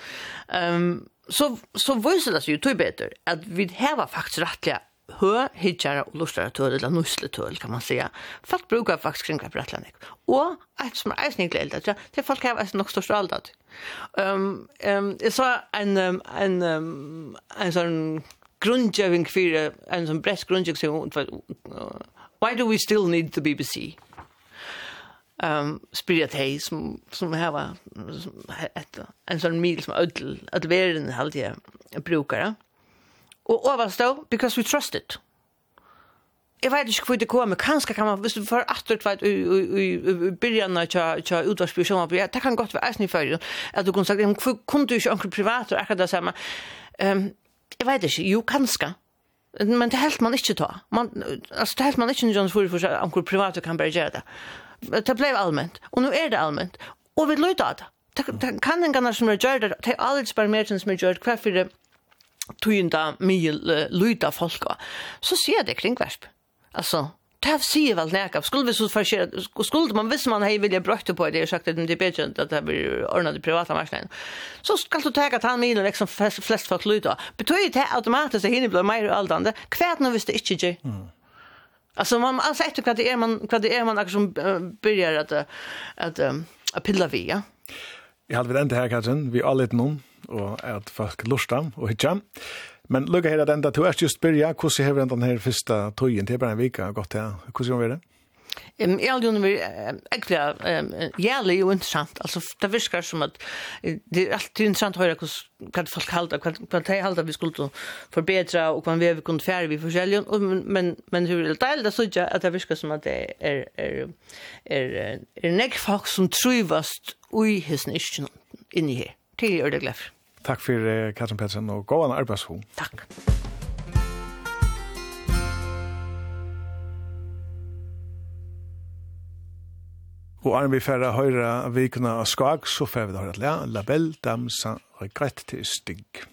Ehm um, så så visar det sig ju bättre att vi har faktiskt rättliga hö hitjara och lustar till eller nussletull kan man säga. Folk brukar faktiskt kring Kapratlanik. Och ett som är snyggt eldat, ja, det folk har alltså nog störst allt. Ehm ehm det så en en en sån grundjöving för en sån brett grundjöving Why do we still need the BBC? um, spyrir at hei som, som heva ett en sån mil som ødel, at verden halde jeg brukare. Og overstå, because we trust it. Jeg vet ikke hvor det kommer, kanskje kan man, hvis du får atret vet, i, i, i byrjan av tja utvarsbyrjan, ja, det kan godt være eisen i fyrir, at du kunne sagt, hvor kunne du ikke onkel privat og akkurat det samme? Um, jeg vet ikke, jo, kanskje, men det helt man ikke ta. Man, altså, det helt man ikke, John Fury, for onkel privat kan bare gjøre det. Det blev allmänt. Och nu är det allmänt. Och vi lutar det. Det kan en gärna som är gjort det. Det är bara mer som är gjort. Varför det tøynda mil lyda folka, så ser det kringversp. alltså det her sier väl näka. skulle vi så forskjere, skulle man, visst man hej vilja brøkte på det, og sagt att det är bättre att det blir ordnat i privata marknaden, så ska du att han mil liksom flest folk lyda. Betyder det automatisk at hinne blir mer aldrande, Kvärt nu visst det inte. gjør. Mm. Alltså man alltså efter vad det är man vad det är man också börjar att att att pilla vi, ja. Jag hade väl inte här kanske, vi alla ett någon och att folk lustar och hitcha. Men lucka hela den där du är just börja hur ser enda den här första tojen till bara en vecka godt här. Hur ser vi det? Ehm jag hade ju äckliga jävla och intressant. Alltså det viskar som att det är alltid intressant att höra vad folk halda, vad de hålla vi skulle förbättra och vad vi kunde färre vi försäljer Men, men hur det är det så jag att det viskar som att det är, är, är, är näck folk som trivast i his ischen inne här. Till er det glädje. Tack för Katrin Petersen och gåan arbeidsho. Tack. Og er vi færre høyre vikene av skag, så får vi da La Belle, damsa og greit til stygg.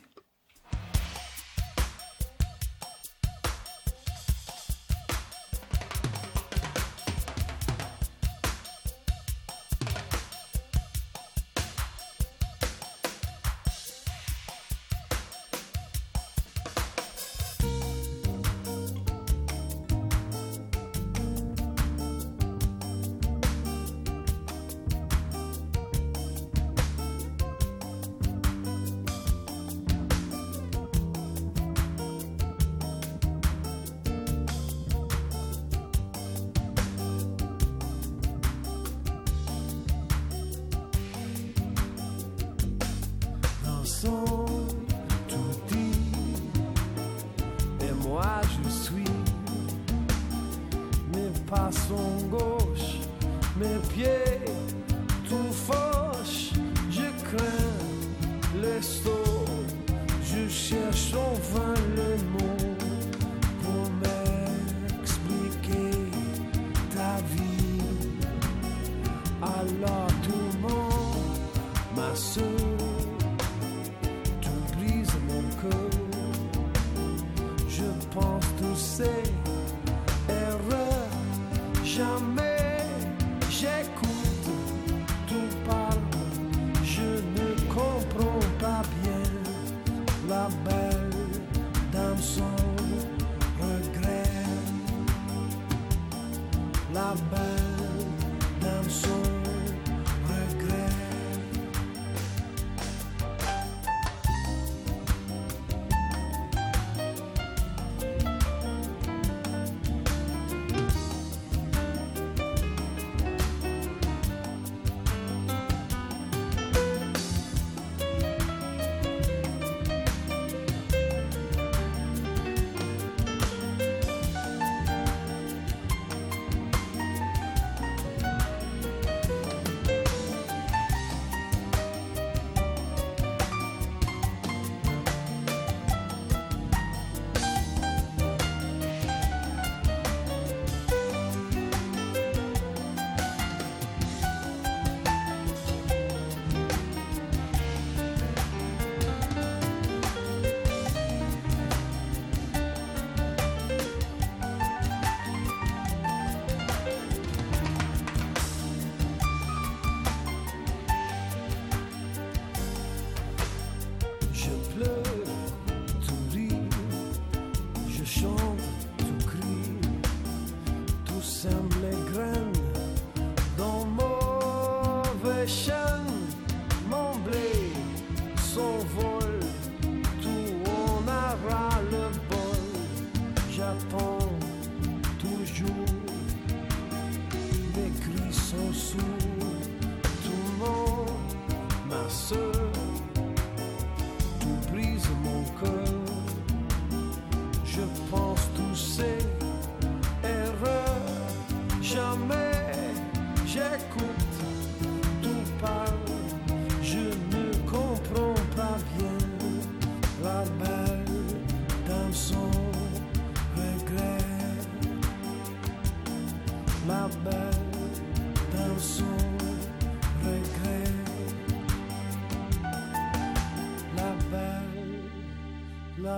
façon gauche, mes pieds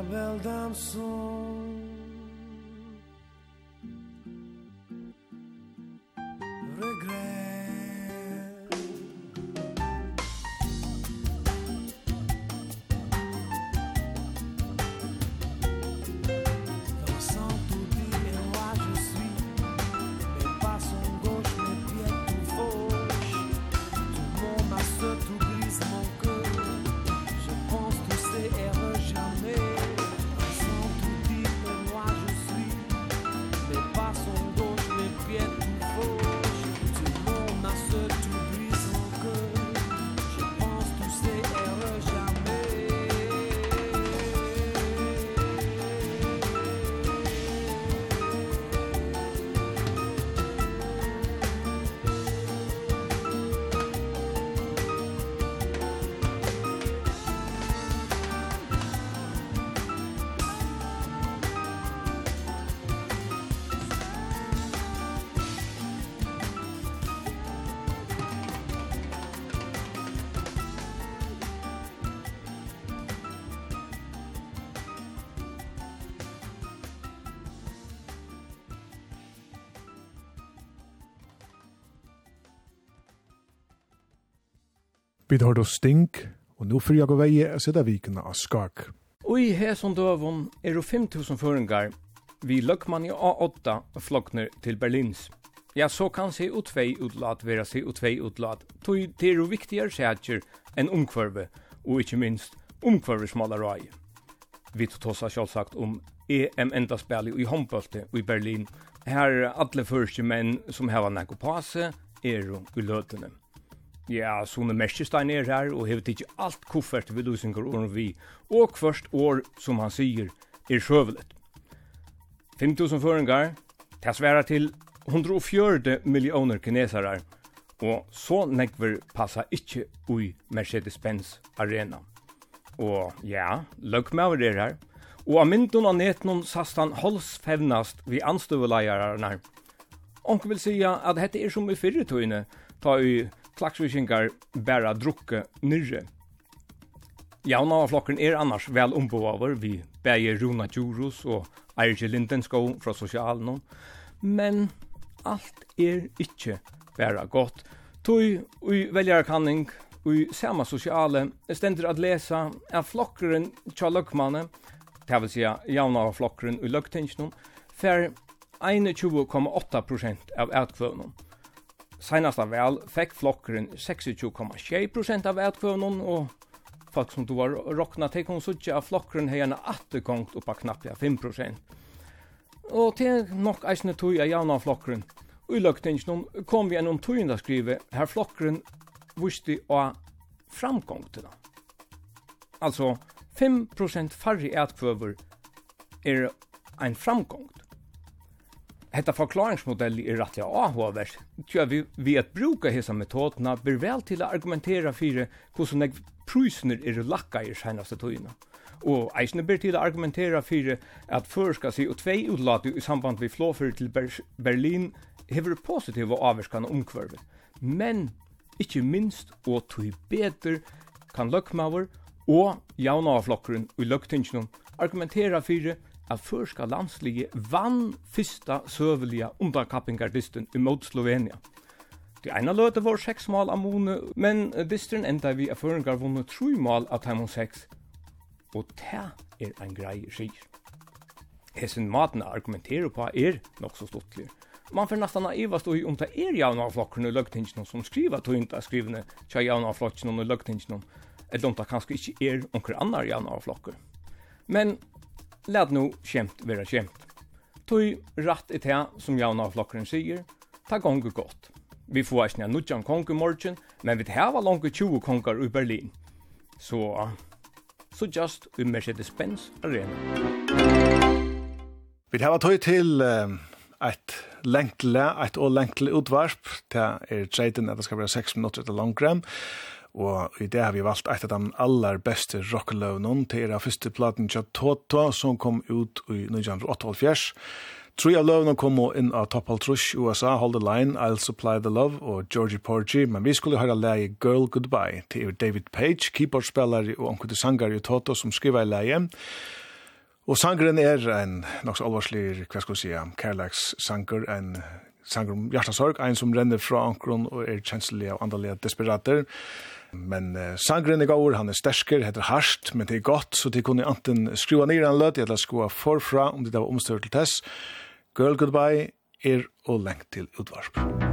vel dam so Vi har då stink, og nå fyrir jeg og veie er sida vikene av skak. Og i døvun er jo 5000 føringar vi løkman i A8 flokner til Berlins. Ja, så kan se og tvei utlat vera se og tvei utlat. Tøy det er jo viktigare sætjer enn omkvarve, og ikkje minst omkvarvesmalarai. Vi tosa sjálfsagt om EM enda speli i håndbølte i Berlin. Her er alle første menn som heva nekko pase, er jo i løtene. Ja, sånne Merskestein er her og hevet ikke alt koffert ved løsinger og vi, og først år, som han sier, er sjøvelet. 5000 føringar, det sværa til 140 millioner kinesarar, og så nekver passa ikkje ui Mercedes-Benz arena. Og ja, løgmaver er her, og av myndun av netnum sastan holdsfevnast vi anstøvelajararnar. Onk vil sija at dette er som i fyrretøyne, ta i klaksvisingar bæra drukke nyrre. Jauna av flokken er annars vel ombovaver, vi bæger Runa Djurus og Eirge Lindensko fra sosialen, men alt er ikkje bæra godt. Tøy ui veljarkanning ui sama sosiale stendur at lesa at flokkeren tja løkmane, det vil sija jauna av flokkeren ui løktingsnum, fer 21,8% av utkvøvnum senast av vel fekk flokkeren 26,6% av etkvøvnen, og folk som du har råkna til kom suttje av flokkeren har gjerne attekongt oppa knappt 5%. Og til nok eisne tog av javna flokkeren. I kom vi gjennom togene skrive her flokkeren vusti av framgångtene. Altså 5% farri etkvøver er ein framgångt. Hetta forklaringsmodell er rett ja avhåvert. Tja vi vi at bruka hesa metodna ber vel til å argumentera fyrir hur nei priser er lakka i senaste tøyna. Og eisne ber til å argumentera fyrir at førska si og tvei utlater i samband vi flåfyrir til Ber Berlin hever positive avverskan umkvørvi. Men ikkje minst og tøy beter kan løkmaver og jaunavflokkurinn og løktingene argumentera fyrir at førska landslige vann fyrsta søvelige underkappingardisten i mot Slovenia. Det ene løte var seks mål av Mone, men disten enda vi er føringar vunnet tru mål av Taimon 6. Og det er en grei skir. Hesen maten argumenterer på er nok så stortlig. Man får nästan iva stå i om det er javna flokken og løgtingsene som skriver to inte skrivene tja javna flokken og løgtingsene, eller om det kanskje ikke er onker annar javna flokker. Men Lad nu skämt vera skämt. Tui rätt i det som jauna av flockren säger, ta gånger gott. Vi får inte en nudjan kong i morgen, men vi hava långt 20 kongar i Berlin. Så, så just i Mercedes-Benz Arena. Vi hava tog til ett lengle, ett och lengle utvarp. Det er trejten at det skal være 6 minutter til långgram. Og i det har vi valgt eit av de aller beste rockløvnene til era første platen til Toto, som kom ut i 1988. Tre av løvene kom inn av Top Altrush, USA, Hold the Line, I'll Supply the Love og Georgie Porgy, men vi skulle høre leie Girl Goodbye til David Page, keyboardspillere og omkring sanger i Toto som skriver i leie. Og sangeren er en nok så alvarslig, hva skal vi si, kærlagssanger, en sanger om hjertesorg, en som renner fra ankron og er kjenslig av andalega desperater. Men eh, sangren er gaur, han er stersker, heter harsht, men det er godt, så de kunne anten skrua nir en løt, eller skrua forfra, om det var omstørt til tess. Girl Goodbye er og lengt til utvarp.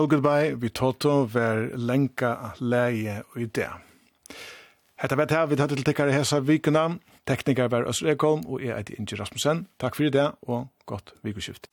Girl Goodbye, vi Toto, ver lenka leie og idé. Hetta vet her, vi tar til tikkare hesa vikuna, teknikar var Øsre Ekholm, og jeg er Inge Rasmussen. Takk for det, og godt vikuskift.